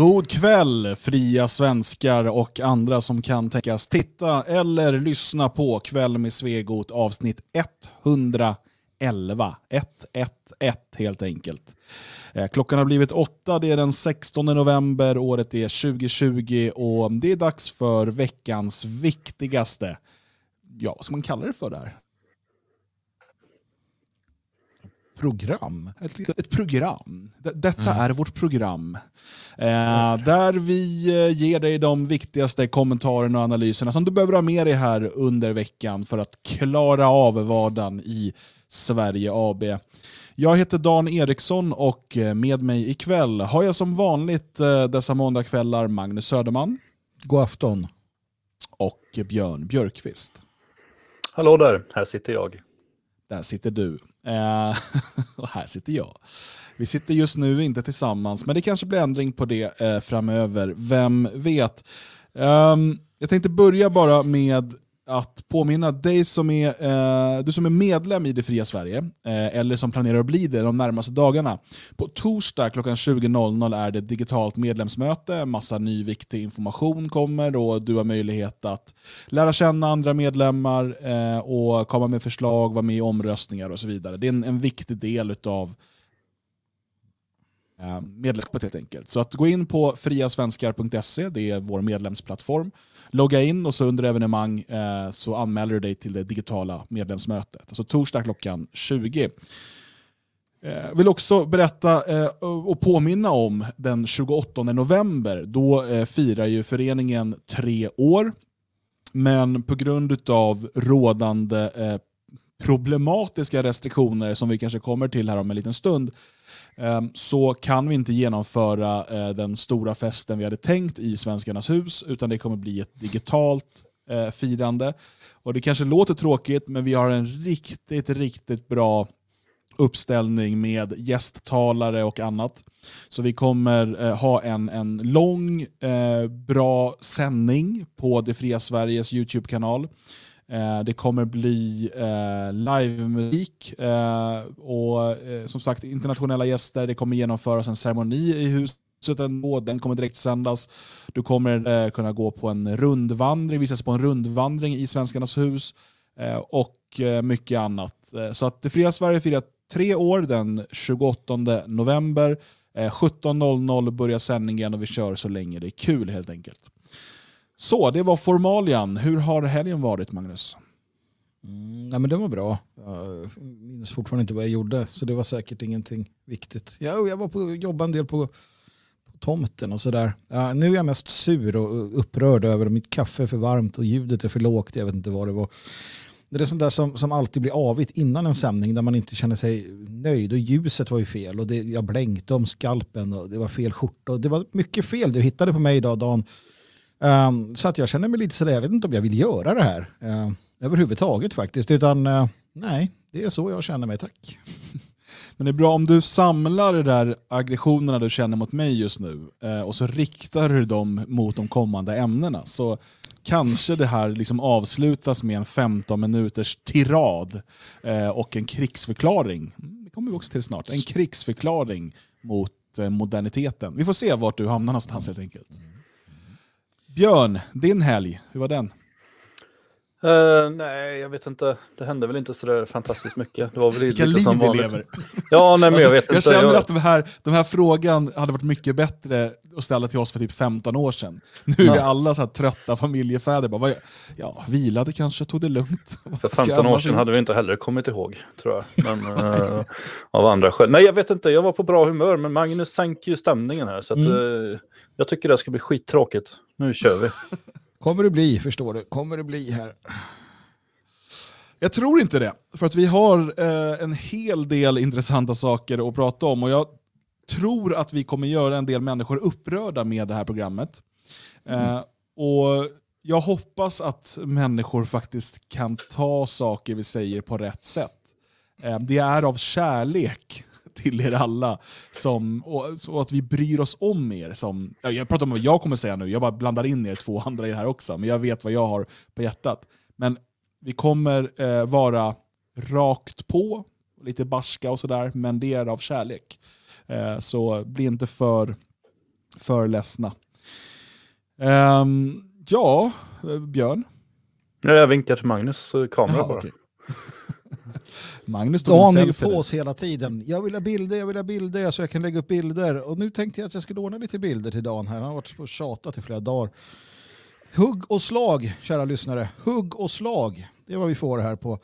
God kväll fria svenskar och andra som kan tänkas titta eller lyssna på Kväll med Svegot avsnitt 111. 111 helt enkelt. Eh, klockan har blivit åtta, det är den 16 november, året är 2020 och det är dags för veckans viktigaste, ja vad ska man kalla det för där? Program. Ett, ett program. Detta mm. är vårt program. Eh, där vi eh, ger dig de viktigaste kommentarerna och analyserna som du behöver ha med dig här under veckan för att klara av vardagen i Sverige AB. Jag heter Dan Eriksson och eh, med mig ikväll har jag som vanligt eh, dessa måndagskvällar Magnus Söderman. God afton. Och Björn Björkqvist. Hallå där, här sitter jag. Där sitter du. Eh, och här sitter jag. Vi sitter just nu inte tillsammans, men det kanske blir ändring på det eh, framöver. Vem vet? Um, jag tänkte börja bara med att påminna dig som är, eh, du som är medlem i Det Fria Sverige, eh, eller som planerar att bli det de närmaste dagarna. På torsdag klockan 20.00 är det digitalt medlemsmöte, massa ny viktig information kommer och du har möjlighet att lära känna andra medlemmar eh, och komma med förslag, vara med i omröstningar och så vidare. Det är en, en viktig del av eh, medlemskapet helt enkelt. Så att gå in på friasvenskar.se, det är vår medlemsplattform logga in och så under evenemang eh, så anmäler du dig till det digitala medlemsmötet. Alltså torsdag klockan 20. Jag eh, vill också berätta eh, och påminna om den 28 november. Då eh, firar ju föreningen tre år. Men på grund av rådande problematiska restriktioner som vi kanske kommer till här om en liten stund Ehm, så kan vi inte genomföra eh, den stora festen vi hade tänkt i Svenskarnas hus, utan det kommer bli ett digitalt eh, firande. Och Det kanske låter tråkigt, men vi har en riktigt, riktigt bra uppställning med gästtalare och annat. Så vi kommer eh, ha en, en lång, eh, bra sändning på Det Fria Sveriges YouTube-kanal. Eh, det kommer bli eh, livemusik eh, och eh, som sagt internationella gäster. Det kommer genomföras en ceremoni i huset ändå. Den kommer direkt sändas. Du kommer eh, kunna gå på en rundvandring, visas på en rundvandring i Svenskarnas hus eh, och eh, mycket annat. Eh, så att Det fria Sverige firar tre år den 28 november. Eh, 17.00 börjar sändningen och vi kör så länge det är kul helt enkelt. Så, det var formalian. Hur har helgen varit, Magnus? Mm, nej, men det var bra. Jag minns fortfarande inte vad jag gjorde, så det var säkert ingenting viktigt. Jag, jag var på jobbade en del på, på tomten och sådär. Uh, nu är jag mest sur och upprörd över att mitt kaffe är för varmt och ljudet är för lågt. Jag vet inte vad det var. Det är sånt där som, som alltid blir avigt innan en sändning där man inte känner sig nöjd och ljuset var ju fel och det, jag blänkte om skalpen och det var fel skjorta och det var mycket fel du hittade på mig idag Dan Um, så att jag känner mig lite sådär, jag vet inte om jag vill göra det här uh, överhuvudtaget faktiskt. Utan uh, nej, det är så jag känner mig, tack. Men det är bra om du samlar de där aggressionerna du känner mot mig just nu uh, och så riktar du dem mot de kommande ämnena. Så kanske det här liksom avslutas med en 15 minuters tirad eh, och en krigsförklaring. Mm, det kommer vi också till snart. En krigsförklaring mot moderniteten. Vi får se vart du hamnar någonstans helt enkelt. Björn, din helg, hur var den? Uh, nej, jag vet inte. Det hände väl inte sådär fantastiskt mycket. Det var väl Vilka liv vi lever. Ja, nej, men alltså, jag vet jag inte. Jag känner att den här, den här frågan hade varit mycket bättre att ställa till oss för typ 15 år sedan. Nu är ja. vi alla så här trötta familjefäder. Bara, ja, vilade kanske, tog det lugnt. För 15 år sedan hade vi inte heller kommit ihåg, tror jag. Men uh, av andra skäl. Nej, jag vet inte. Jag var på bra humör, men Magnus sänker ju stämningen här. Så att, mm. uh, jag tycker det ska bli skittråkigt. Nu kör vi. Kommer det bli, förstår du. Kommer det bli här. Jag tror inte det, för att vi har eh, en hel del intressanta saker att prata om och jag tror att vi kommer göra en del människor upprörda med det här programmet. Mm. Eh, och Jag hoppas att människor faktiskt kan ta saker vi säger på rätt sätt. Eh, det är av kärlek till er alla. Som, och, så att vi bryr oss om er. Som, jag pratar om vad jag kommer säga nu, jag bara blandar in er två andra i det här också. Men jag vet vad jag har på hjärtat. Men vi kommer eh, vara rakt på, lite barska och sådär, men det är av kärlek. Eh, så bli inte för för ledsna. Ehm, ja, eh, Björn. Ja, jag vinkar till Magnus eh, kamera Jaha, bara. okej. Magnus tog Dan är ju på oss hela tiden. Jag vill ha bilder, jag vill ha bilder så jag kan lägga upp bilder. Och nu tänkte jag att jag skulle ordna lite bilder till Dan här. Han har varit och tjatat i flera dagar. Hugg och slag, kära lyssnare. Hugg och slag. Det är vad vi får här på...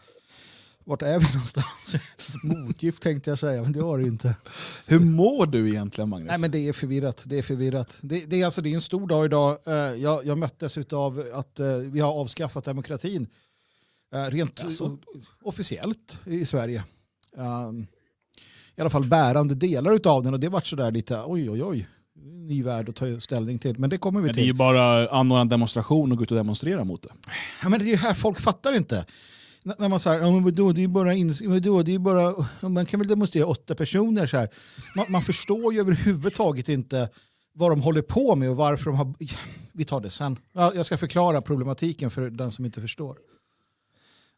Vart är vi någonstans? Motgift tänkte jag säga, men det var det ju inte. Hur mår du egentligen Magnus? Nej, men det är förvirrat. Det är förvirrat. Det, det, är, alltså, det är en stor dag idag. Eh, Jag, jag möttes av att eh, vi har avskaffat demokratin. Eh, Rent o- officiellt i Sverige. Um, I alla fall bärande delar av den och det vart sådär lite oj oj oj. Ny värld att ta ställning till. Men det kommer vi Men det är ju till. bara anordna en demonstration och gå ut och demonstrera mot det. Ja, men det är ju här folk fattar inte. N- när man säger, ja, vadå, det är bara, vadå, det är bara, man kan väl demonstrera åtta personer så här. Man, man förstår ju överhuvudtaget inte vad de håller på med och varför de har... Vi tar det sen. Ja, jag ska förklara problematiken för den som inte förstår.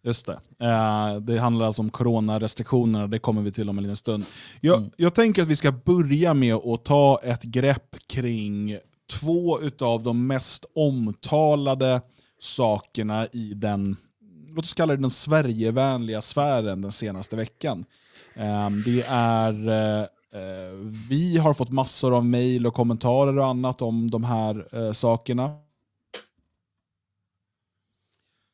Just det. Eh, det handlar alltså om coronarestriktionerna, det kommer vi till om en liten stund. Jag, Mm. jag tänker att vi ska börja med att ta ett grepp kring två av de mest omtalade sakerna i den, låt oss kalla det den Sverigevänliga sfären den senaste veckan. Eh, det är, eh, eh, vi har fått massor av mejl och kommentarer och annat om de här eh, sakerna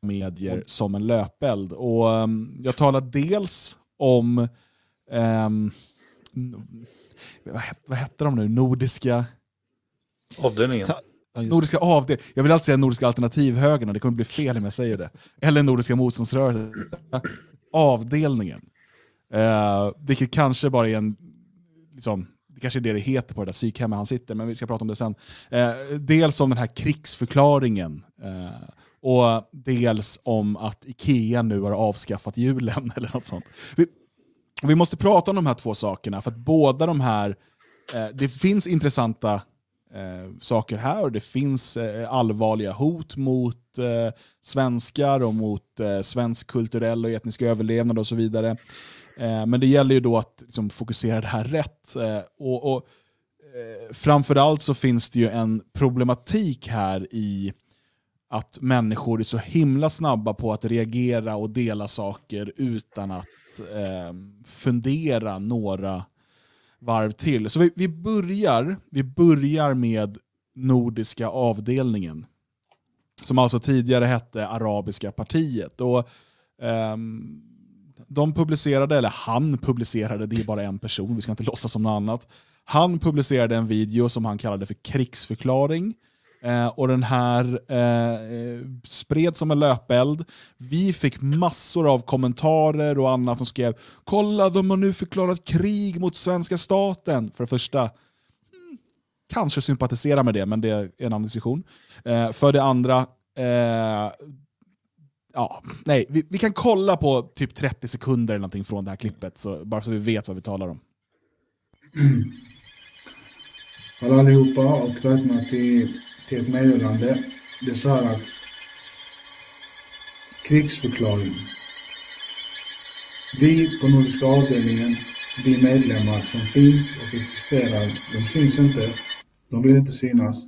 medier som en löpeld. Och um, jag talar dels om n- vad, het, vad hette de nu? Nordiska, Avdelningen. Ta- Ja, nordiska avdel. Jag vill alltid säga Nordiska alternativhögern, och det kommer bli fel om jag säger det. Eller Nordiska motståndsrörelsen. Avdelningen. Eh, vilket kanske bara är en... Liksom, det kanske är det det heter på det där psykhemmet han sitter, men vi ska prata om det sen. Eh, dels om den här krigsförklaringen. Eh, och dels om att Ikea nu har avskaffat julen eller något sånt. Vi, vi måste prata om de här två sakerna, för att båda de här... Eh, det finns intressanta eh, saker här och det finns eh, allvarliga hot mot eh, svenskar och mot eh, svensk kulturell och etnisk överlevnad och så vidare. Eh, men det gäller ju då att liksom, fokusera det här rätt. Eh, och, och, eh, framförallt så finns det ju en problematik här i att människor är så himla snabba på att reagera och dela saker utan att eh, fundera några varv till. Så vi, vi, börjar, vi börjar med Nordiska avdelningen. Som alltså tidigare hette Arabiska partiet. Och, eh, de publicerade, eller han publicerade, det är bara en person, vi ska inte låtsas som något annat. Han publicerade en video som han kallade för krigsförklaring. Eh, och den här eh, spreds som en löpeld. Vi fick massor av kommentarer och annat som skrev “Kolla, de har nu förklarat krig mot svenska staten”. För det första, mm, kanske sympatisera med det, men det är en annan diskussion. Eh, för det andra, eh, ja, nej, vi, vi kan kolla på typ 30 sekunder eller någonting från det här klippet, så, bara så vi vet vad vi talar om. Hallå allihopa och välkomna till, till ett meddelande. Det är så här att krigsförklaring. Vi på Nordiska avdelningen, vi medlemmar som finns och existerar, de syns inte. De vill inte synas.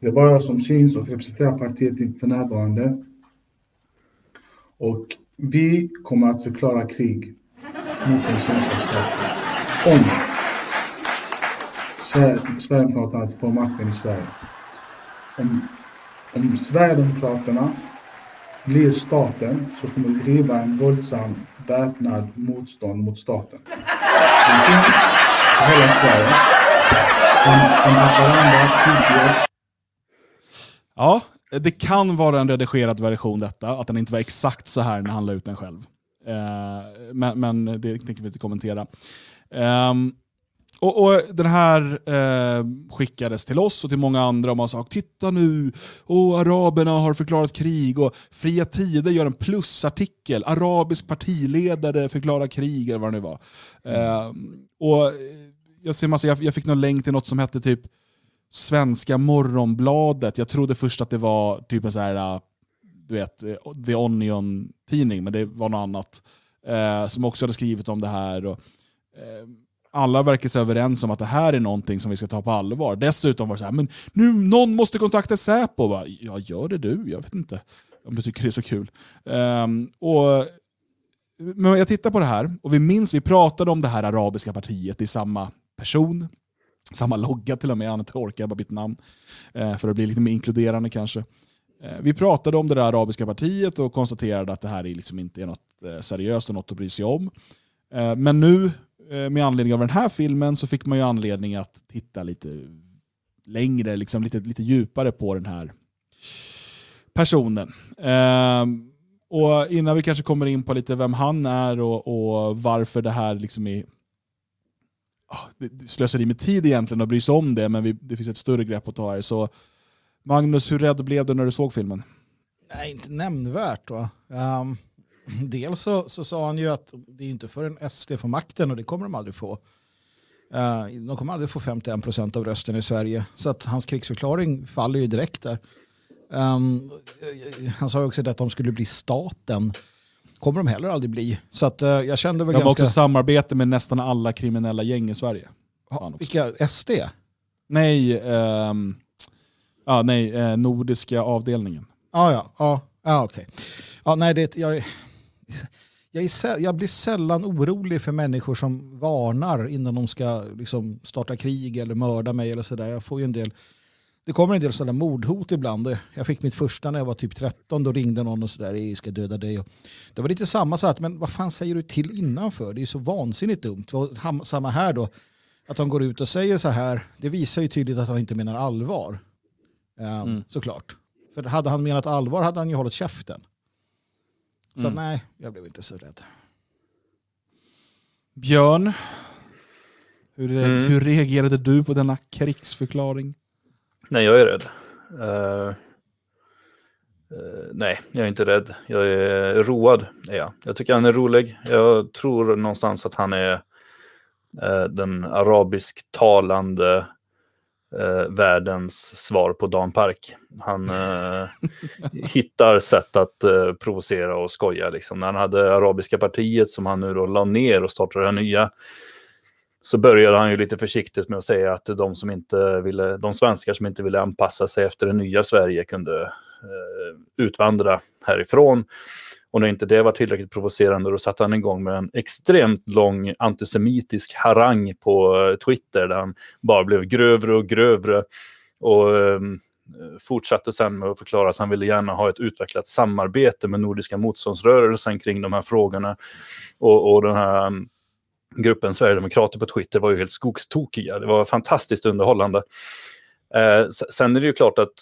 Det är bara jag som syns och representerar partiet för närvarande. Och vi kommer att förklara krig mot den svenska staten. Om Sverigedemokraterna får makten i Sverige. Om, om Sverigedemokraterna blir staten så kommer vi driva en våldsam väpnad motstånd mot staten. Den finns i hela Sverige. Från, Haparanda, Piteå, Ja, det kan vara en redigerad version detta, att den inte var exakt så här när han la ut den själv. Eh, men, men det tänker vi inte kommentera. Ehm, och, och Den här eh, skickades till oss och till många andra och man sa titta nu, oh, araberna har förklarat krig och Fria Tider gör en plusartikel, arabisk partiledare förklarar krig eller vad det nu var. Eh, och jag, ser massa, jag, jag fick någon länk till något som hette typ Svenska Morgonbladet. Jag trodde först att det var typ en så här, eh, du vet, eh, The Onion-tidning, men det var något annat. Eh, som också hade skrivit om det här. Och, eh, alla verkar sig överens om att det här är någonting som vi ska ta på allvar. Dessutom var det så här, men nu någon måste kontakta Säpo. Bara, ja, gör det du, jag vet inte om du tycker det är så kul. Um, och, men jag tittar på det här och vi minns, vi pratade om det här arabiska partiet, i samma person, samma logga till och med, Annat orkar jag bara byta namn. Uh, för att bli lite mer inkluderande kanske. Eh, vi pratade om det där arabiska partiet och konstaterade att det här är liksom inte är något eh, seriöst och något att bry sig om. Men nu Eh, med anledning av den här filmen så fick man ju anledning att titta lite längre, liksom lite, lite djupare på den här personen. Eh, och innan vi kanske kommer in på lite vem han är och, och varför det här liksom är oh, det slöseri med tid egentligen att bry sig om det, men vi, det finns ett större grepp att ta här. Så Magnus, hur rädd blev du när du såg filmen? Nej, inte nämnvärt. Va? Um, dels så, så sa han ju att det är inte förrän SD får makten och det kommer de aldrig få. Uh, de kommer aldrig få 51 procent av rösten i Sverige. Så att hans krigsförklaring faller ju direkt där. Um, han sa också att de skulle bli staten. kommer de heller aldrig bli. Så att, uh, jag kände väl de ganska... har också samarbete med nästan alla kriminella gäng i Sverige. Ha, vilka? SD? Nej, um, ah, nej uh, Nordiska avdelningen. Ah, ja, ja, ah, okej. Okay. Ah, nej, det, jag, jag, är, jag blir sällan orolig för människor som varnar innan de ska liksom, starta krig eller mörda mig eller sådär. Jag får en del det kommer en del sådana mordhot ibland. Jag fick mitt första när jag var typ 13. Då ringde någon och sådär, jag ska döda dig. det var lite samma sak, men vad fan säger du till innanför? Det är ju så vansinnigt dumt. Samma här då, att de går ut och säger så här, det visar ju tydligt att han inte menar allvar. Um, mm. Såklart. För hade han menat allvar hade han ju hållit käften. Så mm. nej, jag blev inte så rädd. Björn, hur, mm. hur reagerade du på denna krigsförklaring? Nej, jag är rädd. Uh, uh, nej, jag är inte rädd. Jag är road. Är jag. jag tycker han är rolig. Jag tror någonstans att han är uh, den arabisk talande världens svar på Dan Park. Han hittar sätt att provocera och skoja. Liksom. När han hade Arabiska partiet som han nu då la ner och startade det nya så började han ju lite försiktigt med att säga att de, som inte ville, de svenskar som inte ville anpassa sig efter det nya Sverige kunde eh, utvandra härifrån. Och när inte det var tillräckligt provocerande då satte han igång med en extremt lång antisemitisk harang på eh, Twitter där han bara blev grövre och grövre. Och eh, fortsatte sen med att förklara att han ville gärna ha ett utvecklat samarbete med Nordiska motståndsrörelsen kring de här frågorna. Och, och den här ehm, gruppen Sverigedemokrater på Twitter var ju helt skogstokiga. Det var fantastiskt underhållande. Eh, sen är det ju klart att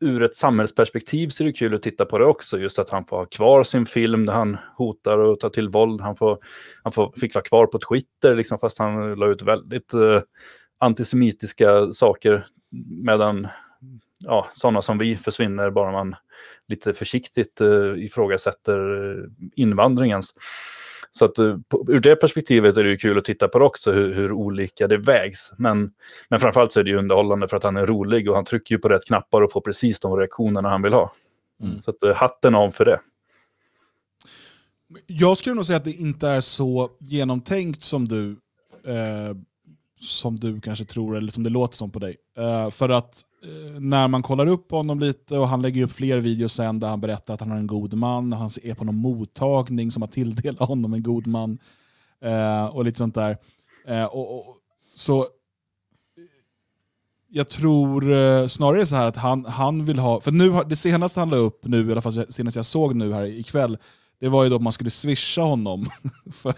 ur ett samhällsperspektiv så är det kul att titta på det också. Just att han får ha kvar sin film där han hotar och tar till våld. Han, får, han får, fick vara kvar på Twitter liksom, fast han la ut väldigt eh, antisemitiska saker. Medan ja, sådana som vi försvinner bara man lite försiktigt eh, ifrågasätter eh, invandringens. Så att eh, ur det perspektivet är det ju kul att titta på det också, hur, hur, olika det vägs. Men, men framförallt så är det ju underhållande för att han är rolig och han trycker ju på rätt knappar och får precis de reaktionerna han vill ha. Mm. Så att, eh, hatten av för det. Jag skulle nog säga att det inte är så genomtänkt som du, eh, som du kanske tror, eller som det låter som på dig. Uh, för att uh, när man kollar upp honom lite och han lägger upp fler videos sen där han berättar att han har en god man, han är på någon mottagning som har tilldelat honom en god man uh, och lite sånt där. Och, och, så jag tror snarare så här att han, han vill ha, för nu det senaste han la upp nu, i alla fall senast jag såg nu här ikväll, det var ju då att man skulle swisha honom. för,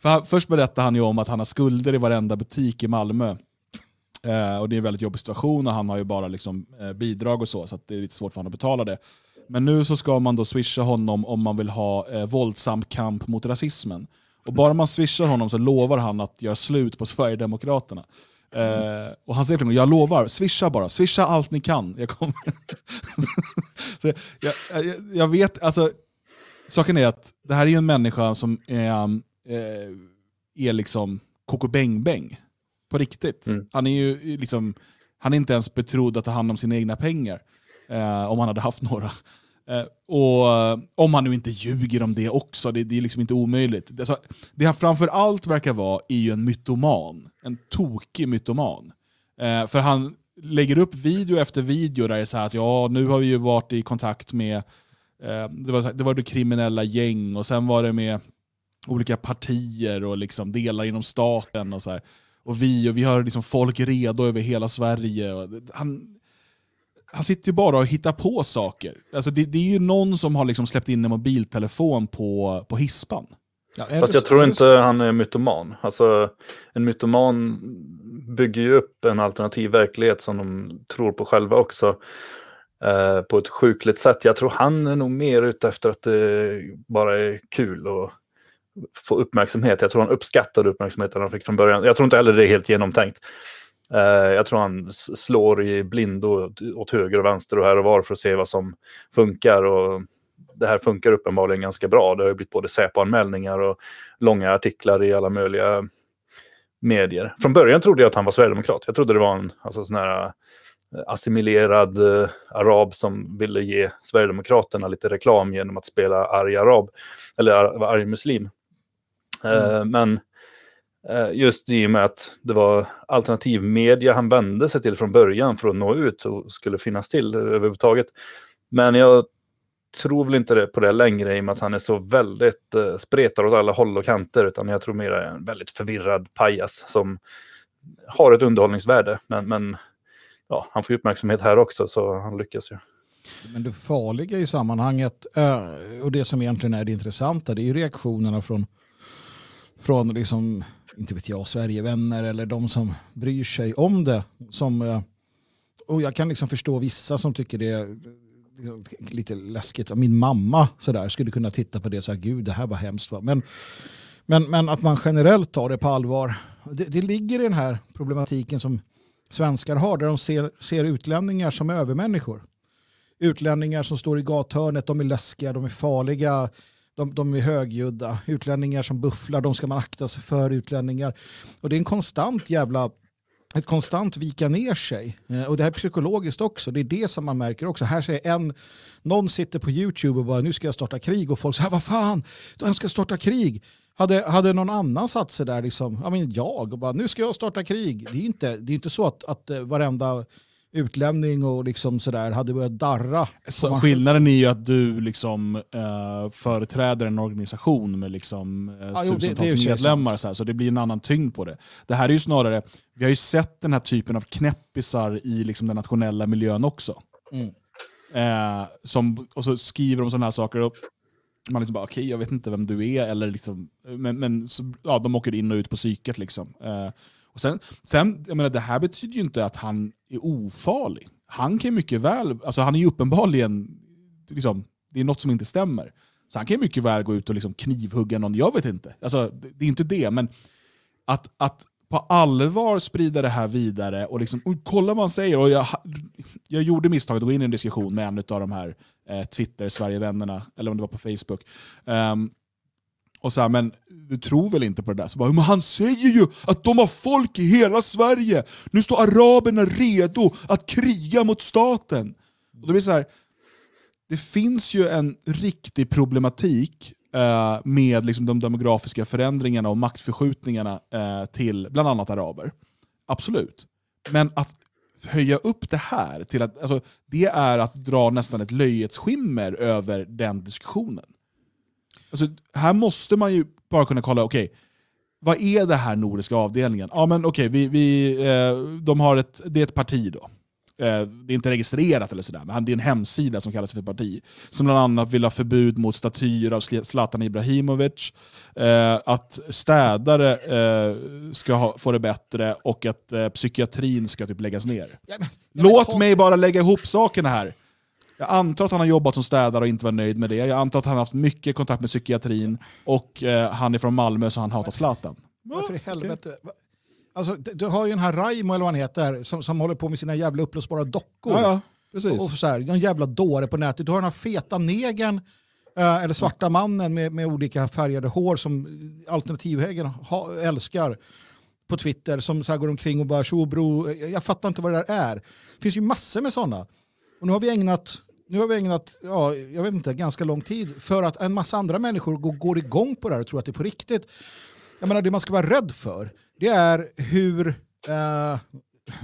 för först berättar han ju om att han har skulder i varenda butik i Malmö. Eh, och Det är en väldigt jobbig situation och han har ju bara liksom, eh, bidrag och så, så det är lite svårt för honom att betala det. Men nu så ska man då swisha honom om man vill ha eh, våldsam kamp mot rasismen. Och bara man swishar honom så lovar han att göra slut på Sverigedemokraterna. Mm. Eh, och han säger till mig, jag lovar, swisha bara, swisha allt ni kan. Jag, kommer. så jag, jag, jag, vet, alltså, saken är att det här är en människa som är, eh, är liksom koko bäng bäng på riktigt. Mm. Han är ju liksom, han är inte ens betrodd att ta hand om sina egna pengar. Eh, om han hade haft några. Eh, och eh, Om han nu inte ljuger om det också, det, det är liksom inte omöjligt. Alltså, det han framför allt verkar vara är ju en mytoman. En tokig mytoman. Eh, för han lägger upp video efter video där det är så att ja, nu har vi ju varit i kontakt med eh, det, var, det var det kriminella gäng och sen var det med olika partier och liksom delar inom staten. och så här. Och vi, och vi har liksom folk redo över hela Sverige. Och han, han sitter ju bara och hittar på saker. Alltså det, det är ju någon som har liksom släppt in en mobiltelefon på, på hispan. Ja, Fast jag tror inte han är mytoman. Alltså, en mytoman bygger ju upp en alternativ verklighet som de tror på själva också. Eh, på ett sjukligt sätt. Jag tror han är nog mer ute efter att det bara är kul och få uppmärksamhet. Jag tror han uppskattade uppmärksamheten han fick från början. Jag tror inte heller det är helt genomtänkt. Uh, jag tror han slår i blindo åt höger och vänster och här och var för att se vad som funkar. Och det här funkar uppenbarligen ganska bra. Det har ju blivit både Säpo-anmälningar och långa artiklar i alla möjliga medier. Från början trodde jag att han var sverigedemokrat. Jag trodde det var en alltså, sån här eh, assimilerad uh, arab som ville ge Sverigedemokraterna lite reklam genom att spela arg arab eller arg muslim. Mm. Men eh, just i och med att det var alternativ media han vände sig till från början för att nå ut och skulle finnas till överhuvudtaget. Men jag tror väl inte på det längre i och med att han är så väldigt eh, spretar åt alla håll och kanter. Utan jag tror mer är en väldigt förvirrad pajas som har ett underhållningsvärde. Men, men ja, han får uppmärksamhet här också så han lyckas ju. Men det farliga i sammanhanget och det som egentligen är det intressanta det är ju reaktionerna från från liksom, inte vet jag, Sverigevänner eller de som bryr sig om det. Som, eh, och jag kan liksom förstå vissa som tycker det är liksom, lite läskigt. Min mamma så där, skulle kunna titta på det och säga gud det här var hemskt. Men, men, men att man generellt tar det på allvar. Det, det ligger i den här problematiken som svenskar har där de ser, ser utlänningar som övermänniskor. Utlänningar som står i gathörnet, de är läskiga, de är farliga de, de är högljudda. Utlänningar som bufflar, de ska man akta sig för. Utlänningar. Och det är en konstant jävla ett konstant vika ner sig. Eh, och det här är psykologiskt också. Det är det som man märker också. Här säger en, någon sitter på YouTube och bara nu ska jag starta krig och folk säger vad fan, de ska starta krig. Hade, hade någon annan satt sig där, liksom, jag, menar, jag, och bara nu ska jag starta krig. Det är inte, det är inte så att, att eh, varenda utlänning och liksom sådär hade börjat darra. Så skillnaden är ju att du liksom, uh, företräder en organisation med liksom, uh, ah, tusentals jo, det, det medlemmar, så, här, så det blir en annan tyngd på det. Det här är ju snarare, vi har ju sett den här typen av knäppisar i liksom, den nationella miljön också. Mm. Uh, som, och så skriver de sådana här saker och man liksom bara, okej okay, jag vet inte vem du är, eller liksom, men, men så, ja, de åker in och ut på psyket. Liksom. Och sen, sen, jag menar, det här betyder ju inte att han är ofarlig. Han kan mycket väl, alltså han är ju uppenbarligen, liksom, det är något som inte stämmer. Så han kan mycket väl gå ut och liksom knivhugga någon, jag vet inte. Alltså, det är inte det, men att, att på allvar sprida det här vidare och liksom, och kolla vad han säger. Och jag, jag gjorde misstaget att gå in i en diskussion med en av de här eh, Twitter-Sverigevännerna, eller om det var på Facebook. Um, och så här, men du tror väl inte på det där? Så bara, men han säger ju att de har folk i hela Sverige! Nu står araberna redo att kriga mot staten! Och det blir så här, det finns ju en riktig problematik eh, med liksom de demografiska förändringarna och maktförskjutningarna eh, till bland annat araber. Absolut. Men att höja upp det här till att, alltså, det är att dra nästan ett löjets skimmer över den diskussionen. Alltså, här måste man ju bara kunna kolla, okej, okay, vad är det här nordiska avdelningen? Ja men okej, okay, vi, vi, eh, de har ett, det är ett parti då. Eh, det är inte registrerat eller sådär, men det är en hemsida som kallas för parti. Som bland annat vill ha förbud mot statyer av Zlatan Ibrahimovic, eh, att städare ska ha, få det bättre och att psykiatrin ska typ läggas ner. Ja, men, Låt mig bara lägga ihop sakerna här. Jag antar att han har jobbat som städare och inte var nöjd med det. Jag antar att han har haft mycket kontakt med psykiatrin och eh, han är från Malmö så han hatar Zlatan. Varför i helvete? Alltså, du har ju den här Raimo eller vad han heter som, som håller på med sina jävla upplösbara dockor. Ja, ja, precis. Och, och så här, någon jävla dåre på nätet. Du har den här feta negern eh, eller svarta mannen med, med olika färgade hår som alternativhögern älskar på Twitter som så här går omkring och bara tjo bro, jag fattar inte vad det där är. Det finns ju massor med sådana. Och nu har vi ägnat nu har vi ägnat, ja, jag vet inte, ganska lång tid för att en massa andra människor går, går igång på det här och tror att det är på riktigt. Jag menar, det man ska vara rädd för, det är hur eh,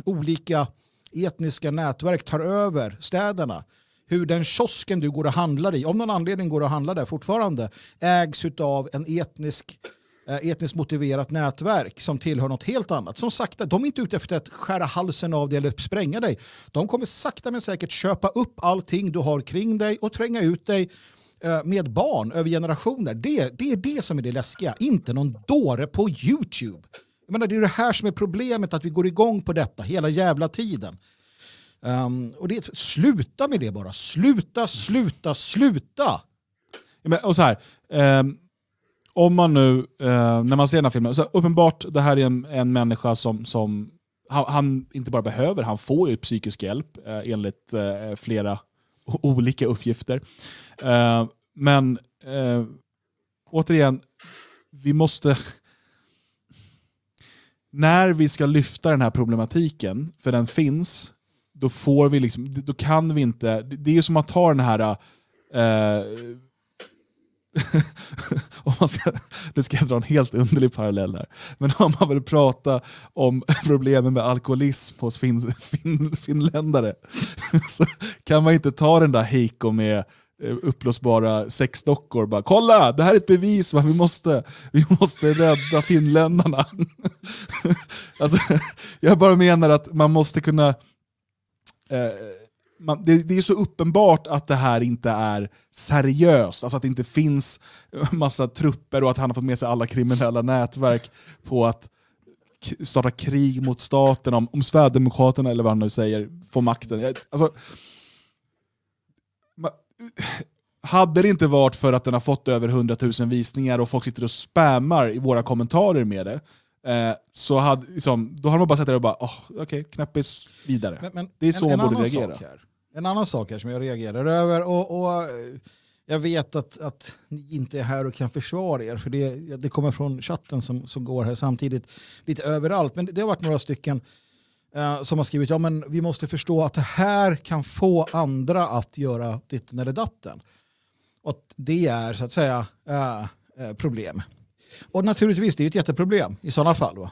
olika etniska nätverk tar över städerna. Hur den kiosken du går och handlar i, om någon anledning går och handlar där fortfarande, ägs av en etnisk Eh, etniskt motiverat nätverk som tillhör något helt annat. Som sakta, de är inte ute efter att skära halsen av dig eller spränga dig. De kommer sakta men säkert köpa upp allting du har kring dig och tränga ut dig eh, med barn över generationer. Det, det är det som är det läskiga, inte någon dåre på YouTube. Jag menar, det är det här som är problemet, att vi går igång på detta hela jävla tiden. Um, och det, sluta med det bara. Sluta, sluta, sluta! Men, och så här, um om man nu, eh, när man ser den här filmen, så uppenbart det här är en, en människa som, som han, han, inte bara behöver, han får ju psykisk hjälp eh, enligt eh, flera olika uppgifter. Eh, men eh, återigen, vi måste... När vi ska lyfta den här problematiken, för den finns, då får vi liksom, då kan vi inte, det är som att ta den här eh, om man ska, nu ska jag dra en helt underlig parallell här. Men om man vill prata om problemen med alkoholism hos fin, fin, finländare så kan man inte ta den där Heiko med eh, uppblåsbara sexdockor bara kolla, det här är ett bevis va? vi måste, vi måste rädda finländarna. alltså, jag bara menar att man måste kunna eh, man, det, det, är så uppenbart att det här inte är seriöst, alltså att det inte finns massa trupper och att han har fått med sig alla kriminella nätverk på att starta krig mot staten om, om Sverigedemokraterna, eller vad han nu säger, får makten. Alltså, hade det inte varit för att den har fått över 100 000 visningar och folk sitter och spammar i våra kommentarer med det, eh, så hade, liksom, då hade man bara sett det och bara, oh, okej, okay, knappis vidare. Men, men det är så en, man borde reagera. Här. En annan sak här som jag reagerar över och, och eh, jag vet att, att ni inte är här och kan försvara er för det, det kommer från chatten som, som går här samtidigt lite överallt. Men det har varit några stycken eh, som har skrivit ja men vi måste förstå att det här kan få andra att göra ditten eller datten. Och att det är så att säga eh, eh problem. Och naturligtvis, det är ett jätteproblem i sådana fall. Va?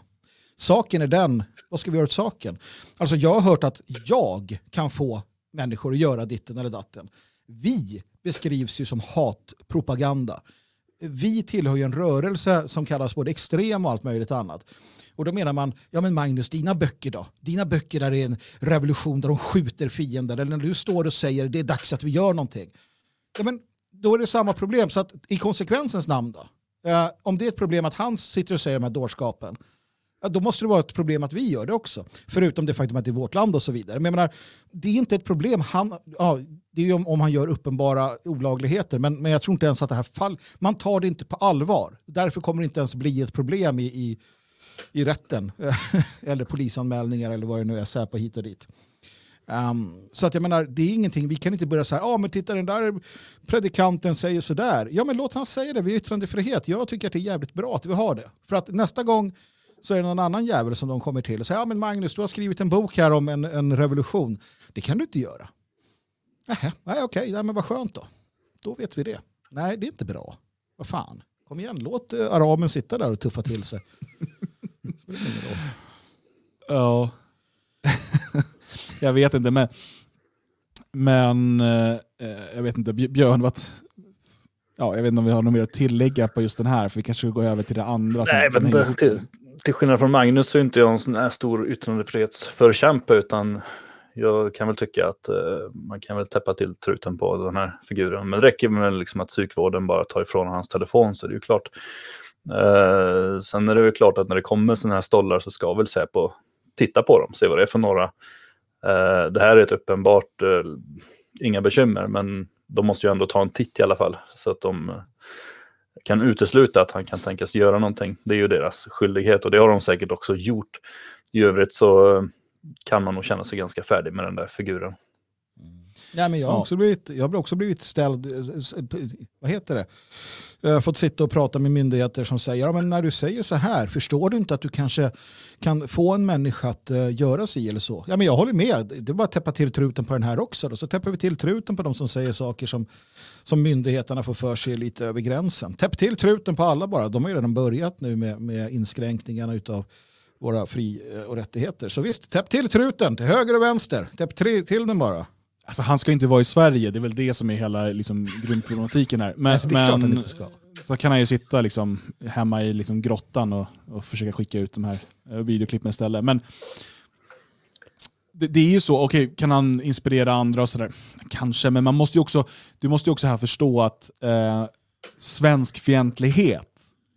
Saken är den, vad ska vi göra åt saken? Alltså jag har hört att jag kan få människor att göra ditten eller datten. Vi beskrivs ju som hatpropaganda. Vi tillhör ju en rörelse som kallas både extrem och allt möjligt annat. Och då menar man, ja men Magnus, dina böcker då? Dina böcker där det är en revolution där de skjuter fiender. Eller när du står och säger det är dags att vi gör någonting. Ja men då är det samma problem. Så att i konsekvensens namn då? Eh, om det är ett problem att han sitter och säger de här dårskapen, då måste det vara ett problem att vi gör det också. Förutom det faktum att det är vårt land och så vidare. Men jag menar, det är inte ett problem. Han, ja, det är ju om, om han gör uppenbara olagligheter. Men, men jag tror inte ens att det här fall, man tar det inte på allvar. Därför kommer det inte ens bli ett problem i, i, i rätten. eller polisanmälningar eller vad det nu är, Säpo hit och dit. Um, så att jag menar, det är ingenting, vi kan inte börja så här, ja ah, men titta den där predikanten säger sådär. Ja men låt han säga det, vi har yttrandefrihet. Jag tycker att det är jävligt bra att vi har det. För att nästa gång så är det någon annan jävel som de kommer till och säger, ja men Magnus, du har skrivit en bok här om en, en revolution. Det kan du inte göra. Nej, nej okej, nej, men vad skönt då. Då vet vi det. Nej, det är inte bra. Vad fan, kom igen, låt uh, araben sitta där och tuffa till sig. ja, jag vet inte, men, men eh, jag vet inte, Björn, vad, ja, jag vet inte om vi har något mer att tillägga på just den här, för vi kanske går över till det andra. Nej, som, men som det, till, till skillnad från Magnus så är inte jag en sån här stor yttrandefrihetsförkämpe utan jag kan väl tycka att eh, man kan väl täppa till truten på den här figuren. Men det räcker med liksom att psykvården bara tar ifrån hans telefon så är det ju klart. Eh, sen är det ju klart att när det kommer sådana här stollar så ska väl Säpo titta på dem, se vad det är för några. Eh, det här är ett uppenbart, eh, inga bekymmer, men de måste ju ändå ta en titt i alla fall så att de kan utesluta att han kan tänkas göra någonting. Det är ju deras skyldighet och det har de säkert också gjort. I övrigt så kan man nog känna sig ganska färdig med den där figuren. Mm. Ja, men jag, har Ja. också blivit, jag har också blivit ställd, eh, s- vad heter det? Jag har fått sitta och prata med myndigheter som säger, ja, men när du säger så här, förstår du inte att du kanske kan få en människa att uh, göra sig eller så? Ja, men jag håller med, det är bara att täppa till truten på den här också. Då. Så täpper vi till truten på de som säger saker som, som myndigheterna får för sig lite över gränsen. Täpp till truten på alla bara, de har ju redan börjat nu med, med inskränkningarna utav våra fri eh, och rättigheter. Så visst, täpp till truten till höger och vänster. Täpp till den bara. Alltså, han ska inte vara i Sverige, det är väl det som är hela liksom, grundproblematiken här. Men, han men så kan han ju sitta liksom, hemma i liksom, grottan och, och försöka skicka ut de här eh, videoklippen istället. Men det, det är ju så, okej, kan han inspirera andra och sådär? Kanske, men man måste ju också, du måste ju också här förstå att eh, svensk fientlighet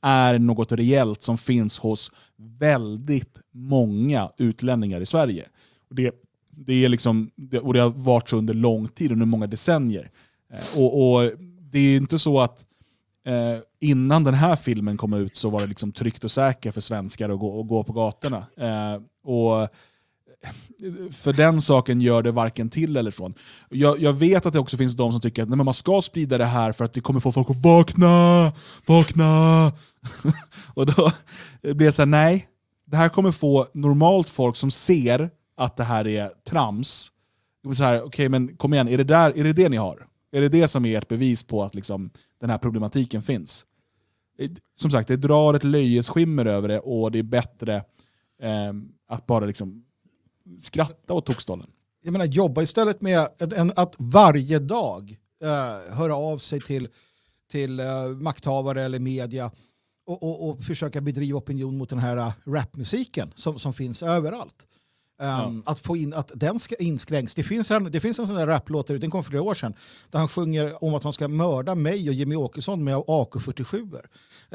är något reellt som finns hos väldigt många utlänningar i Sverige. Och det, det, är liksom, och det har varit så under lång tid, under många decennier. Eh, och, och Det är inte så att eh, innan den här filmen kom ut så var det liksom tryggt och säkert för svenskar att gå, att gå på gatorna. Eh, och eh, för den saken gör det varken till eller från. Jag, jag vet att det också finns de som tycker att nej, men man ska sprida det här för att det kommer få folk att vakna, vakna. och då blir det så här, nej. Det här kommer få normalt folk som ser att det här är trams. Så här, okay, men kom igen, är det, där, är det det ni har? Är det det som är ert bevis på att liksom, den här problematiken finns? Eh, som sagt, det drar ett löjets skimmer över det och det är bättre eh, att bara liksom skratta åt tokstollen. jag menar, jobba istället med att, att varje dag eh, höra av sig till, till eh, makthavare eller media och, och, och försöka bedriva opinion mot den här eh, rapmusiken som, som finns överallt. Um, Att få in att den ska inskränks. Det finns en, det finns en sån där raplåt, den kom för flera år sedan, där han sjunger om att man ska mörda mig och Jimmy Åkesson med AK47.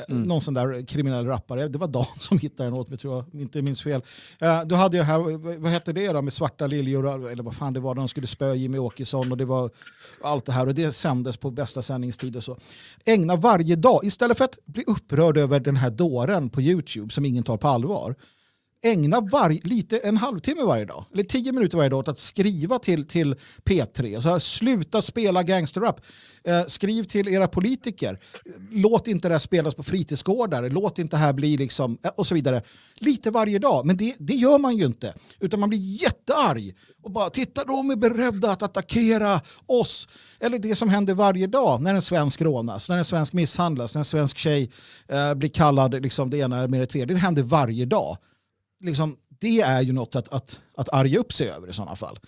Mm. Någon sån där kriminell rappare. Det var Dan som hittade den åt mig, tror jag, inte minns fel. Uh, du hade det här, vad hette det då, med svarta liljor, eller vad fan det var, de skulle spöa Jimmy Åkesson och det var allt det här och det sändes på bästa sändningstid och så. Ägna varje dag, istället för att bli upprörd över den här dåren på YouTube som ingen tar på allvar, ägna var, lite, en halvtimme varje dag, eller tio minuter varje dag åt att skriva till, till P3. Så här, sluta spela gangsterrap. Eh, skriv till era politiker. Låt inte det här spelas på fritidsgårdar. Låt inte det här bli liksom, eh, och så vidare. Lite varje dag, men det, det gör man ju inte. Utan man blir jättearg. Och bara, titta de är beredda att attackera oss. Eller det som händer varje dag när en svensk rånas, när en svensk misshandlas, när en svensk tjej eh, blir kallad liksom det ena med det tredje. Det händer varje dag liksom, det är ju något att, att, att arga upp sig över i sådana fall.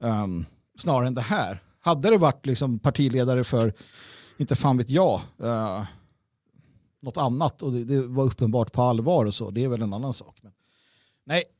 Um, snarare än det här. Hade det varit liksom partiledare för, inte fan vet jag, uh, något annat och det, det, var uppenbart på allvar och så, det är väl en annan sak. Men, nej.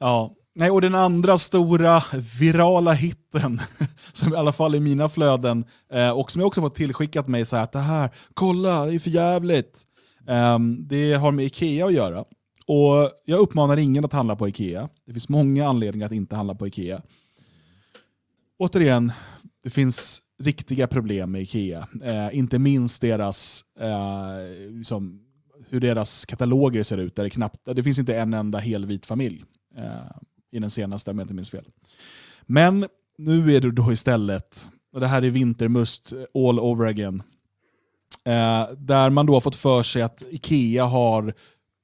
Ja, Nej, och den andra stora virala hitten, som i alla fall i mina flöden, eh, och som jag också fått tillskickat mig, så här, att det här, kolla, det är för jävligt. Um, det har med Ikea att göra. Och Jag uppmanar ingen att handla på Ikea. Det finns många anledningar att inte handla på Ikea. Återigen, det finns riktiga problem med Ikea. Eh, inte minst deras, eh, liksom, hur deras kataloger ser ut. Där det, knappt, det finns inte en enda helvit familj eh, i den senaste, om jag inte minns fel. Men nu är det då istället, och det här är vintermust all over again, Eh, där man då har fått för sig att Ikea har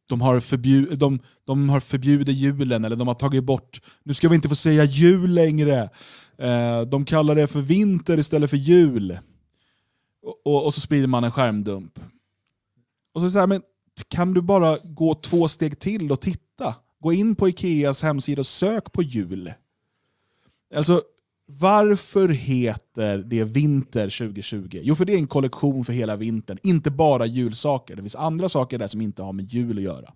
de har, förbjud, de, de har förbjudit julen, eller de har tagit bort, nu ska vi inte få säga jul längre. Eh, de kallar det för vinter istället för jul. Och, och, och så sprider man en skärmdump. Och så säger men kan du bara gå två steg till och titta? Gå in på Ikeas hemsida och sök på jul. Alltså, varför heter det vinter 2020? Jo, för det är en kollektion för hela vintern. Inte bara julsaker. Det finns andra saker där som inte har med jul att göra.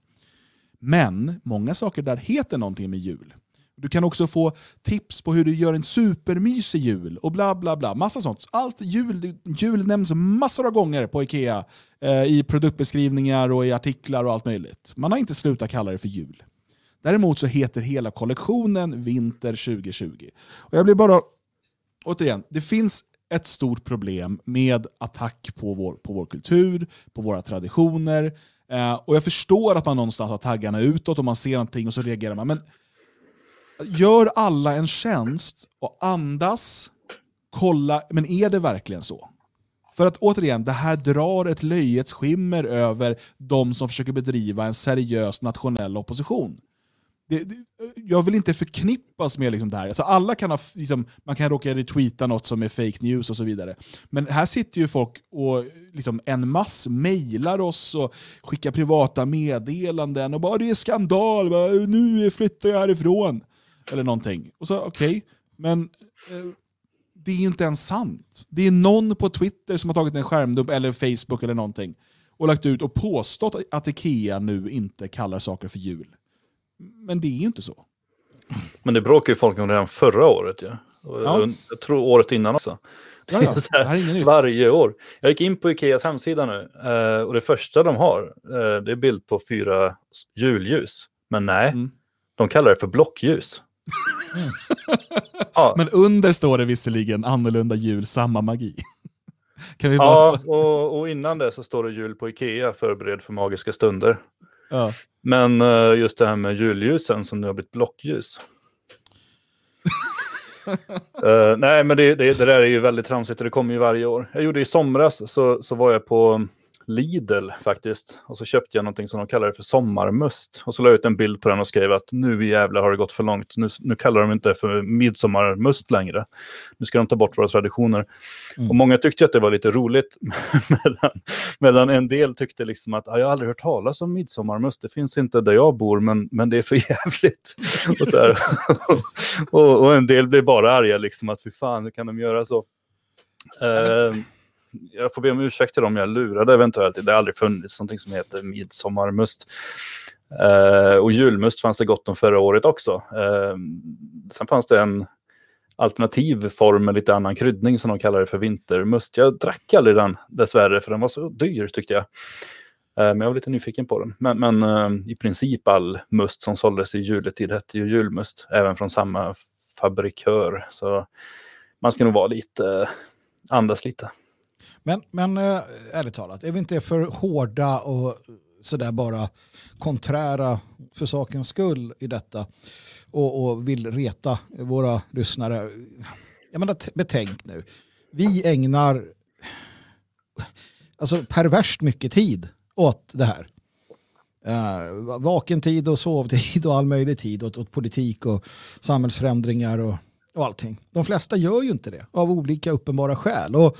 Men många saker där heter någonting med jul. Du kan också få tips på hur du gör en supermysig jul och bla bla bla. Massa sånt. Allt jul, jul nämns massor av gånger på Ikea. Eh, I produktbeskrivningar och i artiklar och allt möjligt. Man har inte slutat kalla det för jul. Däremot så heter hela kollektionen Vinter 2020. Och jag blir bara... Återigen, det finns ett stort problem med attack på vår, på vår kultur, på våra traditioner. Eh, och jag förstår att man någonstans har taggarna utåt och man ser någonting och så reagerar man. Men gör alla en tjänst och andas, kolla, men är det verkligen så? För att återigen, det här drar ett löjets skimmer över de som försöker bedriva en seriös nationell opposition. Det, det, jag vill inte förknippas med liksom det här. Alltså alla kan ha, liksom, man kan råka retweeta något som är fake news och så vidare. Men här sitter ju folk och liksom, en mass mejlar oss och skickar privata meddelanden och bara det är skandal, bara, nu flyttar jag härifrån. Eller någonting. Och så okej, okay, men eh, det är ju inte ens sant. Det är någon på Twitter som har tagit en skärmdump, eller Facebook eller någonting, och lagt ut och påstått att Ikea nu inte kallar saker för jul. Men det är ju inte så. Men det bråkade ju folk om redan förra året ju. Ja. Jag tror året innan också. Ja, ja. Det här är Varje år. Jag gick in på Ikeas hemsida nu eh, och det första de har eh, det är bild på fyra julljus. Men nej, mm. de kallar det för blockljus. Mm. ja. Men under står det visserligen annorlunda jul, samma magi. Kan vi ja, och, och, innan det så står det jul på Ikea, förbered för magiska stunder. Ja. Men uh, just det här med julljusen som nu har blivit blockljus. uh, nej, men det, det, det, där är ju väldigt tramsigt och det kommer ju varje år. Jag gjorde i somras så, så var jag på Lidl faktiskt. Och så köpte jag någonting som de kallar för sommarmust. Och så la jag ut en bild på den och skrev att nu jävlar har det gått för långt. Nu, nu kallar de inte för midsommarmust längre. Nu ska de ta bort våra traditioner. Mm. Och många tyckte att det var lite roligt. medan, medan en del tyckte liksom att jag har aldrig hört talas om midsommarmust. Det finns inte där jag bor men, men det är för jävligt. och, så och, och, en del blev bara arga liksom att fy fan, hur kan de göra så? Uh, jag får be om ursäkt till dem jag lurade eventuellt. Det har aldrig funnits någonting som heter midsommarmust. Eh, och julmust fanns det gott om förra året också. Eh, sen fanns det en alternativ form med lite annan kryddning som de kallar det för vintermust. Jag drack aldrig den dessvärre för den var så dyr tyckte jag. Eh, men jag var lite nyfiken på den. Men, men eh, i princip all must som såldes i juletid hette ju julmust, även från samma fabrikör. Så man ska nog vara lite, eh, andas lite. Men, men äh, ärligt talat, är vi inte för hårda och sådär bara konträra för sakens skull i detta och, och vill reta våra lyssnare? Jag menar, betänk nu. Vi ägnar alltså perverst mycket tid åt det här. Uh, vaken tid och sovtid och all möjlig tid åt, åt politik och samhällsförändringar och, och allting. De flesta gör ju inte det av olika uppenbara skäl. Och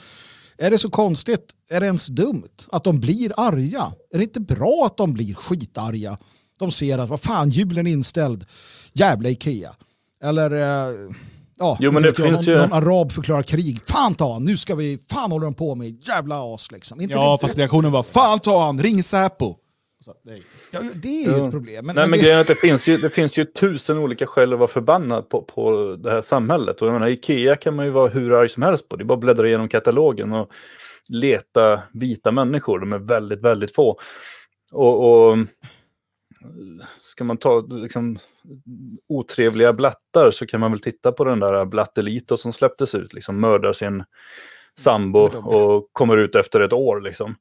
är det så konstigt? Är det ens dumt att de blir arga? Är det inte bra att de blir skitarga? De ser att vad fan, julen är inställd. Jävla Ikea. Eller eh, ja, jo, men det finns någon, ju... någon arab förklarar krig. Fan ta han, nu ska vi, fan håller de på med, jävla as liksom. Inte ja, det, fast reaktionen var fan ta han, ring Säpo. Så, nej. Ja, det är ju ett problem. Men, Nej, men grejen är att det finns, ju, det finns ju tusen olika skäl att vara förbannad på, på det här samhället. Och jag menar, Ikea kan man ju vara hur arg som helst på. Det är bara att bläddra igenom katalogen och leta vita människor. De är väldigt, väldigt få. Och, och ska man ta liksom, otrevliga blattar så kan man väl titta på den där Blattelito som släpptes ut. Liksom mördar sin sambo och kommer ut efter ett år. Liksom.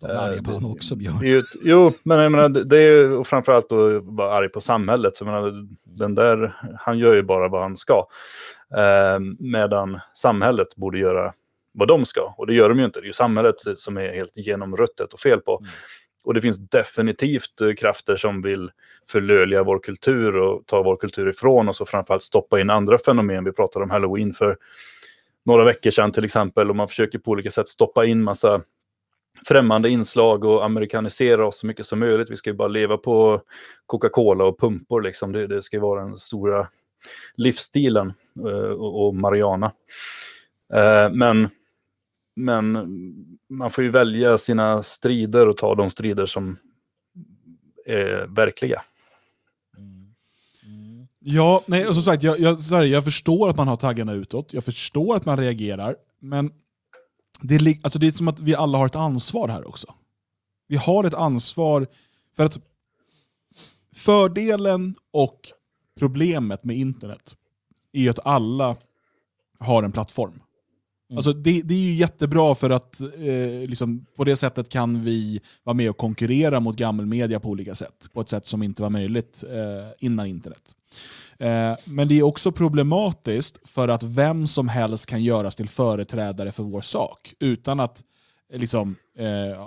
De är arga på honom också, Björn. Det, jo, men jag menar, det är framförallt att vara arg på samhället. Så menar, den där, han gör ju bara vad han ska. Eh, medan samhället borde göra vad de ska. Och det gör de ju inte. Det är ju samhället som är helt genomruttet och fel på. Mm. Och det finns definitivt eh, krafter som vill förlöjliga vår kultur och ta vår kultur ifrån oss och framförallt stoppa in andra fenomen. Vi pratade om halloween för några veckor sedan till exempel och man försöker på olika sätt stoppa in massa främmande inslag och amerikanisera oss så mycket som möjligt. Vi ska ju bara leva på Coca-Cola och pumpor liksom. Det, det ska ju vara den stora livsstilen uh, och, och Mariana. Uh, men, men man får ju välja sina strider och ta de strider som är verkliga. Ja, nej, och som sagt, jag, jag, jag förstår att man har taggarna utåt, jag förstår att man reagerar, men det är, alltså det är som att vi alla har ett ansvar här också. Vi har ett ansvar för att fördelen och problemet med internet är att alla har en plattform. Mm. Alltså det, det är ju jättebra för att eh, liksom, på det sättet kan vi vara med och konkurrera mot gammelmedia på olika sätt. På ett sätt som inte var möjligt eh, innan internet. Eh, men det är också problematiskt för att vem som helst kan göras till företrädare för vår sak utan att eh, liksom, eh,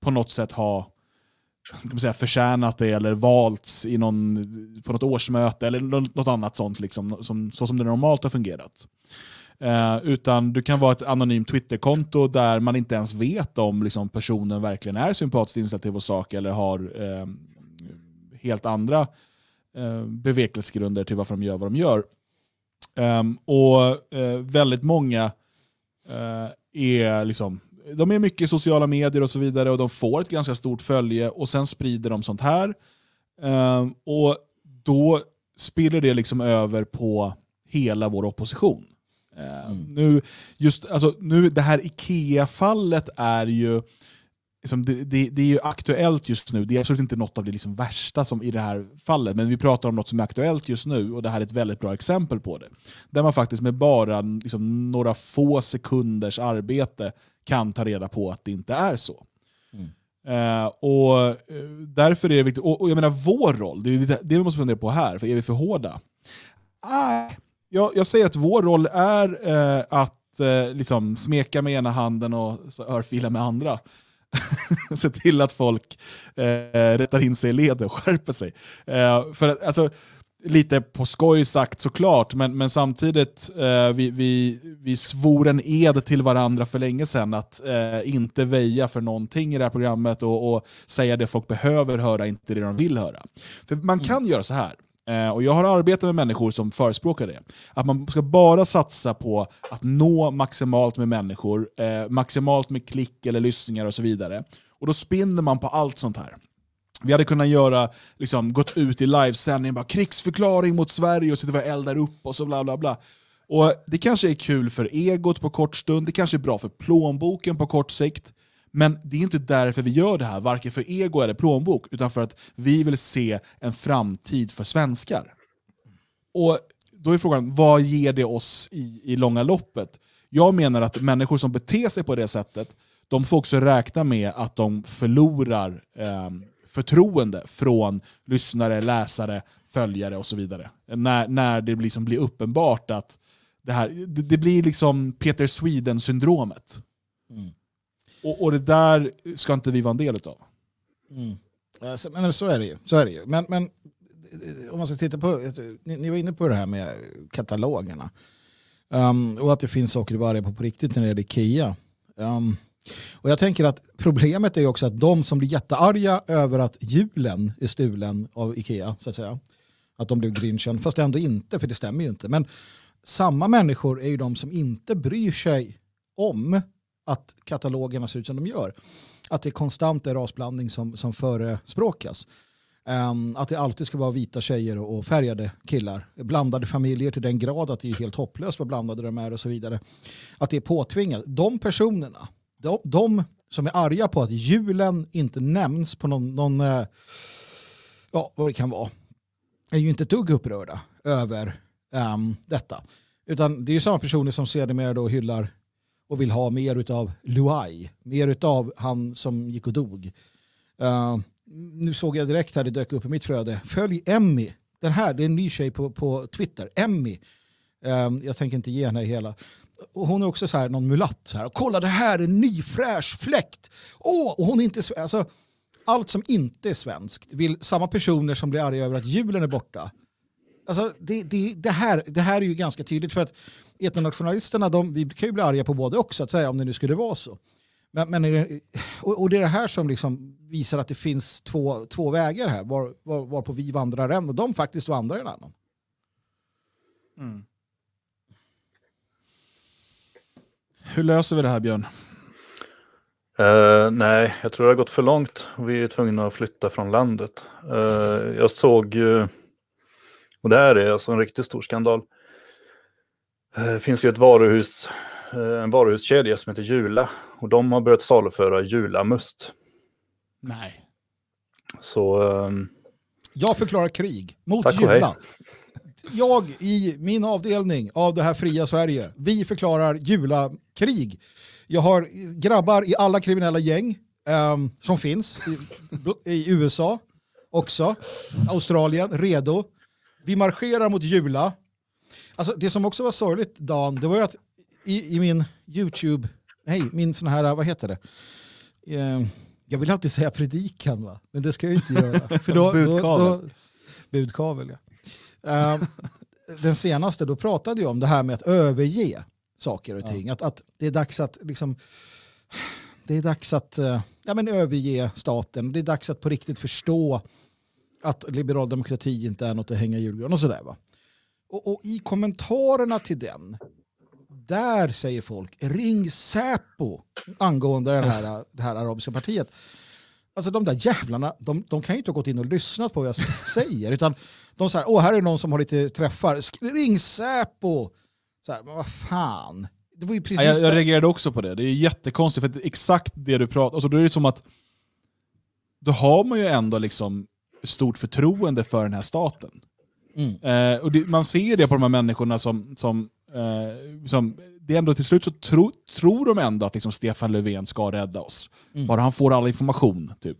på något sätt ha kan man säga, förtjänat det eller valts i någon, på något årsmöte eller något annat sånt, liksom, som, så som det normalt har fungerat. Eh, utan du kan vara ett anonymt Twitterkonto där man inte ens vet om liksom, personen verkligen är sympatiskt inställd till vår sak eller har eh, helt andra eh, bevekelsegrunder till varför de gör vad de gör. Ehm, och eh, väldigt många eh, är liksom de är mycket i sociala medier och så vidare och de får ett ganska stort följe och sen sprider de sånt här. Ehm, och då spiller det liksom över på hela vår opposition. Uh, mm. nu, just, alltså, nu, det här IKEA-fallet är ju liksom, det, det, det, är ju aktuellt just nu. Det är absolut inte något av det liksom värsta som i det här fallet, men vi pratar om något som är aktuellt just nu och det här är ett väldigt bra exempel på det. Där man faktiskt med bara liksom, några få sekunders arbete kan ta reda på att det inte är så. Mm. Uh, och uh, Därför är det viktigt, och, och, jag menar vår roll, det är det vi måste fundera på här, för är vi för hårda? Ah, jag, jag säger att vår roll är uh, att liksom smeka med ena handen och örfila med andra. Se till att folk eh, rättar in sig i led och skärper sig. Eh, för att, alltså, lite på skoj sagt såklart, men, men samtidigt, eh, vi, vi, vi svor en ed till varandra för länge sedan att eh, inte väja för någonting i det här programmet och, och, säga det folk behöver höra, inte det de vill höra. För man kan mm. göra så här, eh, Eh, och jag har arbetat med människor som förespråkar det, att man ska bara satsa på att nå maximalt med människor, eh, maximalt med klick eller lyssningar och så vidare. Och då spinner man på allt sånt här. Vi hade kunnat göra, liksom, gått ut i livesändning, bara krigsförklaring mot Sverige och sitta och eldar upp och så bla bla bla. Och Det kanske är kul för egot på kort stund, det kanske är bra för plånboken på kort sikt. Men det är inte därför vi gör det här, varken för ego eller plånbok, utan för att vi vill se en framtid för svenskar. Och Då är frågan, vad ger det oss i, i långa loppet? Jag menar att människor som beter sig på det sättet, de får också räkna med att de förlorar eh, förtroende från lyssnare, läsare, följare och så vidare. När, när det liksom blir uppenbart att det, här, det, det blir liksom Peter Sweden-syndromet. Mm. Och, och det där ska inte vi vara en del av. Mm. Alltså, men så är det ju. Så är det ju. Men, men eh, om man ska titta på, eh, ni, ni var inne på det här med katalogerna. Um, och att det finns saker att vara på på riktigt när det gäller Ikea. Um, och jag tänker att problemet är också att de som blir jättearga över att julen är stulen av Ikea, så att säga, att de blev grinchen, fast ändå inte, för det stämmer ju inte. Men samma människor är ju de som inte bryr sig om att katalogerna ser ut som de gör. Att det konstant är rasblandning som, som förespråkas. Um, att det alltid ska vara vita tjejer och, och färgade killar. Blandade familjer till den grad att det är helt hopplöst vad blandade de är och så vidare. Att det är påtvingat. De personerna de, de som är arga på att julen inte nämns på någon, någon uh, ja, vad det kan vara, är ju inte ett dugg upprörda över um, detta. Utan det är ju samma personer som sedermera då hyllar och vill ha mer av Luai, mer av han som gick och dog. Uh, nu såg jag direkt här, det dök upp i mitt flöde, följ Emmy, den här, det är en ny tjej på, på Twitter, Emmy. Um, jag tänker inte ge henne hela och hon är också så här, någon mulatt. Så här, Kolla det här är en ny fräsch fläkt. Åh, och hon är inte alltså, Allt som inte är svenskt vill samma personer som blir arga över att julen är borta. Alltså, det, det, det, här, det här är ju ganska tydligt för att etnonationalisterna, de, vi kan ju bli arga på både och så att säga om det nu skulle vara så. Men, men, och, och det är det här som liksom visar att det finns två, två vägar här, var, var, var på vi vandrar en och de faktiskt vandrar en annan. Mm. Hur löser vi det här Björn? Uh, nej, jag tror det har gått för långt. Vi är tvungna att flytta från landet. Uh, jag såg ju, och det här är alltså en riktigt stor skandal. Uh, det finns ju ett varuhus, en varuhuskedja som heter Jula och de har börjat saluföra julamust. Nej. Så... Um, jag förklarar krig mot Jula. jag i min avdelning av det här fria Sverige, vi förklarar Jula-krig. Jag har grabbar i alla kriminella gäng um, som finns i, i, USA också, Australien, redo. Vi marscherar mot Jula. Alltså, det som också var sorgligt, Dan, det var ju att i, i min YouTube, nej, min sån här, vad heter det? Uh, jag vill alltid säga predikan, va? men det ska jag inte göra. För då, budkavel. Då, då, budkavel, ja. Uh, den senaste, då pratade jag om det här med att överge saker och ting. Ja. Att, att det är dags att liksom, det är dags att uh, ja, men överge staten. Det är dags att på riktigt förstå att liberal demokrati inte är något att hänga i julgran och sådär. Va? Och, och, i kommentarerna till den, där säger folk ring Säpo angående det här, det här arabiska partiet. Alltså de där jävlarna, de, de kan ju inte ha gått in och lyssnat på vad jag säger, utan de säger, åh här är någon som har lite träffar, ring Säpo! Så här, men vad fan. Det var ju precis jag, jag reagerade också på det, det är jättekonstigt, för exakt det du pratar alltså, då är det som att då har man ju ändå liksom stort förtroende för den här staten. Mm. Eh, och det, man ser det på de här människorna som, som, eh, som det är ändå till slut så tro, tror de ändå att liksom Stefan Löfven ska rädda oss. Mm. Bara han får all information. Typ.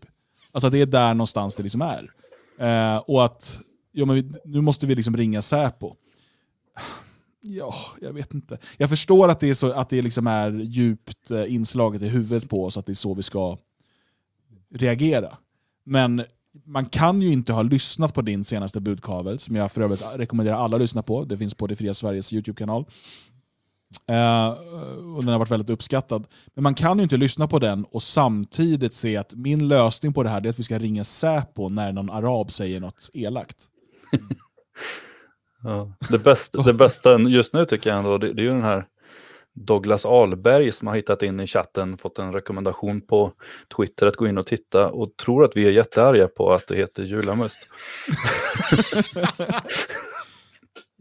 Alltså det är där någonstans det liksom är. Eh, och att ja, men vi, nu måste vi liksom ringa Säpo. Ja, jag vet inte. Jag förstår att det är, så, att det liksom är djupt eh, inslaget i huvudet på oss, att det är så vi ska reagera. Men man kan ju inte ha lyssnat på din senaste budkavel, som jag för övrigt rekommenderar alla att lyssna på. Det finns på Det Fria Sveriges YouTube-kanal. Uh, och den har varit väldigt uppskattad. Men man kan ju inte lyssna på den och samtidigt se att min lösning på det här är att vi ska ringa Säpo när någon arab säger något elakt. ja. det, bästa, det bästa just nu tycker jag ändå, det, det är ju den här Douglas Alberg som har hittat in i chatten, fått en rekommendation på Twitter att gå in och titta och tror att vi är jättearga på att det heter julamust.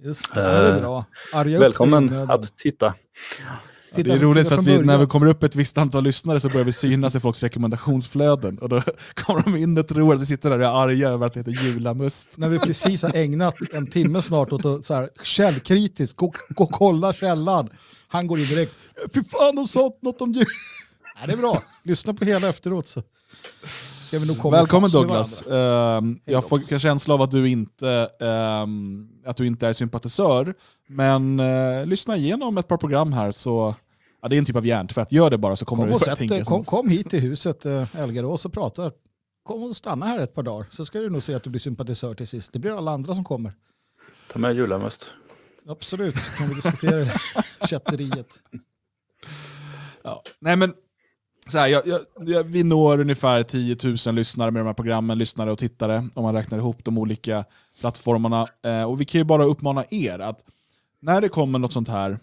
Just det, det är bra. Arga Välkommen att titta. Ja, det är roligt för att vi, när vi kommer upp ett visst antal lyssnare så börjar vi synas i folks rekommendationsflöden. Och då kommer de in och tror att vi sitter där och är arga över att det heter julamust. När vi precis har ägnat en timme snart åt att så här, källkritiskt gå, gå och kolla källan. Han går in direkt, fy fan de sa något om jul. Ja, det är bra, lyssna på hela efteråt så. Ska vi nog komma Välkommen Douglas. Uh, jag får en känsla av att du inte, um, att du inte är sympatisör, men uh, lyssna igenom ett par program här så Ja, det är en typ av hjärntvätt. Gör det bara så kommer kom du att tänka kom, kom hit till huset, äh, Elgarås, och prata. Kom och stanna här ett par dagar så ska du nog se att du blir sympatisör till sist. Det blir alla andra som kommer. Ta med julamust. Absolut, kan vi diskutera kätteriet. Ja. Nej men så här, jag, jag, vi når ungefär 10 000 lyssnare med de här programmen, lyssnare och tittare, om man räknar ihop de olika plattformarna. Eh, och vi kan ju bara uppmana er att när det kommer något sånt här,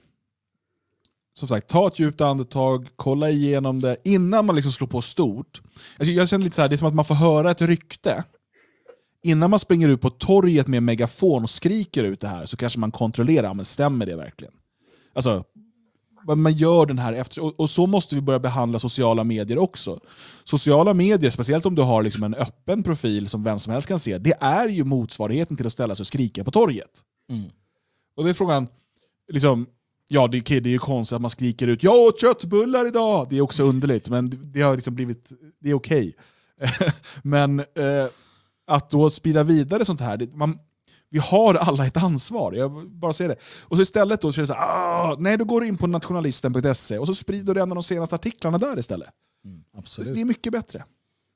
som sagt, ta ett djupt andetag, kolla igenom det innan man liksom slår på stort. Alltså, jag känner lite så här, det är som att man får höra ett rykte. Innan man springer ut på torget med megafon och skriker ut det här så kanske man kontrollerar, men stämmer det verkligen? Alltså, man gör den här efter, och, och, så måste vi börja behandla sociala medier också. Sociala medier, speciellt om du har liksom en öppen profil som vem som helst kan se, det är ju motsvarigheten till att ställa sig och skrika på torget. Mm. Och det är frågan, liksom, ja det, okay, det är ju konstigt att man skriker ut “Jag åt köttbullar idag!” Det är också underligt, men det har liksom blivit, det är okej. Okay. men eh, att då sprida vidare sånt här, det, man, vi har alla ett ansvar. Jag bara säger det. Och så istället då så är det så här, ah, nej då går du in på nationalisten.se och så sprider du en av de senaste artiklarna där istället. Mm, absolut. Det är mycket bättre.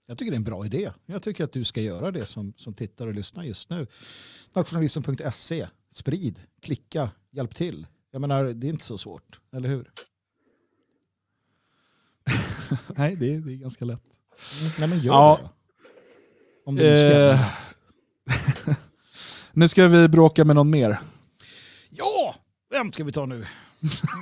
Jag tycker det är en bra idé. Jag tycker att du ska göra det som, som tittar och lyssnar just nu. Nationalisten.se, sprid, klicka, hjälp till. Jag menar, det är inte så svårt, eller hur? nej, det är, det är ganska lätt. Mm, nej, men gör ja. det. Om det är eh, Nu ska vi bråka med någon mer. Ja, vem ska vi ta nu?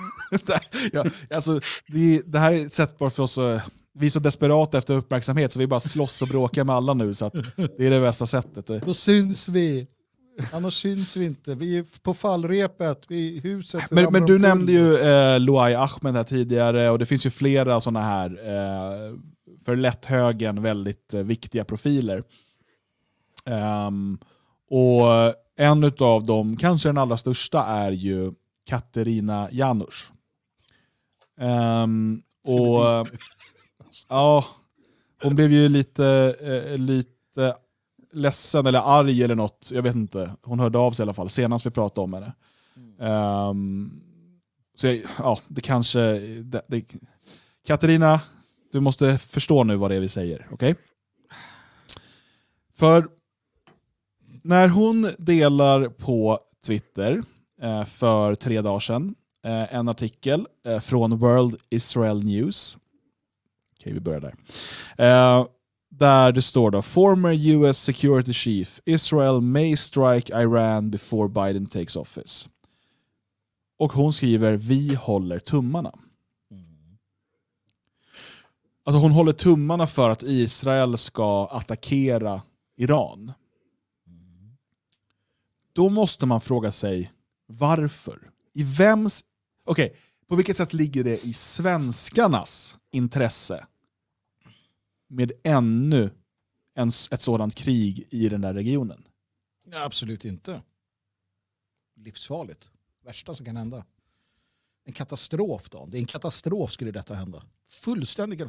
ja, alltså, det, det, här är ett sätt bara för oss att... Vi är så desperata efter uppmärksamhet så vi bara slåss och bråkar med alla nu. Så att det är det bästa sättet. Då syns vi. Annars syns vi inte. Vi är på fallrepet, vi är i huset. Men, men du nämnde ju eh, Luai Ahmed här tidigare och det finns ju flera sådana här eh, för lätthögen väldigt eh, viktiga profiler. Um, och En av dem, kanske den allra största, är ju Katerina Janouch. Ehm, och ja, hon blev ju lite, eh, lite ledsen eller arg eller något. Jag vet inte. Hon hörde av sig i alla fall senast vi pratade om henne. Ehm, så jag, ja, det kanske... Det, det, Katarina, du måste förstå nu vad det är vi säger. Okej? För när hon delar på Twitter eh, för tre dagar sedan eh, en artikel eh, från World Israel News. Okej, vi börjar där. Eh, där det står då “Former US Security Chief, Israel may strike Iran before Biden takes office”. Och hon skriver “Vi håller tummarna”. Alltså hon håller tummarna för att Israel ska attackera Iran. Då måste man fråga sig varför. I vems... Okej, på vilket sätt ligger det i svenskarnas intresse med ännu en, ett sådant krig i den där regionen? Ja, absolut inte. Livsfarligt. Värsta som kan hända. En katastrof då. Det är en katastrof skulle detta hända. Fullständigt.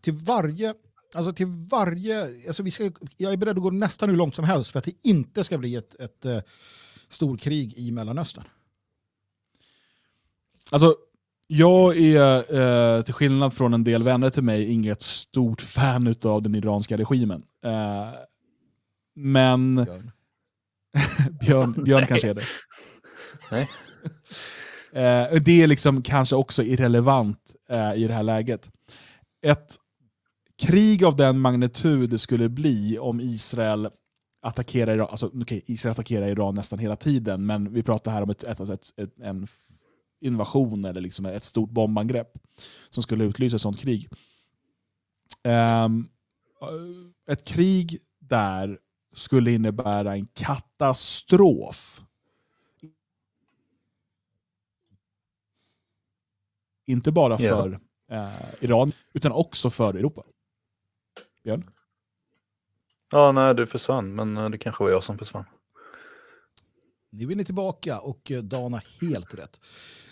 Till varje... Alltså till varje... Alltså vi ska, jag är beredd att gå nästan hur långt som helst för att det inte ska bli ett, ett, ett storkrig i Mellanöstern. Alltså, jag är, eh, till skillnad från en del vänner till mig, inget stort fan av den iranska regimen. Eh, men... Björn. Björn, Björn kanske är det. Nej. Eh, det är liksom kanske också irrelevant eh, i det här läget. Ett krig av den magnitud det skulle bli om Israel attackerar Iran, alltså, okay, Israel attackerar Iran nästan hela tiden, men vi pratar här om ett, ett, ett, ett en invasion eller liksom ett stort bombangrepp som skulle utlysa ett sånt krig. Um, ett krig där skulle innebära en katastrof. Inte bara för yeah. eh, Iran, utan också för Europa. Björn? Ja, nej, du försvann, men eh, det kanske var jag som försvann. Nu är ni tillbaka och eh, Dan har helt rätt.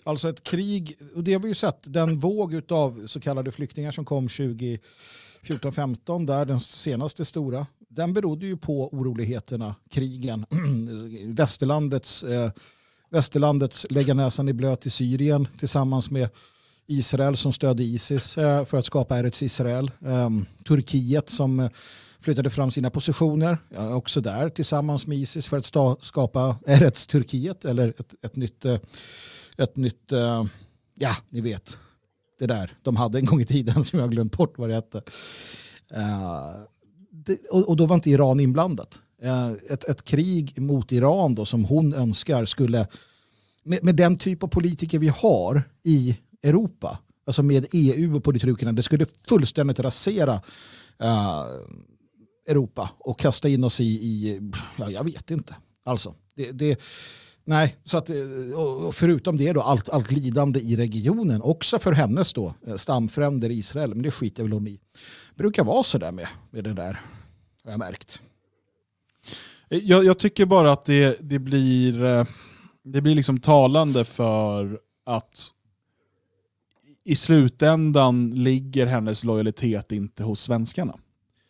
Alltså ett krig, och det har vi ju sett, den våg av så kallade flyktingar som kom 2014-15, där den senaste stora, den berodde ju på oroligheterna, krigen, västerlandets, eh, västerlandets lägga näsan i blöt i Syrien tillsammans med Israel som stödde Isis eh, för att skapa Eretz Israel, ehm, Turkiet som eh, flyttade fram sina positioner, också där tillsammans med Isis för att skapa Eretz Turkiet eller ett, ett nytt, eh, ett nytt, ja ni vet, det där de hade en gång i tiden som jag har glömt bort vad det hette. Och, då var inte Iran inblandat. Ett, ett krig mot Iran då som hon önskar skulle, med, med den typ av politiker vi har i Europa, alltså med EU och politrukerna, det skulle fullständigt rasera uh, Europa och kasta in oss i, i ja, jag vet inte. Alltså, det, det, nej, så att, eh, och förutom det då, allt, allt lidande i regionen, också för hennes då, eh, stamfränder i Israel, men det skiter väl hon i. Det brukar vara så där med, med det där, har jag märkt. Jag, jag, tycker bara att det, det blir, det blir liksom talande för att i slutändan ligger hennes lojalitet inte hos svenskarna.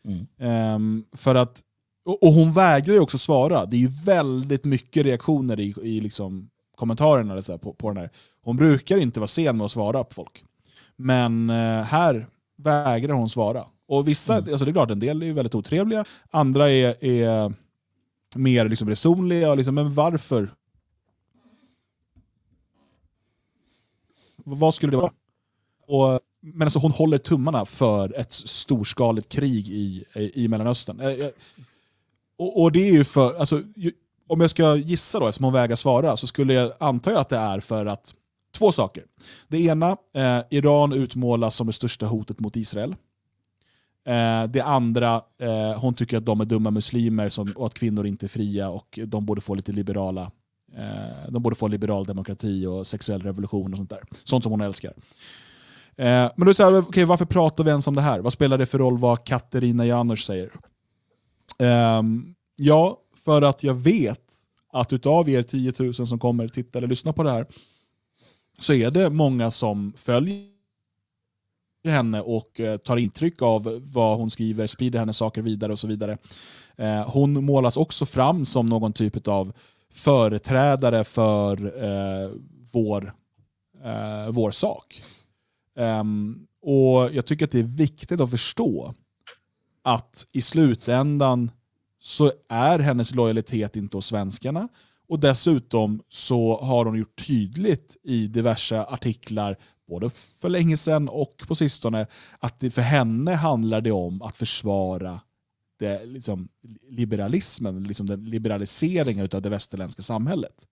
Mm. Um, för att, och, och, hon vägrar ju också svara. Det är ju väldigt mycket reaktioner i, i liksom kommentarerna eller så på, på den här. Hon brukar inte vara sen med att svara på folk. Men uh, här vägrar hon svara. Och vissa, mm. alltså det är klart, en del är väldigt otrevliga, andra är, är mer liksom resonliga. Liksom, men varför? Vad skulle det vara? Och men alltså hon håller tummarna för ett storskaligt krig i, i Mellanöstern. Eh, eh, och, och det är ju för, alltså, om jag ska gissa då, eftersom hon vägrar svara, så skulle jag anta att det är för att två saker. Det ena, eh, Iran utmålas som det största hotet mot Israel. Eh, det andra, eh, hon tycker att de är dumma muslimer som, och att kvinnor inte är fria och de borde få lite liberala eh, de borde få liberal demokrati och sexuell revolution och sånt där. Sånt som hon älskar. Eh, men då är det okay, varför pratar vi ens om det här? Vad spelar det för roll vad Katerina Janouch säger? Eh, ja, för att jag vet att utav er 10 000 som kommer titta eller lyssna på det här så är det många som följer henne och eh, tar intryck av vad hon skriver, sprider hennes saker vidare och så vidare. Eh, hon målas också fram som någon typ av företrädare för eh, vår, vår sak. Um, och Jag tycker att det är viktigt att förstå att i slutändan så är hennes lojalitet inte hos svenskarna. Och dessutom så har hon gjort tydligt i diverse artiklar, både för länge sedan och på sistone, att det för henne handlar det om att försvara det, liksom, liberalismen, liksom den liberaliseringen av det västerländska samhället.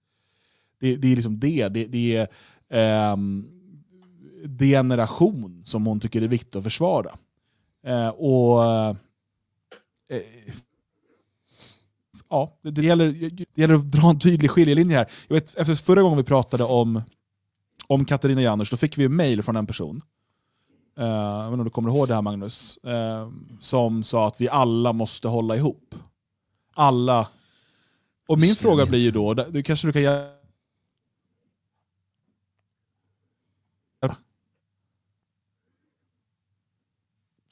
Det, det är liksom det. Det, det är um, det generation som hon tycker är viktigt att försvara. Uh, och uh, ja, det, gäller, det gäller att dra en tydlig skiljelinje här. Jag vet, efter förra gången vi pratade om, om Katarina Janouch, då fick vi mail från en person. Uh, jag vet inte om du kommer ihåg det här Magnus? Uh, som sa att vi alla måste hålla ihop. Alla. Och min fråga blir ju då, det kanske du kan göra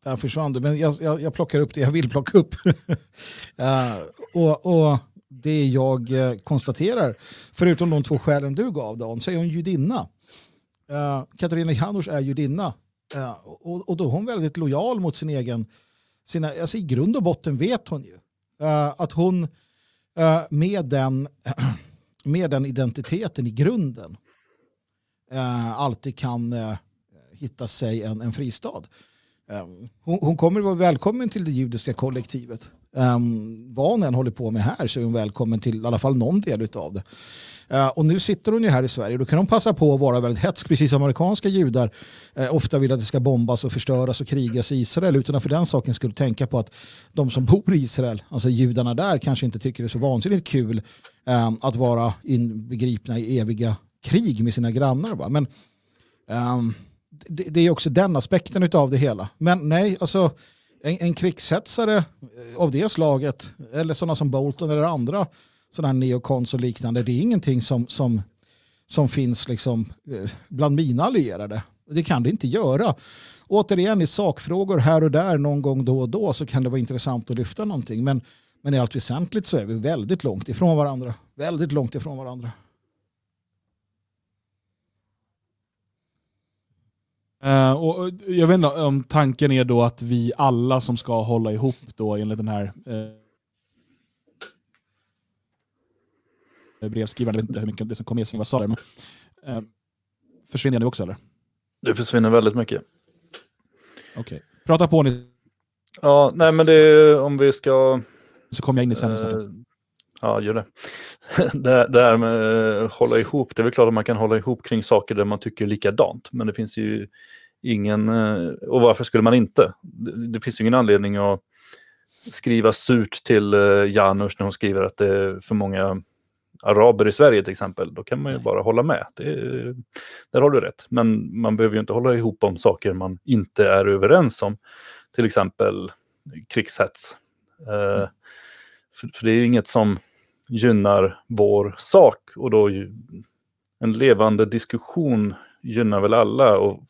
där försvann du, men jag, jag, jag, plockar upp det jag vill plocka upp. uh, och, och, det jag eh, konstaterar, förutom de två skälen du gav Dan, så är hon judinna. Uh, Katarina Janouch är judinna. Uh, och, och då är hon väldigt lojal mot sin egen, sina, alltså i grund och botten vet hon ju uh, att hon med, den, med den identiteten i grunden alltid kan hitta sig en, en fristad. Ehm, hon, hon, kommer att vara välkommen till det judiska kollektivet. Um, vad hon än håller på med här så är hon välkommen till i alla fall någon del av det. Uh, och nu sitter hon ju här i Sverige. Då kan hon passa på att vara väldigt hetsk, precis som amerikanska judar uh, ofta vill att det ska bombas och förstöras och krigas i Israel utan att för den saken skulle tänka på att de som bor i Israel, alltså judarna där, kanske inte tycker det är så vansinnigt kul um, att vara inbegripna i eviga krig med sina grannar. Va? Men um, det, det, är också den aspekten av det hela. Men nej, alltså en, en krigshetsare eh, av det slaget, eller sådana som Bolton eller andra sådana här neokons och liknande, det är ingenting som, som, som finns liksom eh, bland mina allierade. Det kan det inte göra. Återigen i sakfrågor här och där någon gång då och då så kan det vara intressant att lyfta någonting. Men, men i allt väsentligt så är vi väldigt långt ifrån varandra. Väldigt långt ifrån varandra. Uh, och jag vet inte om tanken är då att vi alla som ska hålla ihop då enligt den här uh, brevskrivaren, jag vet inte hur mycket det som kom med sig vad sa där, men uh, försvinner jag nu också eller? Det försvinner väldigt mycket. Okej, okay. prata på ni. Ja, nej men det är om vi ska... Så kommer jag in i sändningen Ja, gör det. det. Det här med att hålla ihop, det är väl klart att man kan hålla ihop kring saker där man tycker likadant, men det finns ju ingen, eh, och varför skulle man inte? Det, finns ju ingen anledning att skriva surt till eh, Janus när hon skriver att det är för många araber i Sverige till exempel, då kan man ju bara hålla med. Det, där har du rätt. Men man behöver ju inte hålla ihop om saker man inte är överens om. Till exempel krigshets. Eh, mm. för, för, det är ju inget som gynnar vår sak och då en levande diskussion gynnar väl alla och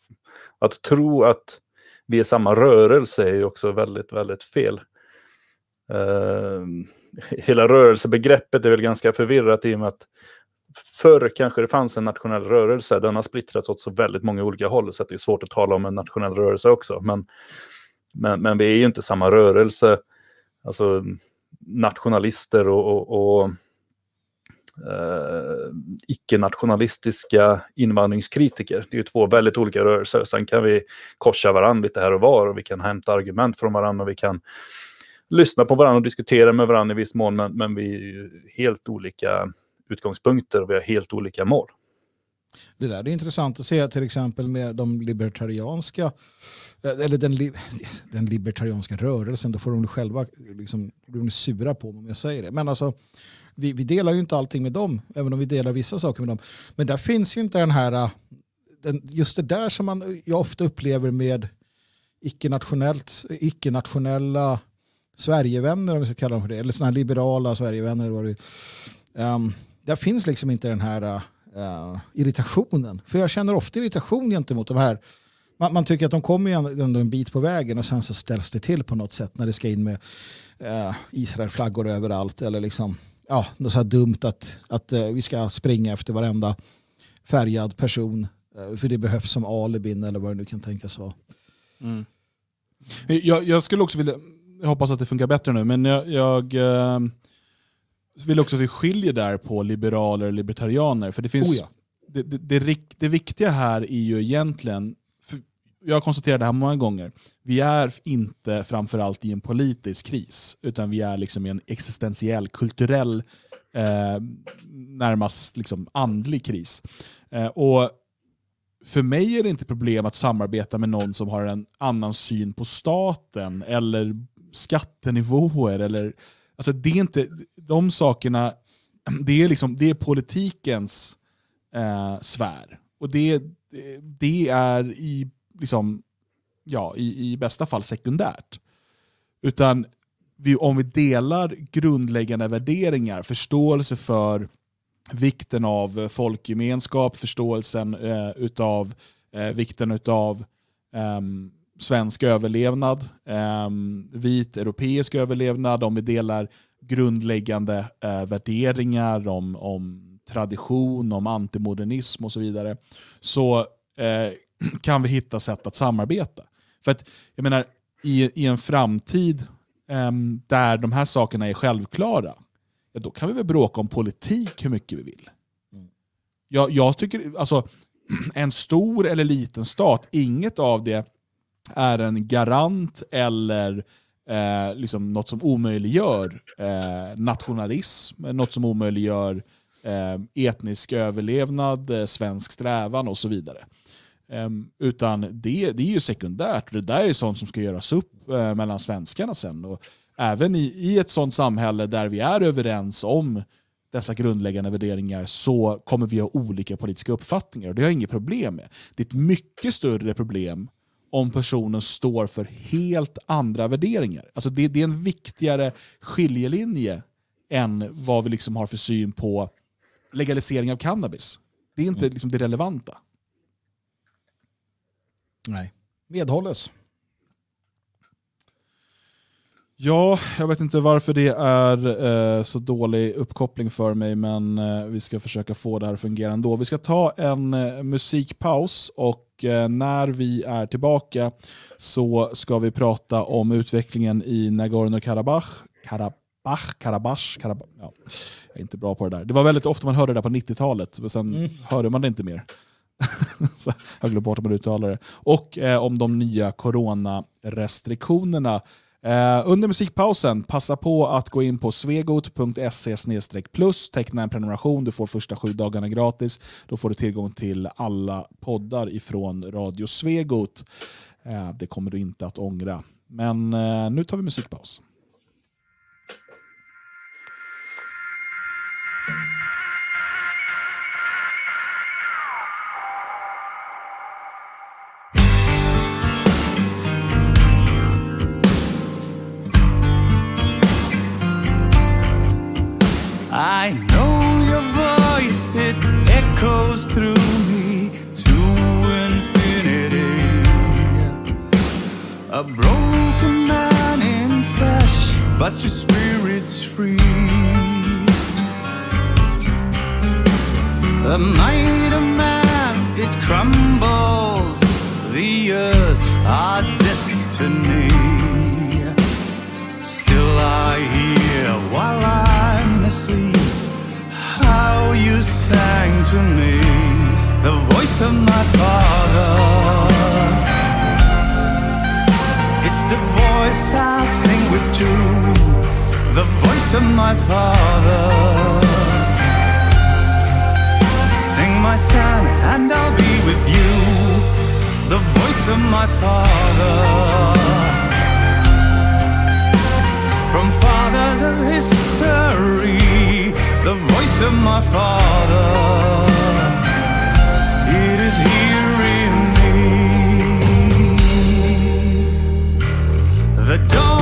att tro att vi är samma rörelse är ju också väldigt, väldigt fel. Uh, hela rörelsebegreppet är väl ganska förvirrat i och med att förr kanske det fanns en nationell rörelse. Den har splittrats åt så väldigt många olika håll så att det är svårt att tala om en nationell rörelse också. Men, men, men vi är ju inte samma rörelse. Alltså, nationalister och, och, och eh, icke-nationalistiska invandringskritiker. Det är ju två väldigt olika rörelser. Sen kan vi korsa varandra lite här och var och vi kan hämta argument från varandra och vi kan lyssna på varandra och diskutera med varandra i viss mån, men, men vi är ju helt olika utgångspunkter och vi har helt olika mål. Det där är intressant att se till exempel med de libertarianska eh, eller den, den libertarianska rörelsen, då får de själva liksom, de sura på mig om jag säger det. Men alltså, vi, vi, delar ju inte allting med dem, även om vi delar vissa saker med dem. Men där finns ju inte den här, eh, den, just det där som man, eh, jag ofta upplever med icke-nationella Sverigevänner, om vi ska kalla dem för det, eller sådana här liberala Sverigevänner. Eller vad det, Um, där finns liksom inte den här uh, irritationen. För jag känner ofta irritation gentemot de här. Man, man tycker att de kommer ju ändå en bit på vägen och sen så ställs det till på något sätt när det ska in med uh, Israelflaggor överallt. Eller liksom, ja, något så här dumt att, att uh, vi ska springa efter varenda färgad person. för det behövs som alibin eller vad det nu kan tänkas vara. Mm. Jag, jag, skulle också vilja, jag hoppas att det funkar bättre nu, men jag, jag eh, vill också se skiljer där på liberaler och libertarianer. För det finns, oh ja. det, det, det, det, viktiga här är ju egentligen, jag har konstaterat det här många gånger, vi är inte framförallt i en politisk kris, utan vi är liksom i en existentiell, kulturell, eh, närmast liksom andlig kris. Eh, och för mig är det inte problem att samarbeta med någon som har en annan syn på staten eller skattenivåer. Eller, alltså det är inte, de sakerna, det är, liksom, det är politikens eh, sfär. Och det, det är i, liksom, ja, i, i bästa fall sekundärt. Utan vi, om vi delar grundläggande värderingar, förståelse för vikten av folkgemenskap, förståelsen eh, utav eh, vikten utav eh, svensk överlevnad, eh, vit europeisk överlevnad, om vi delar grundläggande eh, värderingar om, om tradition, om antimodernism och så vidare, så eh, kan vi hitta sätt att samarbeta. För att, jag menar, i, i en framtid ehm, där de här sakerna är självklara, ja, då kan vi väl bråka om politik hur mycket vi vill. Mm. Jag, jag tycker, alltså, en stor eller liten stat, inget av det är en garant eller eh, liksom något som omöjliggör eh, nationalism, något som omöjliggör eh, etnisk överlevnad, eh, svensk strävan och så vidare. Um, utan det, det är ju sekundärt. Det där är sånt som ska göras upp uh, mellan svenskarna sen. Och även i, i ett sånt samhälle där vi är överens om dessa grundläggande värderingar så kommer vi ha olika politiska uppfattningar. Och det har jag inget problem med. Det är ett mycket större problem om personen står för helt andra värderingar. Alltså det, det är en viktigare skiljelinje än vad vi liksom har för syn på legalisering av cannabis. Det är inte mm. liksom det relevanta. Nej, medhålles. Ja, jag vet inte varför det är eh, så dålig uppkoppling för mig, men eh, vi ska försöka få det här att fungera ändå. Vi ska ta en eh, musikpaus och eh, när vi är tillbaka så ska vi prata om utvecklingen i Nagorno-Karabach. Karabach, Karabach, Karabach. Ja, jag är inte bra på det där. Det var väldigt ofta man hörde det där på 90-talet, men sen mm. hörde man det inte mer. jag glömt bort hur man uttalar det. Och eh, om de nya coronarestriktionerna Eh, under musikpausen, passa på att gå in på svegot.se plus, teckna en prenumeration, du får första sju dagarna gratis. Då får du tillgång till alla poddar ifrån Radio Svegot. Eh, det kommer du inte att ångra. Men eh, nu tar vi musikpaus. But your spirit's free. The might of man, it crumbles, the earth, our destiny. Still I hear while I'm asleep how you sang to me the voice of my father. It's the voice I'll sing with too, the voice of my father. Sing my son and I'll be with you, the voice of my father. From fathers of history the voice of my father. It is here in me. The doors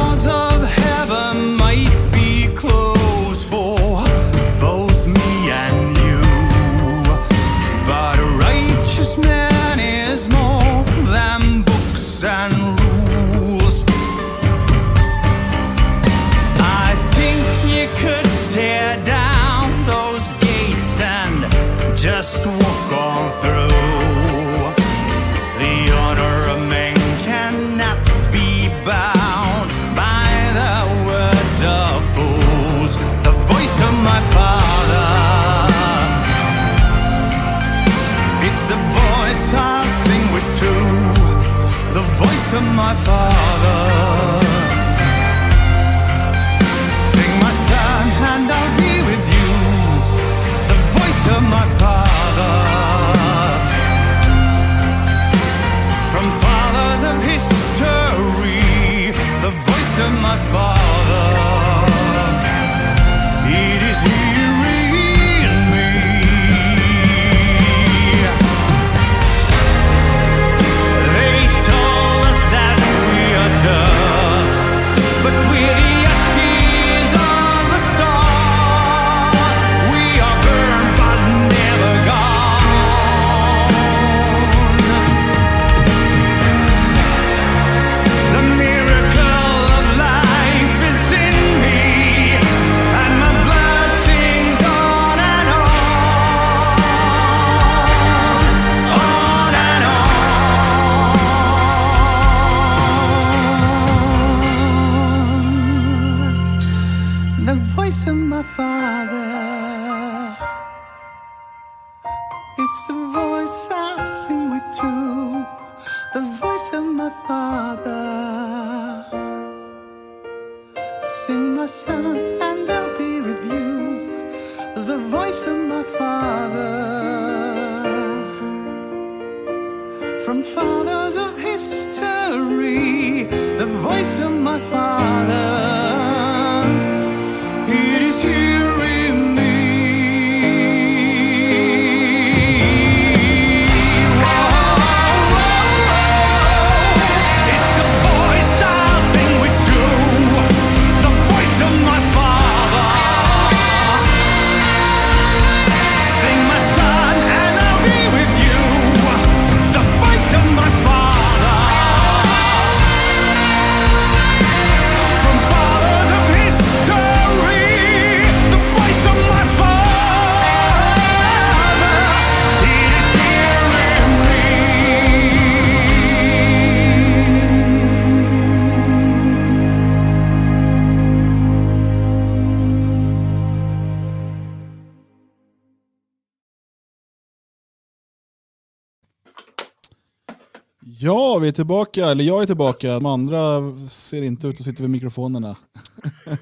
Ja, vi är tillbaka. Eller jag är tillbaka. De andra ser inte ut att sitta vid mikrofonerna.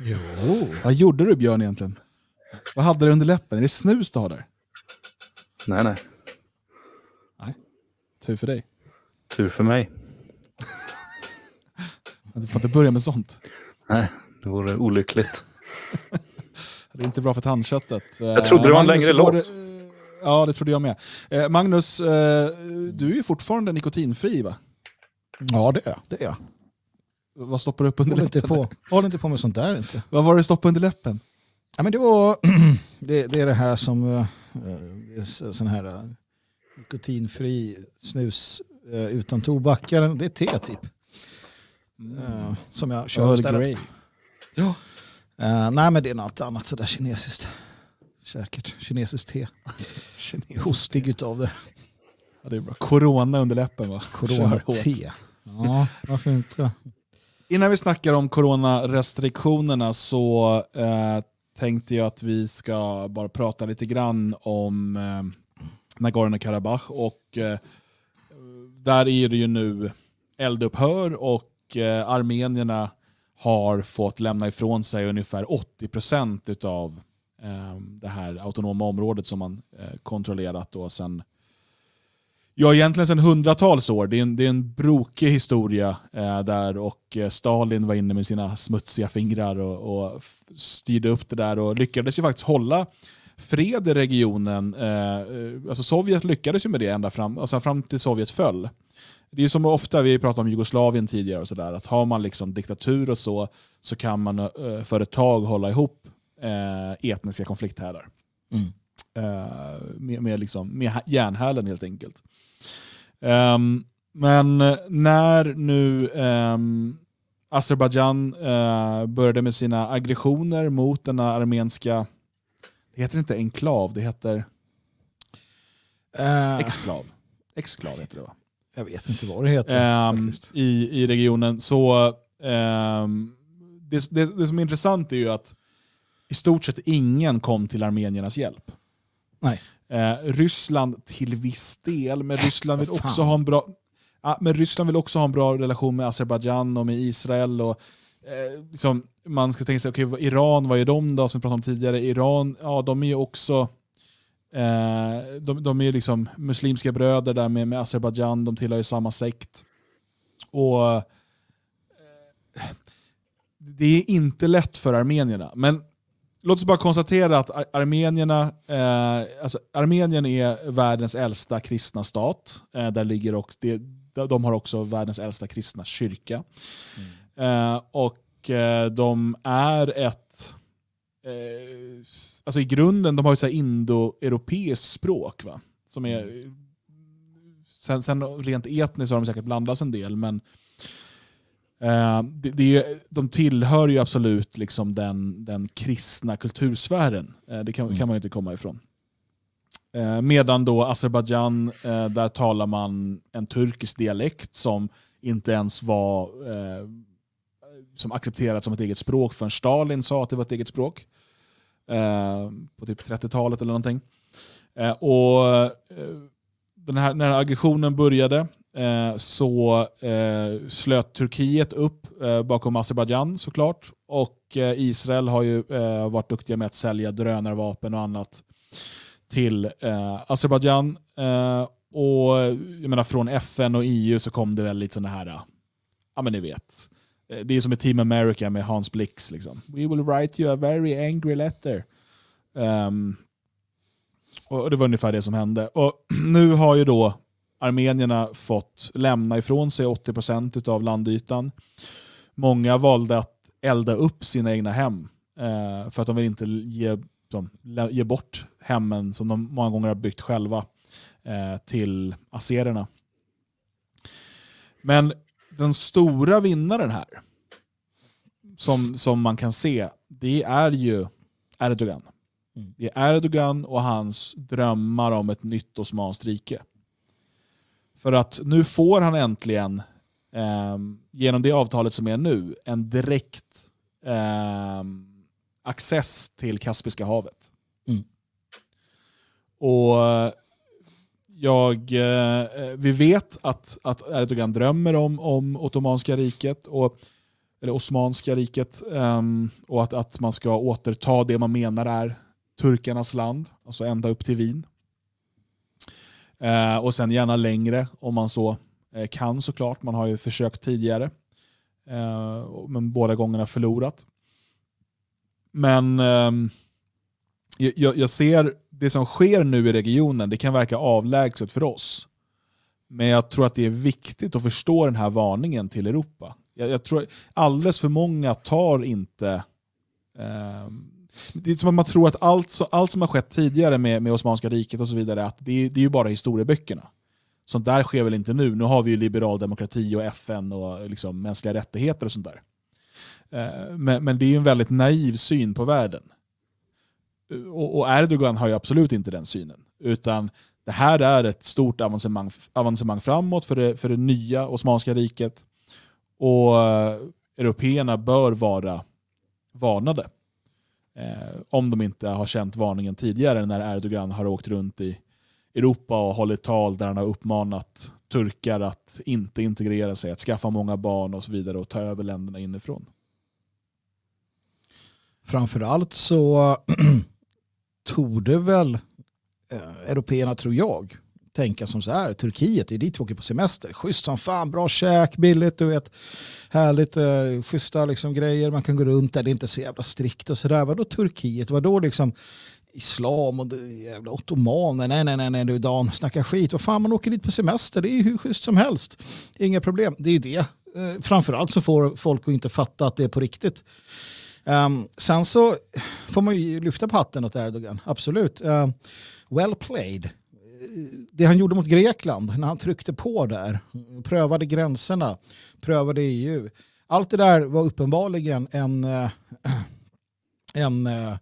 Jo. Vad gjorde du Björn egentligen? Vad hade du under läppen? Är det snus du har där? Nej, nej. Tur för dig. Tur för mig. Du får inte börja med sånt. Nej, det vore olyckligt. Det är inte bra för tandköttet. Jag trodde det var en längre låt. Ja, det trodde jag med. Eh, Magnus, eh, du är ju fortfarande nikotinfri va? Ja, det är det är jag. Vad stoppar du upp under Håll inte läppen? på, håll inte på med sånt där inte. Vad var det du stoppade under läppen? Ja, men det, var, det, det är det här som eh, så- sån här eh, nikotinfri snus eh, utan tobak. Ja, Det är te typ. Eh, som jag kör Earl istället. Grey. Eh, nej men det är något annat sådär kinesiskt. Säkert. Kinesiskt te. Kinesiskt. Hostig utav det. Ja, det är bra. Corona under läppen va? Kör hårt. Corona-te. Ja, varför inte? Innan vi snackar om coronarestriktionerna så eh, tänkte jag att vi ska bara prata lite grann om eh, Nagorno-Karabach. Och eh, där är det ju nu eldupphör och eh, armenierna har fått lämna ifrån sig ungefär 80% av eh, det här autonoma området som man eh, kontrollerat då sedan Ja, egentligen sedan hundratals år. Det är en, det är en brokig historia eh, där och eh, Stalin var inne med sina smutsiga fingrar och, och styrde upp det där och lyckades ju faktiskt hålla fred i regionen. Eh, eh, alltså Sovjet lyckades ju med det ända fram, alltså fram till Sovjet föll. Det är som ofta, vi pratade om Jugoslavien tidigare, och så där, att har man liksom diktatur och så, så kan man eh, för ett tag hålla ihop eh, etniska konflikthärdar. Mm. Eh, med, med, liksom, med järnhälen helt enkelt. Ehm, men när nu um, Azerbajdzjan eh, började med sina aggressioner mot denna armenska, det heter inte enklav, det heter Eh, exklav. Exklav heter det va? jag vet inte vad det heter. Faktiskt. i, i regionen. Så det, det, det som är intressant är ju att i stort sett ingen kom till armeniernas hjälp. Nej. Eh, Ryssland till viss del, men Ryssland vill också ha en bra Ja, men Ryssland vill också ha en bra relation med Azerbajdzjan och med Israel. Och, eh, liksom, man ska tänka sig, vad- Iran, vad är de då, som vi pratade om tidigare? Iran, ja de är ju också eh, de, de är liksom muslimska bröder där med, med Azerbajdzjan, de tillhör ju samma sekt. Och eh, Det är inte lätt för armenierna, men låt oss bara konstatera att ar- armenierna, eh, alltså Armenien är världens äldsta kristna stat. Eh, där ligger också, det, de har också världens äldsta kristna kyrka. Eh, och eh, de är ett, eh, alltså i grunden, de har ett indoeuropeiskt språk. Va? Som är, sen, sen rent etniskt har de säkert blandats en del, men Eh, det, det de tillhör ju absolut liksom den, den kristna kultursfären. Eh, det kan, kan man inte komma ifrån. Eh, medan då Azerbajdzjan, eh, där talar man en turkisk dialekt som inte ens var eh, som accepterat som ett eget språk förrän Stalin sa att det var ett eget språk. Eh, på typ 30-talet eller någonting. Och den här, när aggressionen började Eh, så eh, slöt Turkiet upp eh, bakom Azerbajdzjan såklart. Och eh, Israel har ju eh, varit duktiga med att sälja drönarvapen och annat till eh, Azerbajdzjan. Eh, och jag menar från FN och EU så kom det väl lite sådana här, eh, ja men ni vet. Eh, det är som i Team America med Hans Blix. Liksom. We will write you a very angry letter. Um, och det var ungefär det som hände. Och nu har ju då armenierna fått lämna ifrån sig 80% av landytan. Många valde att elda upp sina egna hem eh, för att de vill inte ge, som, ge bort hemmen som de många gånger har byggt själva eh, till azererna. Men den stora vinnaren här, som, som man kan se, det är ju Erdogan. Det är Erdogan och hans drömmar om ett nytt Osmanskt rike. För att nu får han äntligen, ehm, genom det avtalet som är nu, en direkt ehm, access till Kaspiska havet. Mm. Och eh, jag, eh, vi vet att, att Erdogan drömmer om, om Ottomanska riket, och, eller Osmanska riket, ehm, och att, att man ska återta det man menar är turkarnas land, alltså ända upp till Wien. Eh, och sen gärna längre om man så eh, kan såklart. Man har ju försökt tidigare. Eh, men båda gångerna förlorat. Men ehm, jag, jag ser det som sker nu i regionen, det kan verka avlägset för oss. Men jag tror att det är viktigt att förstå den här varningen till Europa. Jag, jag tror alldeles för många tar inte eh, det är som att man tror att allt, så, allt som har skett tidigare med, med Osmanska riket och så vidare, att det, är- det är ju bara historieböckerna. Sånt där sker väl inte nu. Nu har vi ju liberal demokrati och FN och liksom mänskliga rättigheter och sånt där. Eh, men, men det är ju en väldigt naiv syn på världen. Eh, och, och Erdogan har ju absolut inte den synen. Utan det här är ett stort avancemang, avancemang framåt för det, för det nya Osmanska riket. Och eh, européerna bör vara varnade. Eh, om de inte har känt varningen tidigare när Erdogan har åkt runt i Europa och hållit tal där han har uppmanat turkar att inte integrera sig, att skaffa många barn och så vidare och ta över länderna inifrån. Framförallt så torde väl eh, européerna, tror jag, tänka som så här, Turkiet, det är dit vi åker på semester. Schysst som fan, bra käk, billigt, du vet. Härligt, eh, schyssta liksom, grejer, man kan gå runt där, det är inte så jävla strikt och sådär. Vadå Turkiet, vadå liksom islam och det jävla ottomaner, nej nej nej, nej du Dan, snacka skit, vad fan man åker dit på semester, det är ju hur schysst som helst. Inga problem, det är ju det. Eh, framförallt så får folk att inte fatta att det är på riktigt. Um, sen så får man ju lyfta på hatten åt Erdogan, absolut. Um, well played. Det han gjorde mot Grekland, när han tryckte på där, prövade gränserna, prövade EU. Allt det där var uppenbarligen en, eh, en, eh,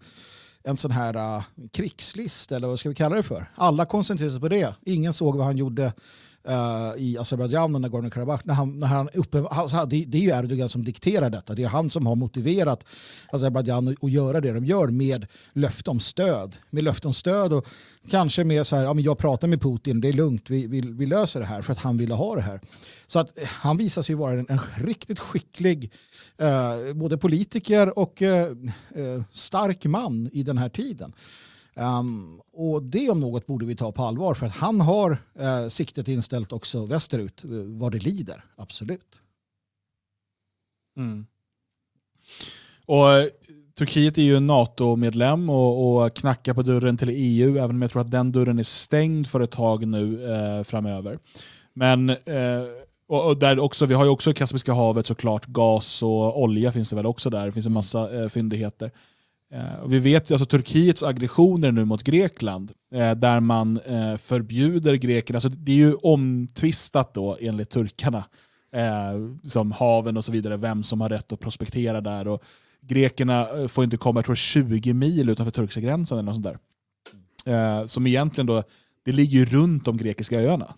en sån här eh, krigslist, eller vad ska vi kalla det för? Alla koncentrerade sig på det. Ingen såg vad han gjorde uh, i Azerbajdzjan och Nagorno-Karabach. När han, när han uppe, alltså, det, det är ju Erdogan som dikterar detta. Det är han som har motiverat Azerbajdzjan att, att göra det de gör med löfte om stöd. Med löfte om stöd och kanske med så här, ja, men jag pratar med Putin, det är lugnt, vi, vi, vi löser det här för att han ville ha det här. Så att eh, han visar sig vara en, en riktigt skicklig uh, både politiker och uh, stark man i den här tiden. Um, och det om något borde vi ta på allvar för att han har uh, siktet inställt också västerut eh, uh, vad det lider, absolut. Mm. Och uh, Turkiet är ju NATO-medlem och, och knackar på dörren till EU, även om jag tror att den dörren är stängd för ett tag nu uh, framöver. Men och, och där också, vi har ju också Kaspiska havet såklart, gas och olja finns det väl också där. Det finns en massa eh, fyndigheter. Eh, och vi vet ju alltså Turkiets aggressioner nu mot Grekland, eh, där man eh, förbjuder grekerna. Alltså, det är ju omtvistat då enligt turkarna, eh, som haven och så vidare, vem som har rätt att prospektera där. Och grekerna eh, får inte komma, jag tror 20 mil utanför turkiska gränsen eller något sånt där. Eh, som egentligen då, det ligger ju runt de grekiska öarna.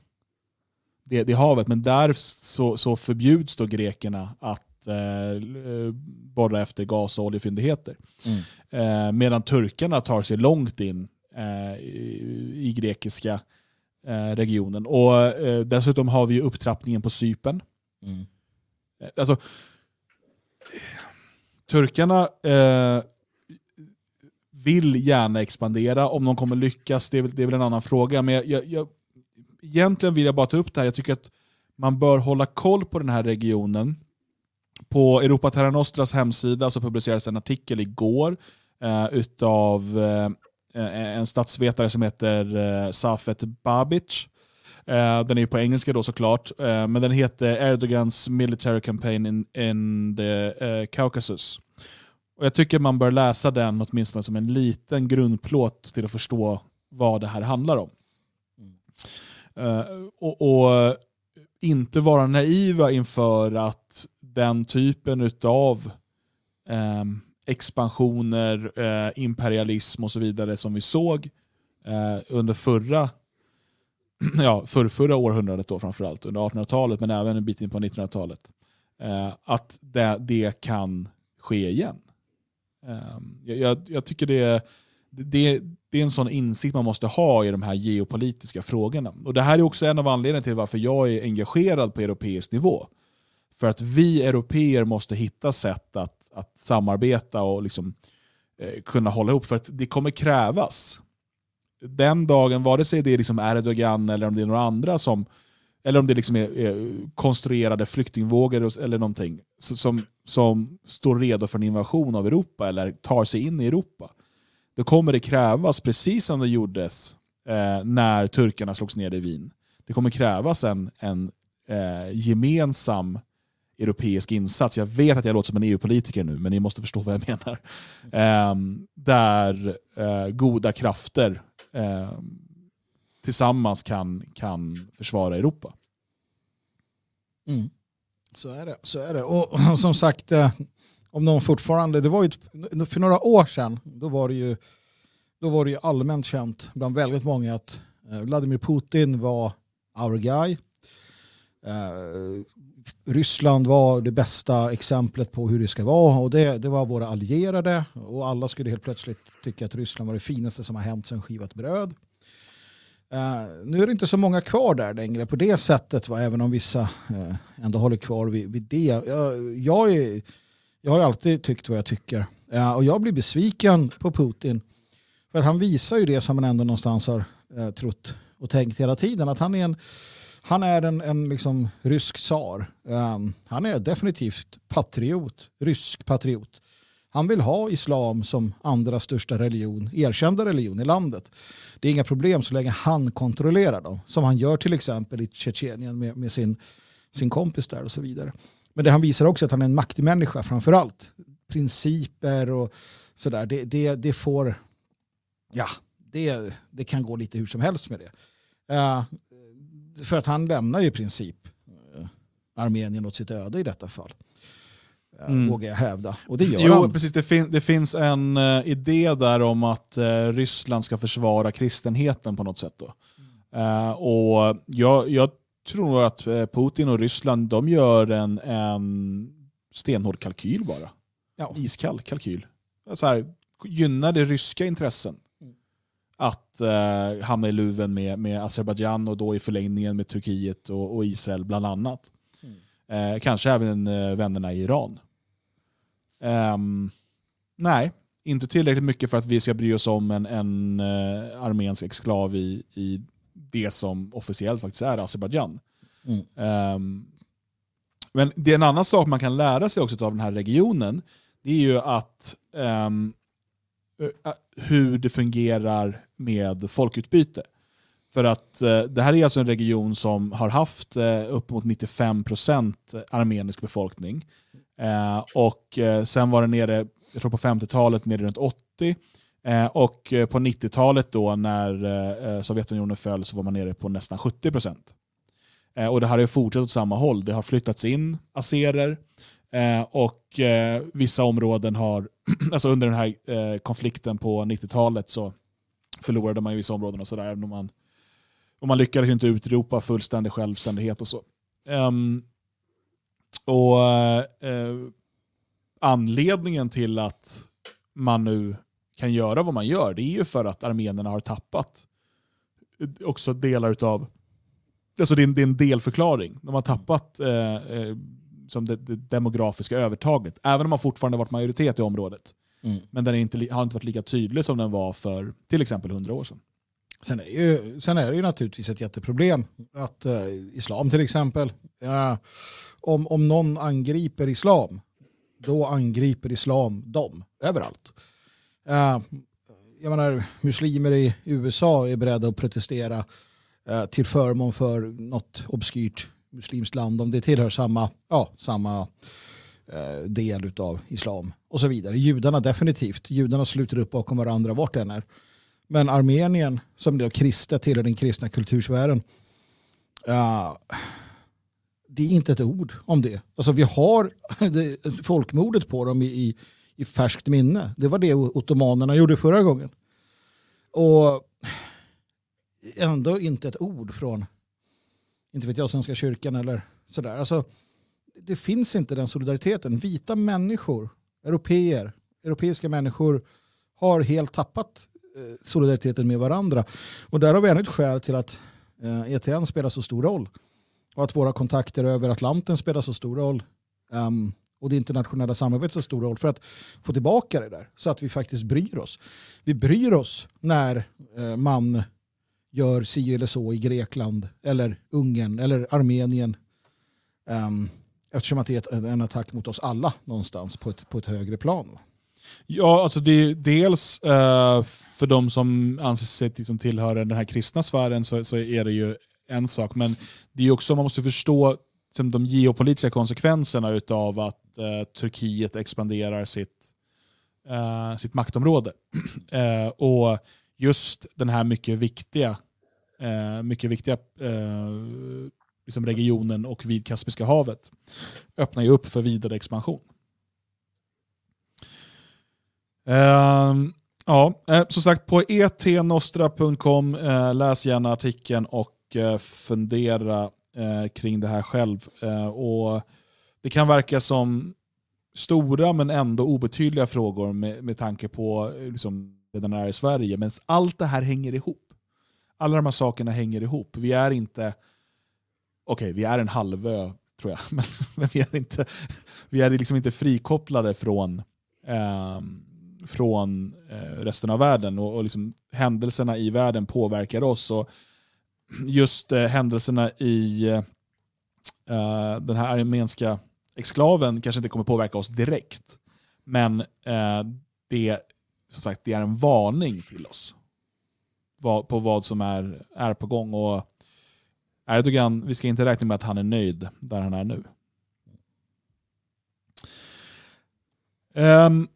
Det, det havet, men där så, så förbjuds då grekerna att eh, borra efter gas och oljefyndigheter. Eh, medan turkarna tar sig långt in eh, i, i grekiska eh, regionen. Och eh, dessutom har vi upptrappningen på Cypern. Mm. Eh, Alltså, turkarna eh, vill gärna expandera. Om de kommer lyckas, det är väl, det är väl en annan fråga. Men jag, jag, jag, egentligen vill jag bara ta upp det här. Jag tycker att man bör hålla koll på den här regionen. På Europa Terra Nostras hemsida så publicerades en artikel igår eh, utav eh, eh, en statsvetare som heter eh, Safet Babic. Eh, den är ju på engelska då såklart, eh, men den heter Erdogans military campaign in, in the eh, Caucasus. Och jag tycker man bör läsa den åtminstone som en liten grundplåt till att förstå vad det här handlar om. Eh, och, och inte vara naiva inför att den typen av eh, expansioner, eh, imperialism och så vidare som vi såg eh, under förra ja, för förra århundradet då framförallt, under 1800-talet men även en bit in på 1900-talet. Eh, att det, det kan ske igen. Eh, jag, jag, jag tycker det, det, det är en sån insikt man måste ha i de här geopolitiska frågorna. Och Det här är också en av anledningarna till varför jag är engagerad på europeisk nivå. För att vi europeer måste hitta sätt att, att samarbeta och liksom, eh, kunna hålla ihop. För att det kommer krävas den dagen, vare sig det är liksom Erdogan eller om det är några andra som eller om det liksom är, är konstruerade flyktingvågor eller någonting som, som står redo för en invasion av Europa eller tar sig in i Europa. Då kommer det krävas, precis som det gjordes eh, när turkarna slogs ner i Wien, det kommer krävas en, en eh, gemensam europeisk insats. Jag vet att jag låter som en EU-politiker nu, men ni måste förstå vad jag menar. Eh, där eh, goda krafter eh, tillsammans kan, kan försvara Europa. Mm. Så är det. Så är det. Och, och som sagt, eh, om någon fortfarande, det var ju ett, för några år sedan, då var det ju, då var det ju allmänt känt bland väldigt många att eh, Vladimir Putin var our guy. Eh, Ryssland var det bästa exemplet på hur det ska vara och det, det var våra allierade och alla skulle helt plötsligt tycka att Ryssland var det finaste som har hänt sedan skivat bröd. Uh, nu är det inte så många kvar där längre på det sättet, va? även om vissa uh, ändå håller kvar vid, vid det. Jag, jag, är, jag har alltid tyckt vad jag tycker. Eh, och jag blir besviken på Putin. För att han visar ju det som man ändå någonstans har trott och tänkt hela tiden. Att han är en, han är en, en liksom rysk tsar. Um, han är definitivt patriot, rysk patriot. Han vill ha islam som andra största religion, erkända religion i landet. Det är inga problem så länge han kontrollerar dem. Som han gör till exempel i Tjetjenien med, med sin, sin kompis där och så vidare. Men det han visar också att han är en maktmänniska framför allt. Principer och sådär. Det, det, det får, ja, det, det kan gå lite hur som helst med det. Uh, för att han lämnar i princip eh, Armenien åt sitt öde i detta fall. Eh, Mm. Vågar jag hävda. Och det gör Jo, han. precis. Det, fin- det finns en eh, idé där om att eh, Ryssland ska försvara kristenheten på något sätt. Då. Eh, och jag, jag tror att Putin och Ryssland de gör en, en stenhård kalkyl bara. Ja. Iskall kalkyl. Så här, gynnar det ryska intressen. Att eh, hamna i luven med, med Azerbajdzjan och då i förlängningen med Turkiet och, och Israel bland annat. Mm. Eh, kanske även eh, vännerna i Iran. Ehm, nej, inte tillräckligt mycket för att vi ska bry oss om en, en eh, armensk exklav i, i det som officiellt faktiskt är Azerbajdzjan. Mm. Ehm, men det är en annan sak man kan lära sig också av den här regionen. Det är ju att eh, hur det fungerar med folkutbyte. För att eh, det här är alltså en region som har haft eh, upp mot 95% armenisk befolkning. Eh, och eh, sen var det nere, jag tror på 50-talet, nere runt 80. Eh, och eh, på 90-talet då när eh, eh, Sovjetunionen föll så var man nere på nästan 70%. Eh, och det här har ju fortsatt åt samma håll. Det har flyttats in azerer eh, och eh, vissa områden har, alltså under den här eh, konflikten på 90-talet så förlorade man ju vissa områden och sådär. även om Man, och man lyckades ju inte utropa fullständig självständighet och så. Um, och uh, Anledningen till att man nu kan göra vad man gör, det är ju för att armenierna har tappat också delar av Alltså det är, en, det är en delförklaring. De har tappat eh, eh, som det, det demografiska övertaget, även om man fortfarande varit majoritet i området. Mm. Men den inte, har inte varit lika tydlig som den var för till exempel 100 år sedan. Sen är, ju, sen är det ju naturligtvis ett jätteproblem att eh, islam till exempel, ja, om, om någon angriper islam, då angriper islam dem överallt. Eh, jag menar, muslimer i USA är beredda att protestera eh, till förmån för något obskyrt muslimskt land om det tillhör samma, ja, samma eh, Eh, del av islam och så vidare. Judarna definitivt. Judarna sluter upp bakom varandra vart det än är. Men Armenien, som då kristna tillhör den kristna kultursfären, uh, det är inte ett ord om det. Alltså vi har folkmordet på dem i, i, i färskt minne. Det var det ottomanerna gjorde förra gången. Och ändå inte ett ord från, inte vet jag, Svenska kyrkan eller sådär. Alltså, det finns inte den solidariteten. Vita människor, europeer, europeiska människor har helt tappat eh, solidariteten med varandra. Och där har vi ännu ett skäl till att eh, ETN spelar så stor roll. Och att våra kontakter över Atlanten spelar så stor roll. Um, och det internationella samarbetet så stor roll för att få tillbaka det där. Så att vi faktiskt bryr oss. Vi bryr oss när eh, man gör si eller så i Grekland eller Ungern eller Armenien. Um, eftersom att det är en attack mot oss alla någonstans på ett, på ett högre plan. Ja, alltså det är dels eh, för de som anser sig liksom tillhöra den här kristna sfären så, så är det ju en sak. Men det är också, man måste förstå liksom, de geopolitiska konsekvenserna av att eh, Turkiet expanderar sitt, eh, sitt maktområde. Eh, och just den här mycket viktiga, eh, mycket viktiga eh, liksom regionen och vid Kaspiska havet öppnar ju upp för vidare expansion. Ehm, ja, eh, som sagt på etnostra.com, eh, läs gärna artikeln och eh, fundera eh, kring det här själv. Eh, och det kan verka som stora men ändå obetydliga frågor med, med tanke på hur liksom, den är i Sverige. Men allt det här hänger ihop. Alla de här sakerna hänger ihop. Vi är inte, okej vi är en halvö tror jag, men, men vi är inte, vi är liksom inte frikopplade från eh, från eh, resten av världen och, och liksom, händelserna i världen påverkar oss. Och just eh, händelserna i eh, den här armenska exklaven kanske inte kommer påverka oss direkt. Men eh, det, som sagt, det är en varning till oss på vad som är, är på gång. Och Erdogan, vi ska inte räkna med att han är nöjd där han är nu. Um,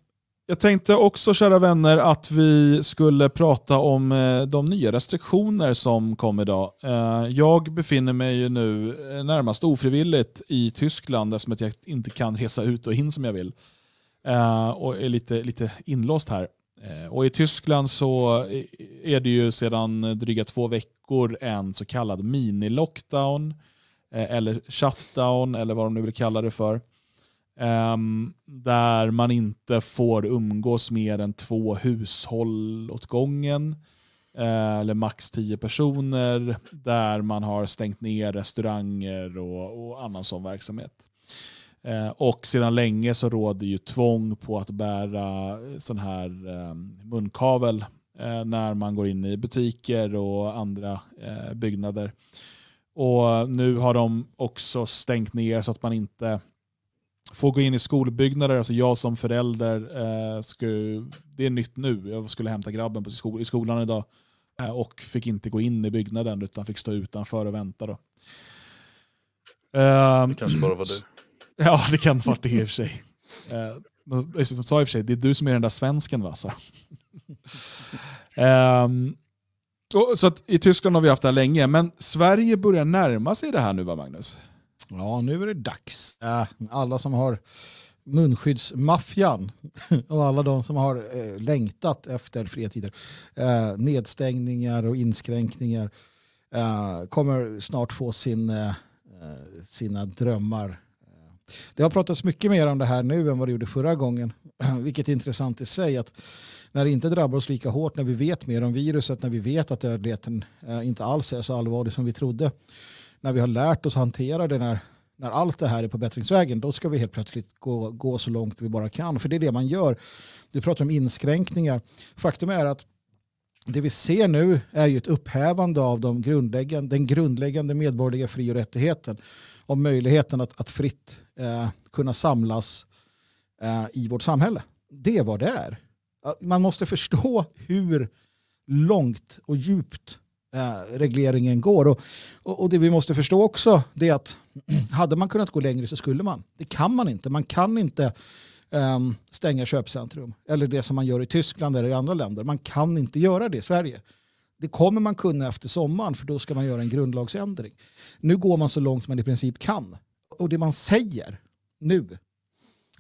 jag tänkte också, kära vänner, att vi skulle prata om eh, de nya restriktioner som kom idag. Ehm, jag befinner mig ju nu eh, närmast ofrivilligt i Tyskland eftersom jag inte kan resa ut och in som jag vill. Ehm, och är lite, lite inlåst här. Eh, och I Tyskland så är det ju sedan dryga två veckor en så kallad mini-lockdown eh, eller shutdown eller vad de nu vill kalla det för. Ehm, där man inte får umgås mer än två hushåll åt gången. Eh, eller max tio personer. Där man har stängt ner restauranger och, och annan sån verksamhet. Eh, och sedan länge så råder ju tvång på att bära sån här eh, munkavel eh, när man går in i butiker och andra eh, byggnader. Och nu har de också stängt ner så att man inte får gå in i skolbyggnader. Alltså jag som förälder, eh, skulle, det är nytt nu, jag skulle hämta grabben på i skolan idag eh, och fick inte gå in i byggnaden utan fick stå utanför och vänta. Då. Ehm, Det kanske bara var du. Ja, det kan vara det i och för sig. Eh, som sa i och för sig, det är du som är den där svensken va? Så. Ehm, och, så att I Tyskland har vi haft det här länge, men Sverige börjar närma sig det här nu va Magnus? Ja, nu är det dags. Äh, alla som har munskyddsmaffian och alla de som har eh, längtat efter fria tider, eh, nedstängningar och inskränkningar eh, kommer snart få sin, eh, eh, sina drömmar. Det har pratats mycket mer om det här nu än vad det gjorde förra gången, vilket är intressant i sig. att när det inte drabbar oss lika hårt, när vi vet mer om viruset, när vi vet att dödligheten eh, inte alls är så allvarlig som vi trodde, när vi har lärt oss hantera det när, när allt det här är på bättringsvägen, då ska vi helt plötsligt gå, gå så långt vi bara kan. För det är det man gör. Du pratar om inskränkningar. Faktum är att det vi ser nu är ju ett upphävande av de grundläggande, den grundläggande medborgerliga fri och rättigheten. Om möjligheten att, att fritt eh, kunna samlas eh, i vårt samhälle. Det är vad det är. Man måste förstå hur långt och djupt eh, regleringen går. Och, och, och det vi måste förstå också det är att hade man kunnat gå längre så skulle man. Det kan man inte. Man kan inte ehm, stänga köpcentrum. Eller det som man gör i Tyskland eller i andra länder. Man kan inte göra det i Sverige. Det kommer man kunna efter sommaren för då ska man göra en grundlagsändring. Nu går man så långt man i princip kan. Och det man säger nu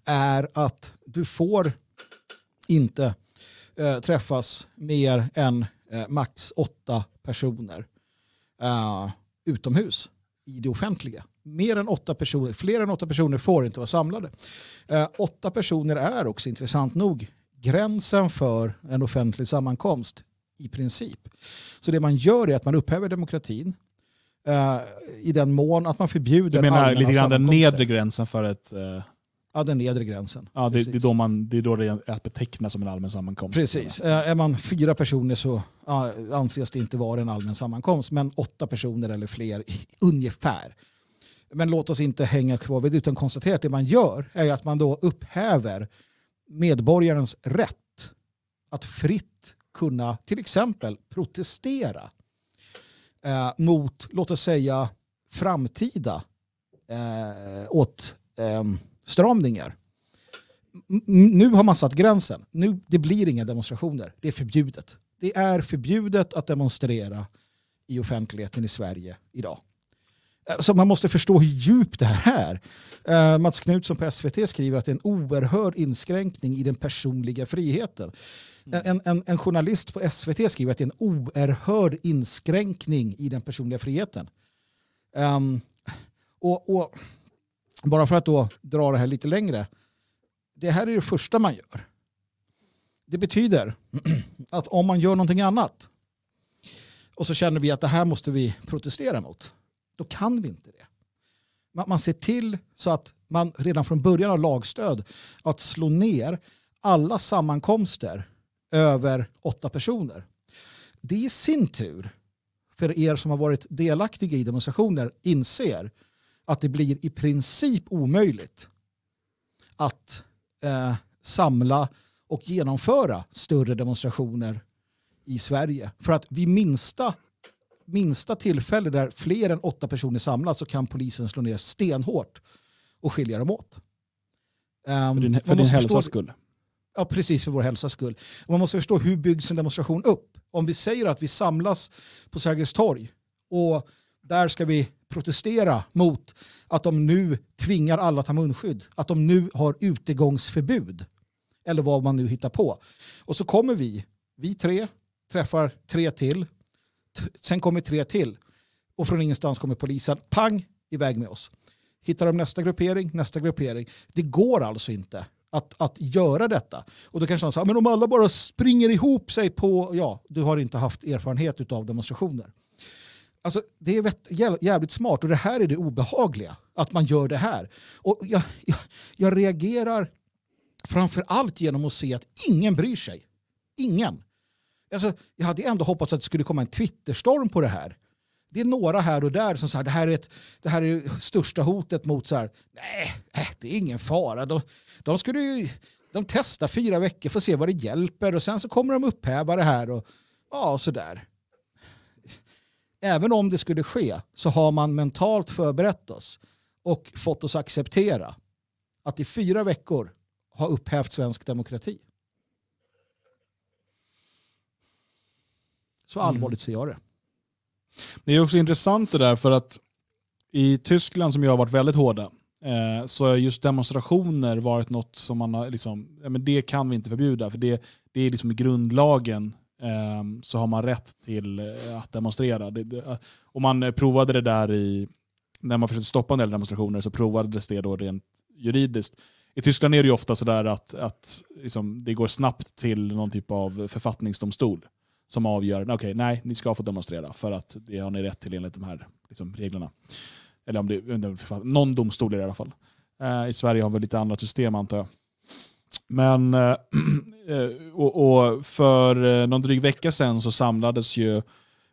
är att du får inte eh, träffas mer än eh, max åtta personer eh, utomhus i det offentliga. Mer än åtta personer, fler än åtta personer får inte vara samlade. Eh, åtta personer är också intressant nog gränsen för en offentlig sammankomst i princip. Så det man gör är att man upphäver demokratin eh, i den mån att man förbjuder Du menar lite grann den nedre gränsen för ett... eh, Ja, den nedre gränsen. ja, det, det, är då man, det är då det är att beteckna som en allmän sammankomst. Precis. Eh, Är man fyra personer så ja, anses det inte vara en allmän sammankomst. Men åtta personer eller fler ungefär. Men låt oss inte hänga kvar vid det utan konstatera att det man gör är att man då upphäver medborgarens rätt att fritt kunna till exempel protestera eh, mot, låt oss säga, framtida eh, åtstramningar. Ehm, eh, nu har man satt gränsen. Nu, det blir inga demonstrationer. Det är förbjudet. Det är förbjudet att demonstrera i offentligheten i Sverige idag. Eh, Så man måste förstå hur djupt det här är. Eh, Mats Knutsson på SVT skriver att det är en oerhörd inskränkning i den personliga friheten. En, en- en, en journalist på SVT skriver att det är en oerhörd inskränkning i den personliga friheten. Ehm, och, och bara för att då dra det här lite längre. Det här är det första man gör. Det betyder att om man gör någonting annat och så känner vi att det här måste vi protestera mot, då kan vi inte det. Man, man ser till så att man redan från början har lagstöd att slå ner alla sammankomster över åtta personer. Det i sin tur, för er som har varit delaktiga i demonstrationer, inser att det blir i princip omöjligt att eh, samla och genomföra större demonstrationer i Sverige. För att vid minsta, minsta tillfälle där fler än åtta personer samlas så kan polisen slå ner stenhårt och skilja dem åt. Ehm, För din, för din hälsas förstå- skull. Ja, precis för vår hälsas skull. Man måste förstå hur byggs en demonstration upp. Om vi säger att vi samlas på Sergels torg och där ska vi protestera mot att de nu tvingar alla att ha munskydd. Att de nu har utegångsförbud. Eller vad man nu hittar på. Och så kommer vi, vi tre, träffar tre till. Sen kommer tre till. Och från ingenstans kommer polisen. Pang! iväg med oss. Hittar de nästa gruppering, nästa gruppering. Det går alltså inte att, att göra detta. Och då kanske någon säger, ah, men om alla bara springer ihop sig på, ja, du har inte haft erfarenhet av demonstrationer. Alltså, det är vet- jävligt smart och det här är det obehagliga, att man gör det här. Och jag, jag, jag reagerar framför allt genom att se att ingen bryr sig. Ingen. Alltså, jag hade ändå hoppats att det skulle komma en Twitterstorm på det här. Det är några här och där som säger det här är, ett, det här är största hotet mot så här, nej, äh, det är ingen fara. De, de skulle ju, de testar fyra veckor för att se vad det hjälper och sen så kommer de upphäva det här och ja, så där. Även om det skulle ske så har man mentalt förberett oss och fått oss acceptera att i fyra veckor ha upphävt svensk demokrati. Så allvarligt ser jag det. Det är också intressant det där för att i Tyskland som ju har varit väldigt hårda eh, så har just demonstrationer varit något som man har liksom, ja, men det kan vi inte förbjuda för det, det är liksom i grundlagen eh, så har man rätt till eh, att demonstrera. Det, det, och man eh, provade det där i, när man försökte stoppa en del demonstrationer så provades det då rent juridiskt. I Tyskland är det ju ofta sådär att, att liksom, det går snabbt till någon typ av författningsdomstol som avgör, okej, nej, ni ska få demonstrera för att det har ni rätt till enligt de här liksom, reglerna. Eller om det är någon domstol i alla fall. Eh, I Sverige har vi lite andra system antar jag. Men eh, eh och, och för eh, någon dryg vecka sedan så samlades ju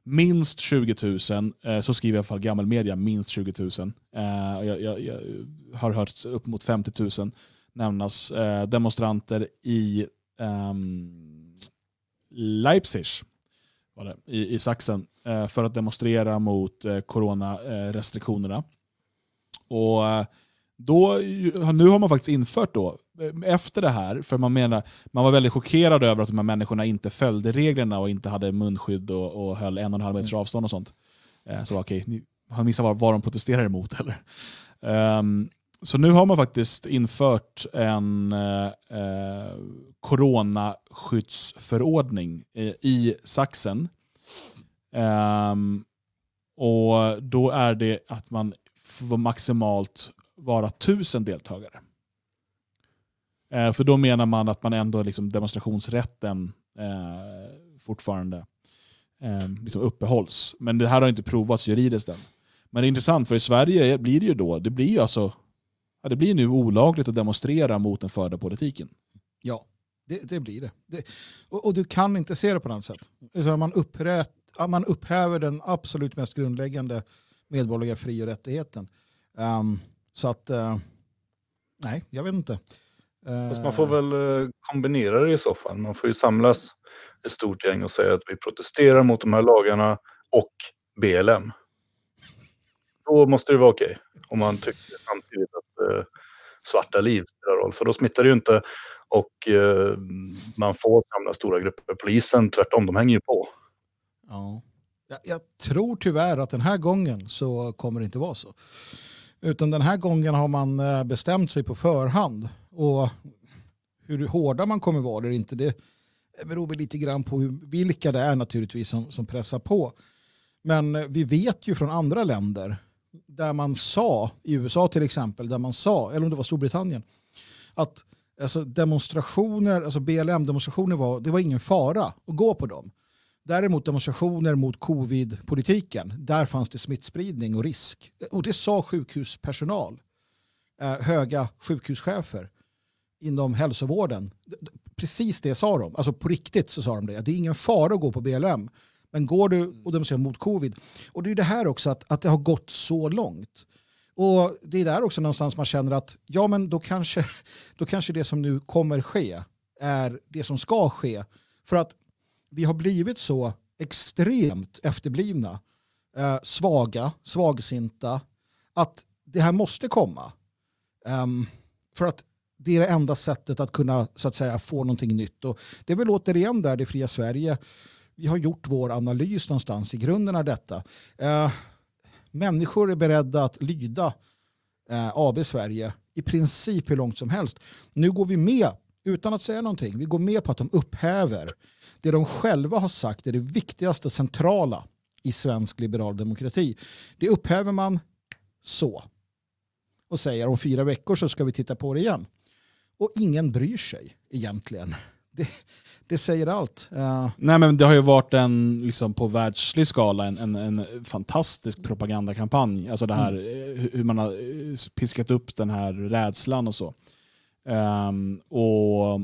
minst 20 000, eh, så skriver i alla fall gammal media, minst 20 000. Eh, jag, jag, jag har hört upp mot 50 000 nämnas eh, demonstranter i ehm, Leipzig var det, i, i Sachsen eh, för att demonstrera mot eh, coronarestriktionerna. Och eh, då, nu har man faktiskt infört då, efter det här, för man menar, man var väldigt chockerad över att de här människorna inte följde reglerna och inte hade munskydd och, och höll en och en halv meters avstånd och sånt. Så okej, ni har missat vad, vad de protesterar emot eller? Ehm, så nu har man faktiskt infört en eh, eh coronaskyddsförordning eh, i Sachsen. Eh, och då är det att man får maximalt vara tusen deltagare. Eh, för då menar man att man ändå liksom demonstrationsrätten eh, fortfarande eh, liksom uppehålls. Men det här har inte provats juridiskt än. Men det är intressant, för i Sverige blir det ju då, det blir ju alltså, ja, det blir nu olagligt att demonstrera mot den förda politiken. Ja, det, det blir det. det och, och du kan inte se det på något sätt. Man, upprät, man upphäver den absolut mest grundläggande medborgerliga fri och rättigheten. Ehm, så att, eh, nej, jag vet inte. Eh, Fast man får väl eh, kombinera det i så fall. Man får ju samlas ett stort gäng och säga att vi protesterar mot de här lagarna och BLM. Då måste det vara okej. Om man tycker samtidigt att eh, Eh, svarta liv spelar roll. För då smittar det ju inte och eh, man får samla stora grupper. Polisen tvärtom, de hänger ju på. Ja. Jag, jag tror tyvärr att den här gången så kommer det inte vara så. Utan den här gången har man eh, bestämt sig på förhand. Och hur hårda man kommer vara eller inte, det beror väl lite grann på hur, vilka det är naturligtvis som, som pressar på. Men eh, vi vet ju från andra länder där man sa, i USA till exempel, där man sa, eller om det var Storbritannien, att alltså, demonstrationer, alltså BLM-demonstrationer var, det var ingen fara att gå på dem. Däremot demonstrationer mot covid-politiken, där fanns det smittspridning och risk. Och det sa sjukhuspersonal, eh, höga sjukhuschefer inom hälsovården. Precis det sa de, alltså på riktigt så sa de det. Det är ingen fara att gå på BLM, men går du och demonstrerar mot covid. Och det är ju det här också att, att det har gått så långt. Och det är där också någonstans man känner att ja men då kanske, då kanske det som nu kommer ske är det som ska ske. För att vi har blivit så extremt efterblivna, eh, svaga, svagsinta, att det här måste komma. Ehm, för att det är det enda sättet att kunna så att säga, få någonting nytt. Och det är väl återigen där det fria Sverige, vi har gjort vår analys någonstans i grunden av detta. Eh, människor är beredda att lyda eh, AB Sverige i princip hur långt som helst. Nu går vi med, utan att säga någonting, vi går med på att de upphäver det de själva har sagt är det viktigaste centrala i svensk liberal demokrati. Det upphäver man så. Och säger om fyra veckor så ska vi titta på det igen. Och ingen bryr sig egentligen. Det, det säger allt. Eh, Nej men det har ju varit en, liksom på världslig skala, en, en, en fantastisk propagandakampanj. Alltså det här eh, hur man har eh, piskat upp den här rädslan och så. Ehm, och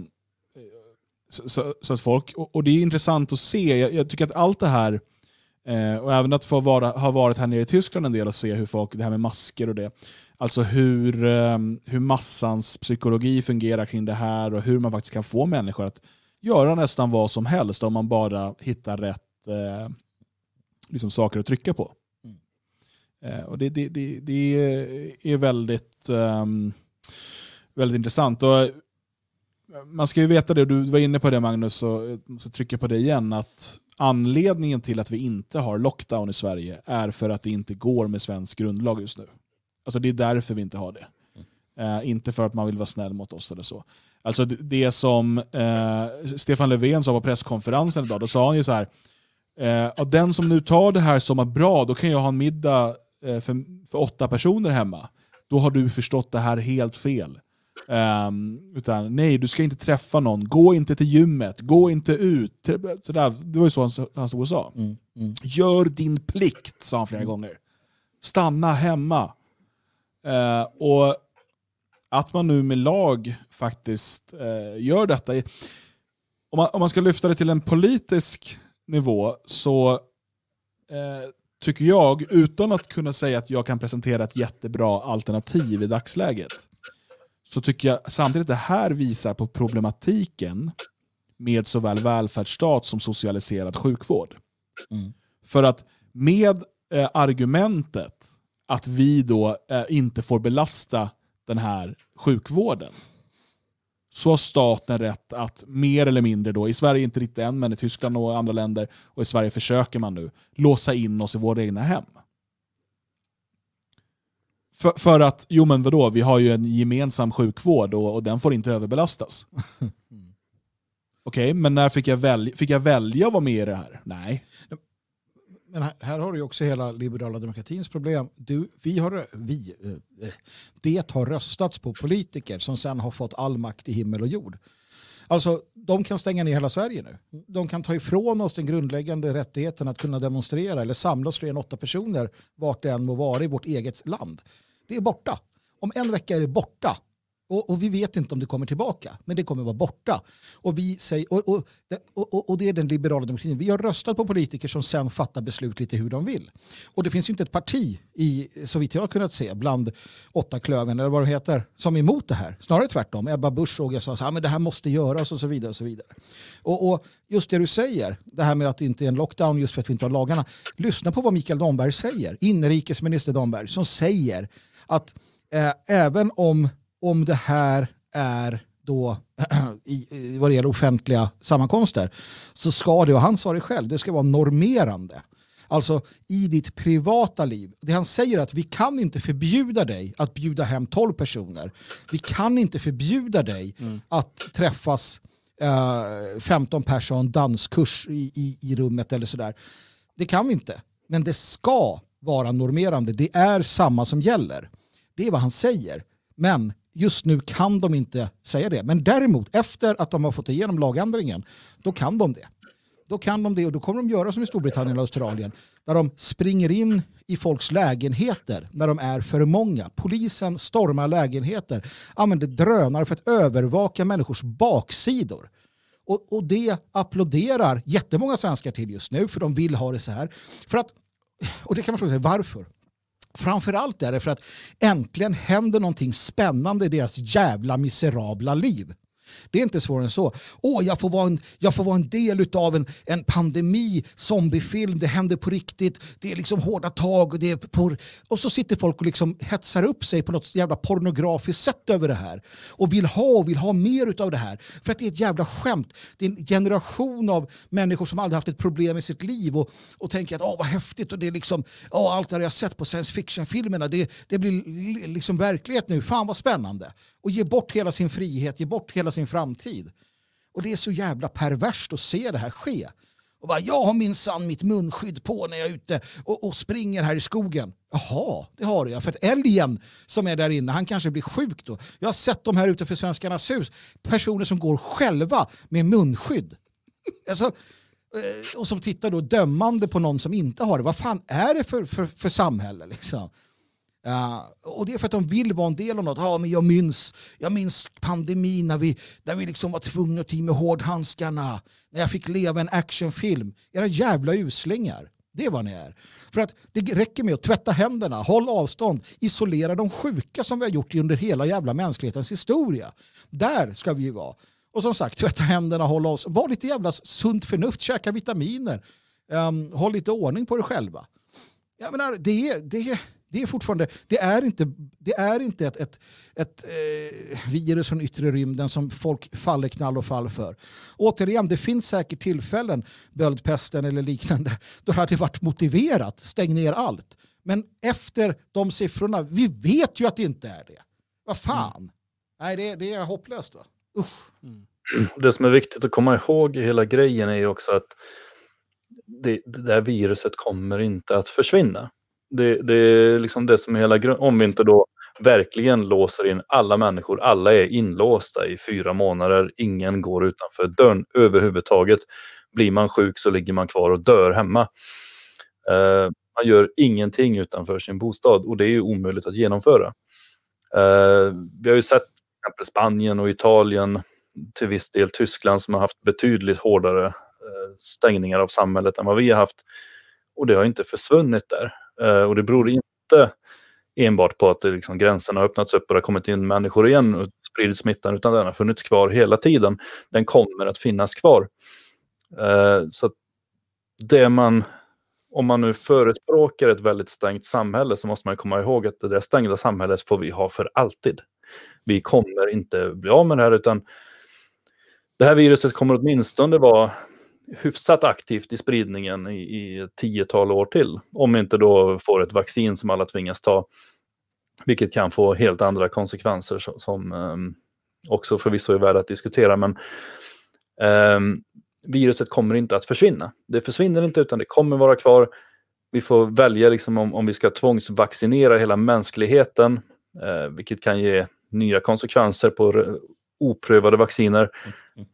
så, så, så att folk, och, och det är intressant att se, jag, jag tycker att allt det här, eh, och även att få vara, ha varit här nere i Tyskland en del och se hur folk, det här med masker och det, alltså hur, eh, hur massans psykologi fungerar kring det här och hur man faktiskt kan få människor att göra nästan vad som helst om man bara hittar rätt eh, liksom saker att trycka på. Eh, och det, det, det, det är väldigt, ehm, väldigt intressant. Och eh, man ska ju veta det, du var inne på det Magnus, och jag måste trycka på det igen, att anledningen till att vi inte har lockdown i Sverige är för att det inte går med svensk grundlag just nu. Alltså det är därför vi inte har det. Eh, inte för att man vill vara snäll mot oss eller så. Alltså det, det som eh, Stefan Löfven sa på presskonferensen idag, då sa han ju så här, eh, "Ja, den som nu tar det här som är bra, då kan jag ha en middag eh, för, för åtta personer hemma. Då har du förstått det här helt fel. Ehm, utan nej, du ska inte träffa någon, gå inte till gymmet, gå inte ut. Trä- Sådär. Det var ju så han, han stod och sa. mm, mm. Gör din plikt, sa han flera gånger. Stanna hemma. Eh, och att man nu med lag faktiskt eh, gör detta. Om man, om man ska lyfta det till en politisk nivå så eh, tycker jag, utan att kunna säga att jag kan presentera ett jättebra alternativ i dagsläget, så tycker jag samtidigt att det här visar på problematiken med såväl välfärdsstat som socialiserad sjukvård. Mm. För att med eh, argumentet att vi då eh, inte får belasta den här sjukvården så har staten rätt att mer eller mindre, då, i Sverige inte riktigt än, men i Tyskland och andra länder, och i Sverige försöker man nu, låsa in oss i våra egna hem. För, för att, jo men vadå, vi har ju en gemensam sjukvård och, och den får inte överbelastas. Okej, men när fick jag, välja, fick jag välja att vara med i det här? Nej. Men här, här har du också hela liberala demokratins problem. Du, vi har, vi, eh, det har röstats på politiker som sen har fått all makt i himmel och jord. Alltså, de kan stänga ner hela Sverige nu. De kan ta ifrån oss den grundläggande rättigheten att kunna demonstrera eller samlas fler än åtta personer vart det än må vara i vårt eget land. Det är borta. Om en vecka är det borta. Och, och vi vet inte om det kommer tillbaka, men det kommer vara borta. Och, vi säger, och, och, det- och, och, det är den liberala demokratin. Vi har röstat på politiker som sen fattar beslut lite hur de vill. Och det finns ju inte ett parti, i, så vitt jag har kunnat se, bland åtta klöven eller vad det heter, som är emot det här. Snarare tvärtom. Ebba Busch såg jag sa att det här måste göras och så vidare. Och så vidare. Och, och just det du säger, det här med att det inte är en lockdown just för att vi inte har lagarna. Lyssna på vad Mikael Damberg säger, inrikesminister Damberg, som säger att eh, även om, om det här är då i, i vad det gäller offentliga sammankomster så ska det, och han sa det själv, det ska vara normerande. Alltså i ditt privata liv. Det han säger är att vi kan inte förbjuda dig att bjuda hem 12 personer. Vi kan inte förbjuda dig att träffas eh, 15 personer danskurs i, i, i rummet eller sådär. Det kan vi inte. Men det ska vara normerande. Det är samma som gäller. Det är vad han säger. Men just nu kan de inte säga det. Men däremot efter att de har fått igenom lagändringen, då kan de det. Då kan de det och då kommer de göra som i Storbritannien och Australien. Där de springer in i folks lägenheter när de är för många. Polisen stormar lägenheter, använder drönare för att övervaka människors baksidor. Och, och det applåderar jättemånga svenskar till just nu för de vill ha det så här. För att, och det kan man fråga sig varför. Framförallt är det för att äntligen händer någonting spännande i deras jävla miserabla liv. Det är inte svårare än så. Åh, jag får vara en, jag får vara en del av en, en pandemi, zombiefilm, det händer på riktigt, det är liksom hårda tag och det är por... Och så sitter folk och liksom hetsar upp sig på något jävla pornografiskt sätt över det här. Och vill ha och vill ha mer av det här. För att det är ett jävla skämt. Det är en generation av människor som aldrig haft ett problem i sitt liv och, och tänker att åh vad häftigt och det är liksom, åh, allt det jag sett på science fiction-filmerna, det, det blir liksom verklighet nu. Fan vad spännande. Och ge bort hela sin frihet, ge bort hela sin framtid. Och det är så jävla perverst att se det här ske. Och bara, jag har minsann mitt munskydd på när jag är ute och, och springer här i skogen. Jaha, det har jag. För att älgen som är där inne, han kanske blir sjuk då. Jag har sett de här ute för Svenskarnas hus. Personer som går själva med munskydd. Alltså, eh, och som tittar då dömande på någon som inte har det. Vad fan är det för, för, för samhälle? Liksom? Uh, och det är för att de vill vara en del av något. Ah, men jag, minns, jag minns pandemin när vi, när vi liksom var tvungna att ta i med hårdhandskarna. När jag fick leva en actionfilm. Era jävla uslingar. Det är vad ni är. För att det räcker med att tvätta händerna, håll avstånd, isolera de sjuka som vi har gjort under hela jävla mänsklighetens historia. Där ska vi ju vara. Och som sagt, tvätta händerna, håll avstånd, var lite jävla sunt förnuft, käka vitaminer, um, håll lite ordning på dig själva. Jag menar, det är, det är, det är fortfarande, det är inte, det är inte ett, ett, ett eh, virus från yttre rymden som folk faller knall och fall för. Återigen, det finns säkert tillfällen, böldpesten eller liknande, då det hade varit motiverat, stäng ner allt. Men efter de siffrorna, vi vet ju att det inte är det. Vad fan? Nej, det, det är hopplöst. Va? Usch. Det som är viktigt att komma ihåg i hela grejen är ju också att det, det där viruset kommer inte att försvinna. Det, det är liksom det som är hela grunden. Om vi inte då verkligen låser in alla människor. Alla är inlåsta i fyra månader. Ingen går utanför dörren överhuvudtaget. Blir man sjuk så ligger man kvar och dör hemma. Eh, man gör ingenting utanför sin bostad och det är ju omöjligt att genomföra. Eh, vi har ju sett exempel Spanien och Italien, till viss del Tyskland som har haft betydligt hårdare eh, stängningar av samhället än vad vi har haft. Och det har inte försvunnit där. Eh, och det beror inte enbart på att det liksom, gränserna har öppnats upp och det har kommit in människor igen och spridit smittan, utan den har funnits kvar hela tiden. Den kommer att finnas kvar. Eh, så att det man, om man nu förespråkar ett väldigt stängt samhälle så måste man komma ihåg att det där stängda samhället får vi ha för alltid. Vi kommer inte bli av med det här utan det här viruset kommer åtminstone vara hyfsat aktivt i spridningen i, i ett tiotal år till. Om vi inte då får ett vaccin som alla tvingas ta. Vilket kan få helt andra konsekvenser som, som um, också förvisso är värda att diskutera. Men um, viruset kommer inte att försvinna. Det försvinner inte utan det kommer vara kvar. Vi får välja liksom om, om vi ska tvångsvaccinera hela mänskligheten, eh, vilket kan ge nya konsekvenser på oprövade vacciner.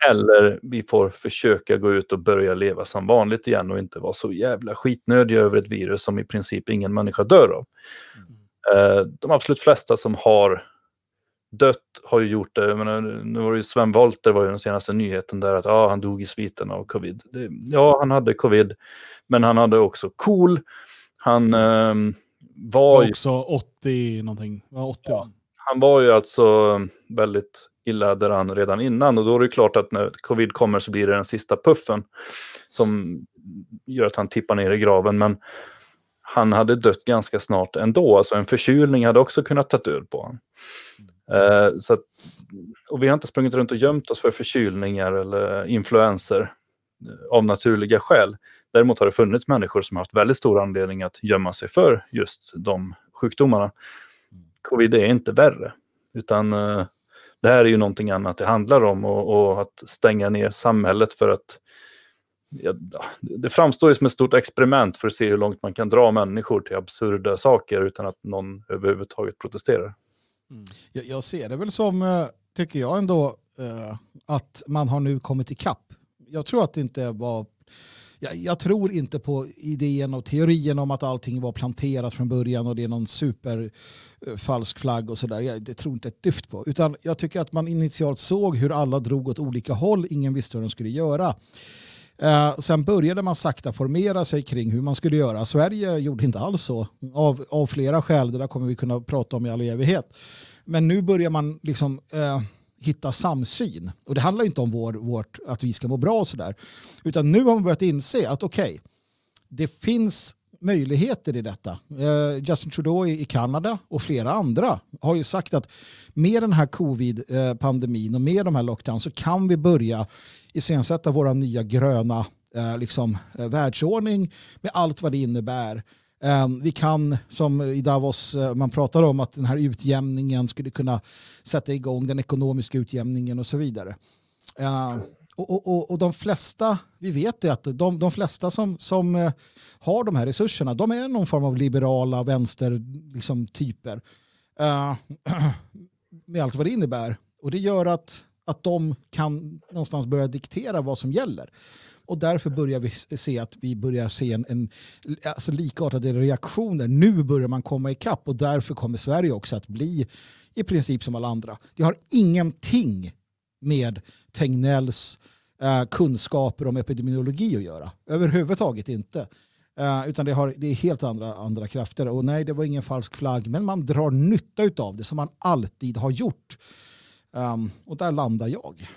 Eller vi får försöka gå ut och börja leva som vanligt igen och inte vara så jävla skitnödiga över ett virus som i princip ingen människa dör av. Eh, de absolut flesta som har dött har ju gjort det. Jag menar, nu var det ju Sven Wollter var ju den senaste nyheten där att ah, han dog i sviten av covid. Det, ja, han hade covid, men han hade också KOL. Han ehm, var Var ju också 80 någonting. Ja, 80 va? han var ju alltså väldigt illa däran redan innan och då är det klart att när covid kommer så blir det den sista puffen som gör att han tippar ner i graven. Men han hade dött ganska snart ändå, alltså en förkylning hade också kunnat ta död på honom. Eh, så att, och vi har inte sprungit runt och gömt oss för förkylningar eller influenser eh, av naturliga skäl. Däremot har det funnits människor som har haft väldigt stor anledning att gömma sig för just de sjukdomarna. Covid är inte värre, utan eh, det här är ju någonting annat det handlar om och, och att stänga ner samhället för att ja, det framstår ju som ett stort experiment för att se hur långt man kan dra människor till absurda saker utan att någon överhuvudtaget protesterar. Mm. Jag, jag ser det väl som, eh, tycker jag ändå, eh, att man har nu kommit ikapp. Jag tror att det inte var... Jag, jag tror inte på idén och teorin om att allting var planterat från början och det är någon superfalsk eh, flagg och sådär. Jag det tror inte ett dyft på. Utan jag tycker att man initialt såg hur alla drog åt olika håll. Ingen visste hur de skulle göra. Eh, sen började man sakta formera sig kring hur man skulle göra. Sverige gjorde inte alls så, av, av flera skäl. Det där kommer vi kunna prata om i all evighet. Men nu börjar man liksom eh, hitta samsyn. Och det handlar inte om vår, vårt, att vi ska må bra och sådär. Utan nu har man börjat inse att okej, det finns möjligheter i detta. Eh, Justin Trudeau i, Kanada och flera andra har ju sagt att med den här covid-pandemin och med de här lockdowns så kan vi börja iscensätta våra nya gröna eh, liksom, eh, världsordning med allt vad det innebär. Ehm, vi kan, som i Davos, eh, man pratar om att den här utjämningen skulle kunna sätta igång den ekonomiska utjämningen och så vidare. Ehm, och, och, och, och de flesta, vi vet det att de, de flesta som, som eh, har de här resurserna, de är någon form av liberala vänstertyper. liksom, typer. Ehm, med allt vad det innebär. Och det gör att, att de kan någonstans börja diktera vad som gäller. Och därför börjar vi se att vi börjar se en, en alltså likartade reaktioner. Nu börjar man komma ikapp och därför kommer Sverige också att bli i princip som alla andra. Det har ingenting med Tegnells eh, kunskaper om epidemiologi att göra. Överhuvudtaget inte. Eh, utan det, har, det är helt andra, andra krafter. Och nej, det var ingen falsk flagg, men man drar nytta av det som man alltid har gjort. Um, och där landar jag.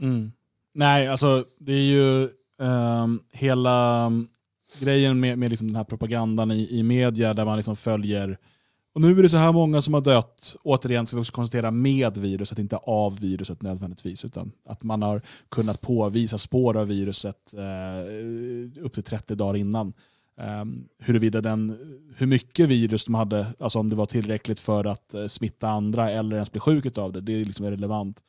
Mm. Nej, alltså det är ju um, hela ehm, grejen med, med liksom den här propagandan i, i media där man liksom följer och nu är det så här många som har dött, återigen ska vi också konstatera med viruset, inte av viruset nödvändigtvis, utan att man har kunnat påvisa spår av viruset eh, upp till 30 dagar innan. Um, huruvida den, hur mycket virus de hade, alltså om det var tillräckligt för att eh, smitta andra eller ens bli sjuk av det, det är liksom relevant.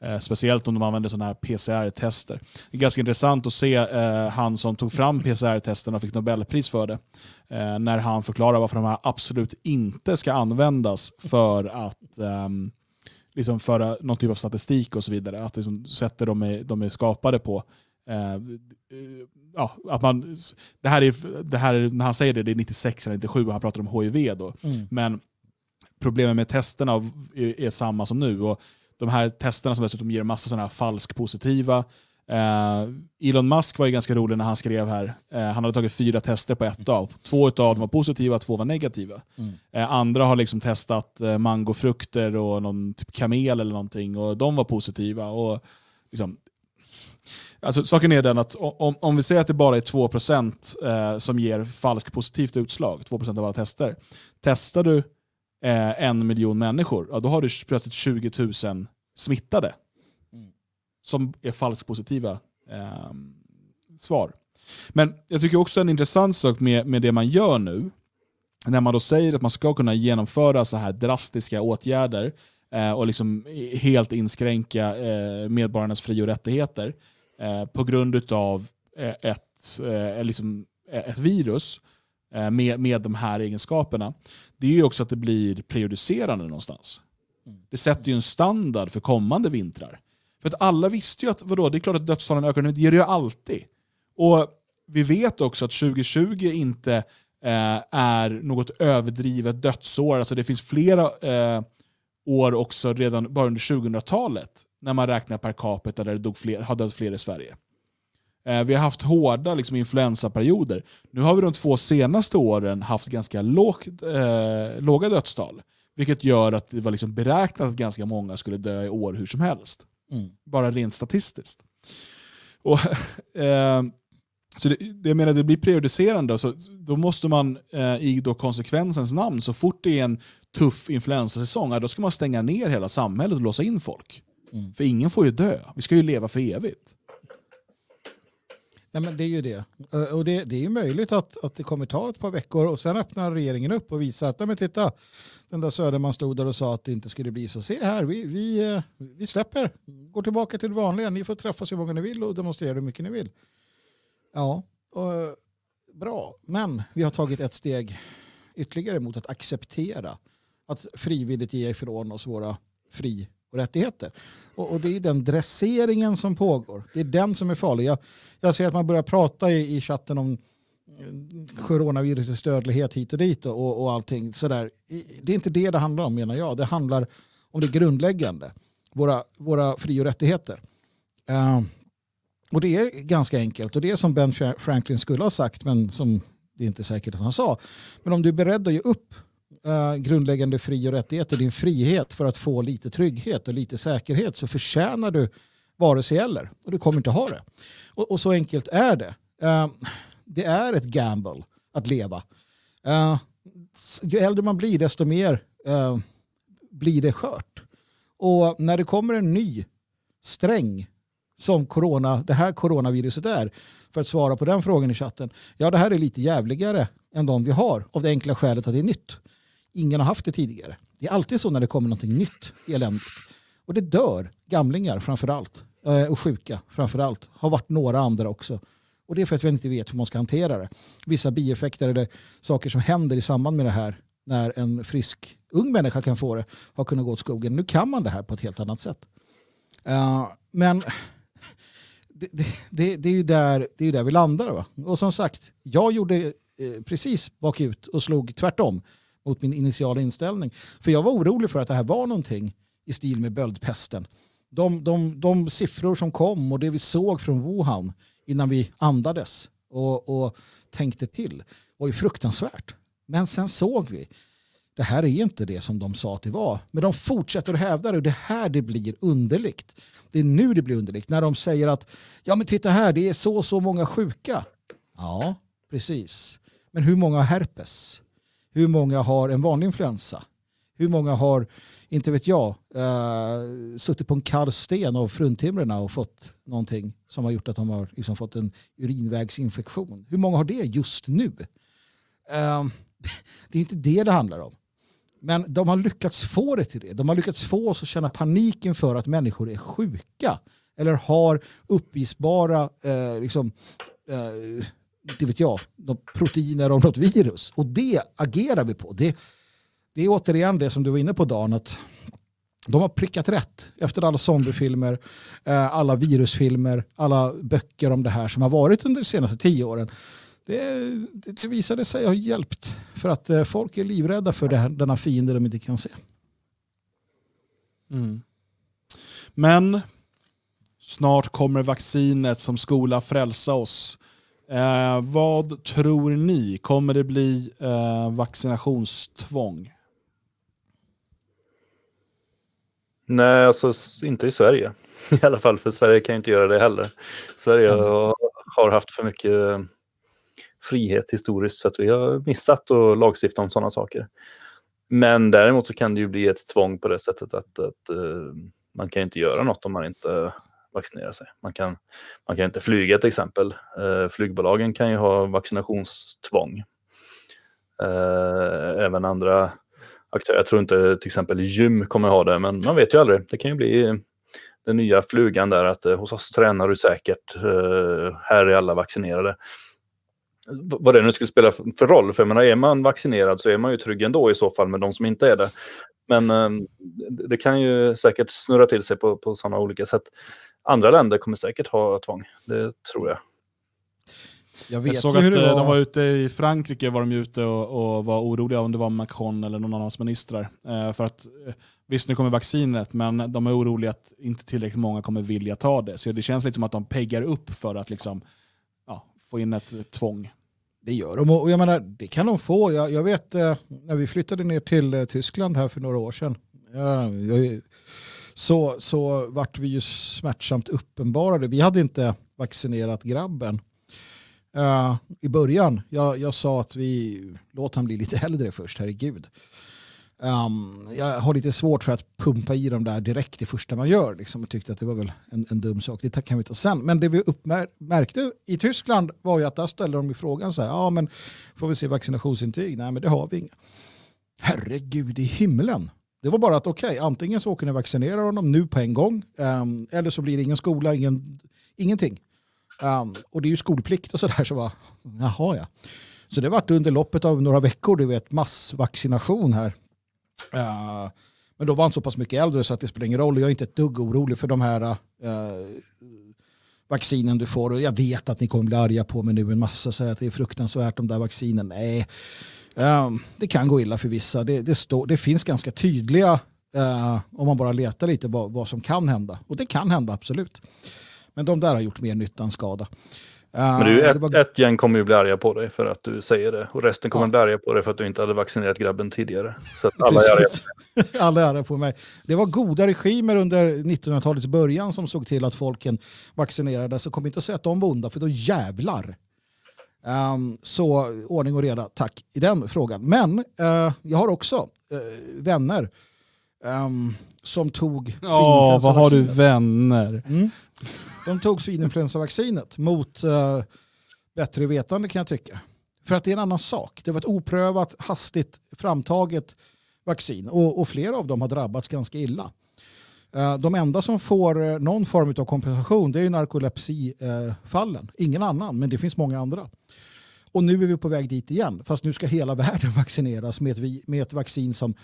Eh, speciellt om de använder sådana här PCR-tester. Det är ganska intressant att se eh, han som tog fram PCR-testerna och fick Nobelpris för det. Eh, när han förklarar varför de här absolut inte ska användas för att ehm, liksom föra någon typ av statistik och så vidare. Att liksom sätter de är, de är skapade på. Eh, ja, att man, det här är, det här är, när han säger det, det är 96 eller 97 och han pratar om HIV då. Men problemet med testerna är, är samma som nu. Och de här testerna som dessutom ger massa sådana här falskpositiva. Eh, Elon Musk var ju ganska rolig när han skrev här. Eh, han hade tagit fyra tester på ett dag. Två av dem var positiva, två var negativa. Eh, andra har liksom testat eh, mangofrukter och någon typ kamel eller någonting och de var positiva. Och liksom, Alltså, saken är den att om, om vi säger att det bara är 2% eh, som ger falskt positivt utslag, 2% av alla tester. Testar du eh, en miljon människor, ja, då har du plötsligt 20 000 smittade som är falskt positiva eh, svar. Men jag tycker också en intressant sak med, med det man gör nu, när man då säger att man ska kunna genomföra så här drastiska åtgärder eh, och liksom helt inskränka eh, medborgarnas fri och rättigheter eh, på grund av eh, ett, eh, liksom, eh, ett virus med, med de här egenskaperna, det är ju också att det blir prejudicerande någonstans. Det sätter ju en standard för kommande vintrar. För att alla visste ju att vadå, det är klart att dödstalen ökar det gör det ju alltid. Och vi vet också att 2020 inte eh, är något överdrivet dödsår. Alltså det finns flera eh, år också redan bara under 2000-talet när man räknar per capita där det dog fler, har dött fler i Sverige. Eh, vi har haft hårda liksom, influensaperioder. Nu har vi de två senaste åren haft ganska lågt, eh, låga dödstal. Vilket gör att det var liksom beräknat att ganska många skulle dö i år hur som helst. Bara rent statistiskt. Och, eh, så det, det, menar, det blir prejudicerande, så då måste man eh, i då konsekvensens namn, så fort det är en tuff influensasäsong, då ska man stänga ner hela samhället och låsa in folk. För ingen får ju dö, vi ska ju leva för evigt. Nej, men det är ju det. Eh, och det, det är ju möjligt att, att det kommer ta ett par veckor och sen öppnar regeringen upp och visar att nej, men titta, den där Söderman stod där och sa att det inte skulle bli så. Se här, vi, vi, eh, vi släpper, går tillbaka till det vanliga. Ni får träffas hur många ni vill och demonstrera hur mycket ni vill. Ja, och, eh, bra. Men vi har tagit ett steg ytterligare mot att acceptera att frivilligt ge ifrån oss våra fri och rättigheter. Och, och det är den dresseringen som pågår. Det är den som är farlig. Jag, jag ser att man börjar prata i, i chatten om eh, coronavirusets dödlighet hit och dit och, och allting sådär. Det är inte det det handlar om menar jag. Det handlar om det grundläggande. Våra, våra fri och rättigheter. Uh, och det är ganska enkelt. Och det är som Ben Franklin skulle ha sagt men som det är inte säkert att han sa. Men om du är beredd att ge upp eh, grundläggande fri och rättigheter, din frihet för att få lite trygghet och lite säkerhet så förtjänar du vare sig eller. Och du kommer inte ha det. Och, och så enkelt är det. Eh, det är ett gamble att leva. Eh, ju äldre man blir desto mer eh, blir det skört. Och när det kommer en ny sträng som corona, det här coronaviruset är, för att svara på den frågan i chatten, ja det här är lite jävligare än de vi har av det enkla skälet att det är nytt. Ingen har haft det tidigare. Det är alltid så när det kommer någonting nytt eländigt. Och det dör gamlingar framför allt. Eh, och sjuka framför allt. Har varit några andra också. Och det är för att vi inte vet hur man ska hantera det. Vissa bieffekter eller saker som händer i samband med det här när en frisk ung människa kan få det har kunnat gå åt skogen. Nu kan man det här på ett helt annat sätt. Uh, men det, det, det, det, är ju där, det är ju där vi landar. Va? Och som sagt, jag gjorde eh, precis bakut och slog tvärtom mot min initiala inställning. För jag var orolig för att det här var någonting i stil med böldpesten. De, de, de siffror som kom och det vi såg från Wuhan innan vi andades och, och tänkte till var ju fruktansvärt. Men sen såg vi, det här är inte det som de sa att det var. Men de fortsätter att hävda det och det här det blir underligt. Det är nu det blir underligt. När de säger att ja men titta här, det är så och så många sjuka. Ja, precis. Men hur många har herpes? Hur många har en vanlig influensa? Hur många har, inte vet jag, uh, suttit på en kall sten av fruntimmerna och fått någonting som har gjort att de har liksom fått en urinvägsinfektion? Hur många har det just nu? Uh, det är inte det det handlar om. Men de har lyckats få det till det. De har lyckats få oss att känna panik inför att människor är sjuka. Eller har uppvisbara eh, liksom, eh, det vet jag, något proteiner av något virus. Och det agerar vi på. Det, det är återigen det som du var inne på Dan, att de har prickat rätt efter alla zombiefilmer, eh, alla virusfilmer, alla böcker om det här som har varit under de senaste tio åren. Det, det, visade sig ha hjälpt för att eh, folk är livrädda för det här, denna fiende de inte kan se. Mm. Men snart kommer vaccinet som skola frälsa oss. Eh, vad tror ni? Kommer det bli eh, vaccinationstvång? Nej, alltså inte i Sverige. I alla fall, för Sverige kan inte göra det heller. Sverige Mm. har- haft för mycket eh, frihet historiskt så att vi har missat att lagstifta om sådana saker. Men däremot så kan det ju bli ett tvång på det sättet att, att eh, man kan inte göra något om man inte vaccinera sig. Man kan, man kan inte flyga till exempel. Eh, flygbolagen kan ju ha vaccinationstvång. Eh, även andra aktörer. Jag tror inte till exempel gym kommer ha det, men man vet ju aldrig. Det kan ju bli den nya flugan där att eh, hos oss tränar du säkert, eh, här är alla vaccinerade. V- vad det nu skulle spela för roll, för jag menar, är man vaccinerad så är man ju trygg ändå i så fall med de som inte är det. Men eh, det det kan ju säkert snurra till sig på, på sådana olika sätt. Andra länder kommer säkert ha tvång, det tror jag. Jag vet Jag såg att eh, var. de var ute i Frankrike var de ute och, och var oroliga om det var Macron eller någon av hans ministrar. Eh, för att eh, visst, nu kommer vaccinet, men de är oroliga att inte tillräckligt många kommer vilja ta det. Så det känns lite som att de peggar upp för att liksom, ja, få in ett, ett tvång. Det gör de och jag menar, det kan de få. Jag, jag vet eh, när vi flyttade ner till eh, Tyskland här för några år sedan. Ja, jag, så, så vart vi ju smärtsamt uppenbarade. Vi hade inte vaccinerat grabben uh, i början. Jag, jag sa att vi låt han bli lite äldre först, herregud. Um, jag har lite svårt för att pumpa i dem där direkt det första man gör. Liksom, och tyckte att det var väl en, en dum sak. Det kan vi ta sen. Men det vi uppmärkte i Tyskland var ju att där ställde de ju frågan så här. Ja, men får vi se vaccinationsintyg? Nej, men det har vi inga. Herregud i himlen. Det var bara att okej, antingen så åker ni och vaccinerar honom nu på en gång. um, eller så blir det ingen skola, ingen, ingenting. Um, och det är ju skolplikt och sådär. Så var, jaha ja. Så det vart under loppet av några veckor, du vet, massvaccination här. Uh, men då var han så pass mycket äldre så att det spelar ingen roll. Jag är inte ett dugg orolig för de här uh, vaccinen du får. Och jag vet att ni kommer bli arga på mig nu en massa. säga att det är fruktansvärt de där vaccinen. Nej, det kan gå illa för vissa. Det, det, står, det finns ganska tydliga, eh, om man bara letar lite, vad, vad som kan hända. Och det kan hända, absolut. Men de där har gjort mer nytta än skada. Eh, Men du, ett, var- ett gäng kommer ju bli arga på dig för att du säger det. Och resten kommer Ja. bli arga på dig för att du inte hade vaccinerat grabben tidigare. Så alla är arga. Alla är arga på mig. Det var goda regimer under 1900-talets början som såg till att folken vaccinerades. Så kom inte att säga att de var onda, för då jävlar. Ehm, så ordning och reda, tack i den frågan. Men eh, jag har också eh, vänner ehm, som tog Ja, vad har du vänner? Mm. De tog svininfluensavaccinet mot eh, bättre vetande kan jag tycka. För att det är en annan sak. Det var ett oprövat, hastigt framtaget vaccin och, och flera av dem har drabbats ganska illa. Eh, de enda som får eh, någon form av kompensation det är ju narkolepsifallen. Ingen annan, men det finns många andra. Och nu är vi på väg dit igen. Fast nu ska hela världen vaccineras med ett, med ett vaccin som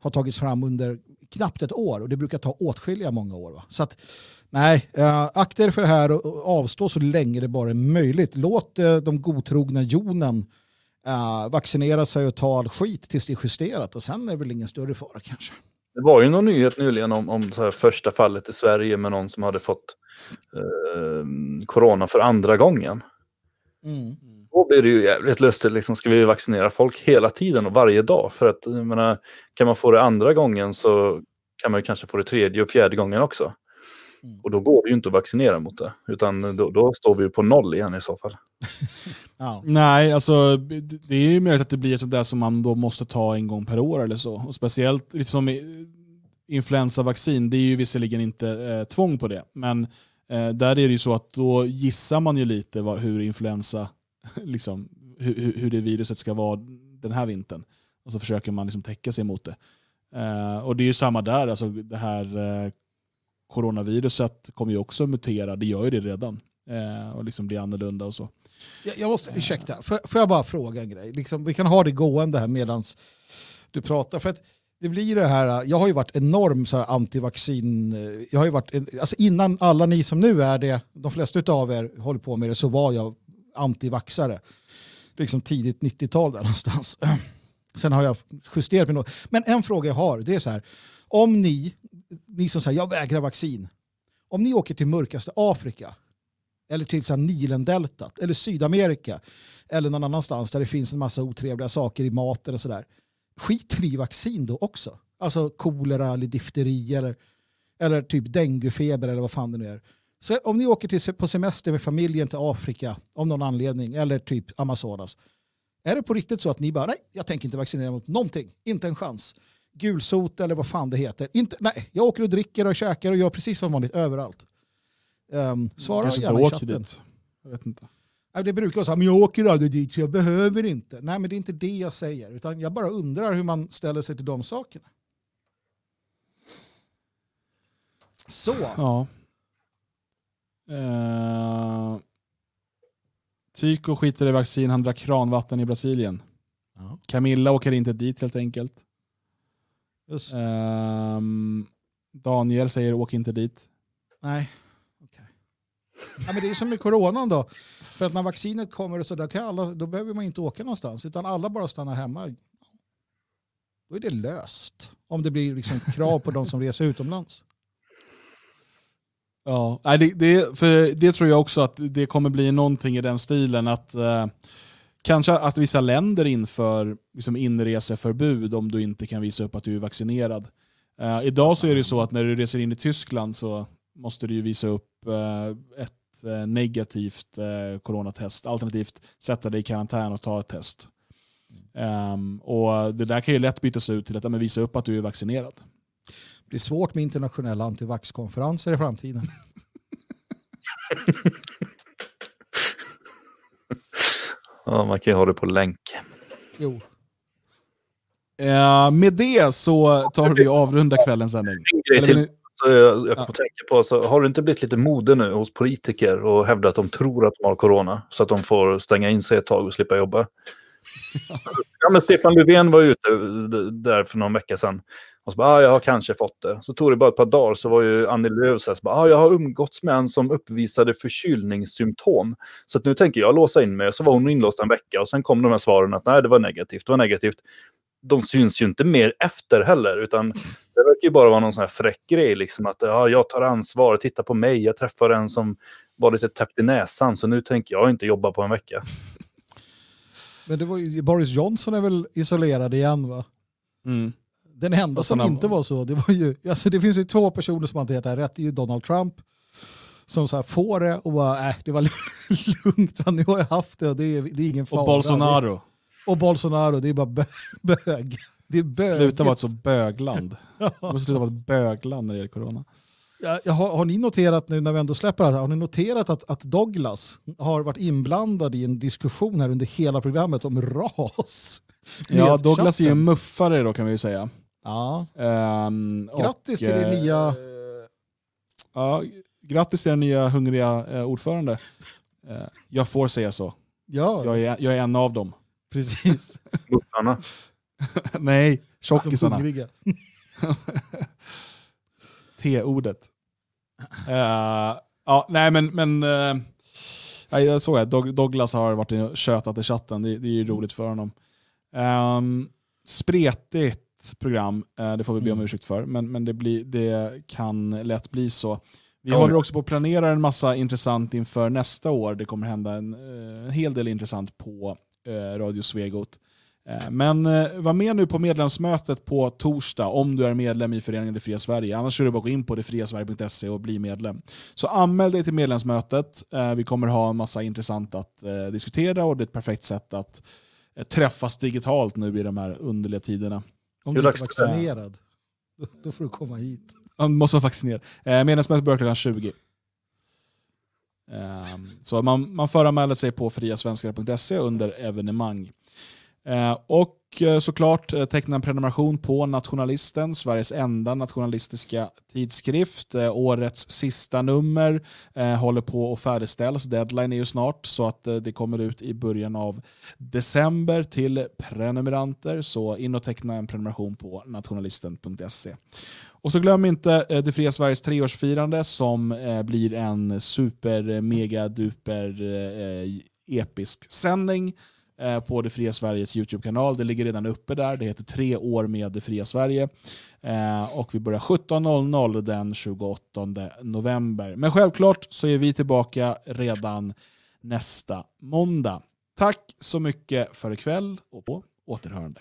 har tagits fram under knappt ett år. Och det brukar ta åtskilliga många år. Va? Så att, nej, äh, akta er för det här och, avstå så länge det bara är möjligt. Låt äh, de godtrogna jonen äh, vaccinera sig och ta all skit tills det är justerat. Och sen är det väl ingen större fara kanske. Det var ju någon nyhet nyligen om, om så här första fallet i Sverige med någon som hade fått eh, corona för andra gången. Då blir det ju jävligt lustigt, liksom, ska vi vaccinera folk hela tiden och varje dag? För att, menar, kan man få det andra gången så kan man ju kanske få det tredje och fjärde gången också. Mm. Och då går det ju inte att vaccinera mot det, utan då, då står vi ju på noll igen i så fall. Ja. Nej, alltså det är ju möjligt att det blir ett sånt där som man då måste ta en gång per år eller så. Och speciellt liksom influensavaccin, det är ju visserligen inte eh, tvång på det, men eh, där är det ju så att då gissar man ju lite vad, hur influensa, liksom, hur, hur- det viruset ska vara den här vintern. Och så försöker man liksom täcka sig mot det. Eh, och det är ju samma där, alltså det här eh, coronaviruset kommer ju också mutera, det gör ju det redan. Eh, och liksom bli annorlunda och så. Jag, jag måste, ursäkta, får, får jag bara fråga en grej? Liksom, vi kan ha det gående här medan du pratar. För att det blir det här, jag har ju varit enorm så här, antivaccin. Jag har ju varit, alltså innan alla ni som nu är det, de flesta av er håller på med det, så var jag antivaxare. Liksom tidigt 90-tal där någonstans. Sen har jag justerat mig något. Men en fråga jag har, det är så här, om ni, ni som säger jag vägrar vaccin, om ni åker till mörkaste Afrika, eller till så här Nilendeltat, eller Sydamerika, eller någon annanstans där det finns en massa otrevliga saker i maten och sådär. Skiter ni i vaccin då också? Alltså kolera eller difteri eller, eller typ denguefeber eller vad fan det nu är. Så om ni åker till, på semester med familjen till Afrika av någon anledning, eller typ Amazonas, är det på riktigt så att ni bara, nej, jag tänker inte vaccinera mot någonting, inte en chans. Gulsot eller vad fan det heter. Inte, nej, jag åker och dricker och käkar och gör precis som vanligt överallt. Um, svara Kanske gärna i åker chatten. dit. Jag vet inte. Nej, Det brukar här, men jag åker aldrig dit så jag behöver inte. Nej, men det är inte det jag säger. Utan jag bara undrar hur man ställer sig till de sakerna. Så. Ja. Uh, Tyko skiter i vaccin, han drack kranvatten i Brasilien. Ja, Camilla åker inte dit helt enkelt. Ehm, Daniel säger åk inte dit. Nej. Ja, men det är som med coronan då. För att när vaccinet kommer och så där kan alla, då behöver man inte åka någonstans. Utan alla bara stannar hemma. Då är det löst. Om det blir liksom krav på de som reser utomlands. Ja, det, det, för det tror jag också att det kommer bli någonting i den stilen. att eh, Kanske att vissa länder inför liksom inreseförbud om du inte kan visa upp att du är vaccinerad. Eh, idag så är det så att när du reser in i Tyskland så måste du ju visa upp eh, ett eh, negativt eh, coronatest. Alternativt sätta dig i karantän och ta ett test. Ehm, och Det där kan ju lätt bytas ut till att men visa upp att du är vaccinerad. Det blir svårt med internationella antivaxkonferenser i framtiden. Ja, man kan ju ha det på länk. Jo. Eh, med det så tar vi och avrundar kvällens sändning. En grej Eller till jag, jag Ja. tänka på, så har det inte blivit lite mode nu hos politiker och hävda att de tror att de har corona så att de får stänga in sig ett tag och slippa jobba? ja, men Stefan Löfven var ute där för någon vecka sedan och så bara, ah, jag har kanske fått det. Så tog det bara ett par dagar så var ju Annie Lööf så här, så bara, ah, jag har umgåtts med en som uppvisade förkylningssymptom. Så att nu tänker jag låsa in mig. Så var hon inlåst en vecka och sen kom de här svaren att nej, det var negativt, det var negativt. De syns ju inte mer efter heller, utan det verkar ju bara vara någon sån här fräck grej, liksom att ja, jag tar ansvar, titta på mig, jag träffar en som var lite täppt i näsan, så nu tänker jag inte jobba på en vecka. Men det var ju, Boris Johnson är väl isolerad igen va? Mm. Den enda som inte var så, det var ju, alltså det finns ju två personer som hanterat det här rätt, det är ju Donald Trump som så här får det och bara, äh, det var lugnt, va, nu har jag haft det och det är, det är ingen fara. Och Bolsonaro. Det, och Bolsonaro, det är bara bö, bög. Det är bög. Sluta vara ett så bögland. Det måste sluta vara ett bögland när det gäller corona. Ja, har, har ni noterat nu när vi ändå släpper det här, har ni noterat att, att Douglas har varit inblandad i en diskussion här under hela programmet om ras? Ja, Douglas är ju en chatten. muffare då kan vi ju säga. Ja, Ehm, Grattis och, till din eh, nya Ja, grattis till den nya hungriga eh, ordförande. Eh, jag får säga så. Ja, Jag är, jag är en av dem. Precis. Bussarna. Nej, tjockisarna. T-ordet. Eh, ja, nej men, men uh, jag såg att Douglas har varit inne och tjötat i chatten, det, det är ju roligt för honom. Um, spretigt program, eh, det får vi be om Mm. ursäkt för, men, men det, blir, det kan lätt bli så. Vi håller också på att planera en massa intressant inför nästa år. Det kommer hända en, en hel del intressant på Radio Svegot. Eh, Men eh, var med nu på medlemsmötet på torsdag om du är medlem i Föreningen Det Fria Sverige. Annars är det bara att gå in på detfriasverige.se och bli medlem. Så anmäl dig till medlemsmötet. Eh, Vi kommer ha en massa intressant att eh, diskutera och det är ett perfekt sätt att eh, träffas digitalt nu i de här underliga tiderna. Om du inte är vaccinerad, då, får du komma hit. Man måste vara vaccinerad. Eh, Medlemsmötet börjar klockan 20. Ehm, så man, man föranmäler sig på friasvenskar.se under evenemang. Ehm, och eh, såklart eh, teckna en prenumeration på Nationalisten, Sveriges enda nationalistiska tidskrift. Eh, årets sista nummer håller på att färdigställas. Deadline är ju snart så att det kommer ut i början av december till prenumeranter. Så in och teckna en prenumeration på nationalisten.se. Och så glöm inte eh, Det fria Sveriges treårsfirande som eh, blir en super, eh, mega, duper eh, eh, episk sändning eh, på Det fria Sveriges YouTube-kanal. Det ligger redan uppe där. Det heter Tre år med Det fria Sverige. Eh, och vi börjar 17.00 den 28 november. Men självklart så är vi tillbaka redan nästa måndag. Tack så mycket för ikväll och på återhörande.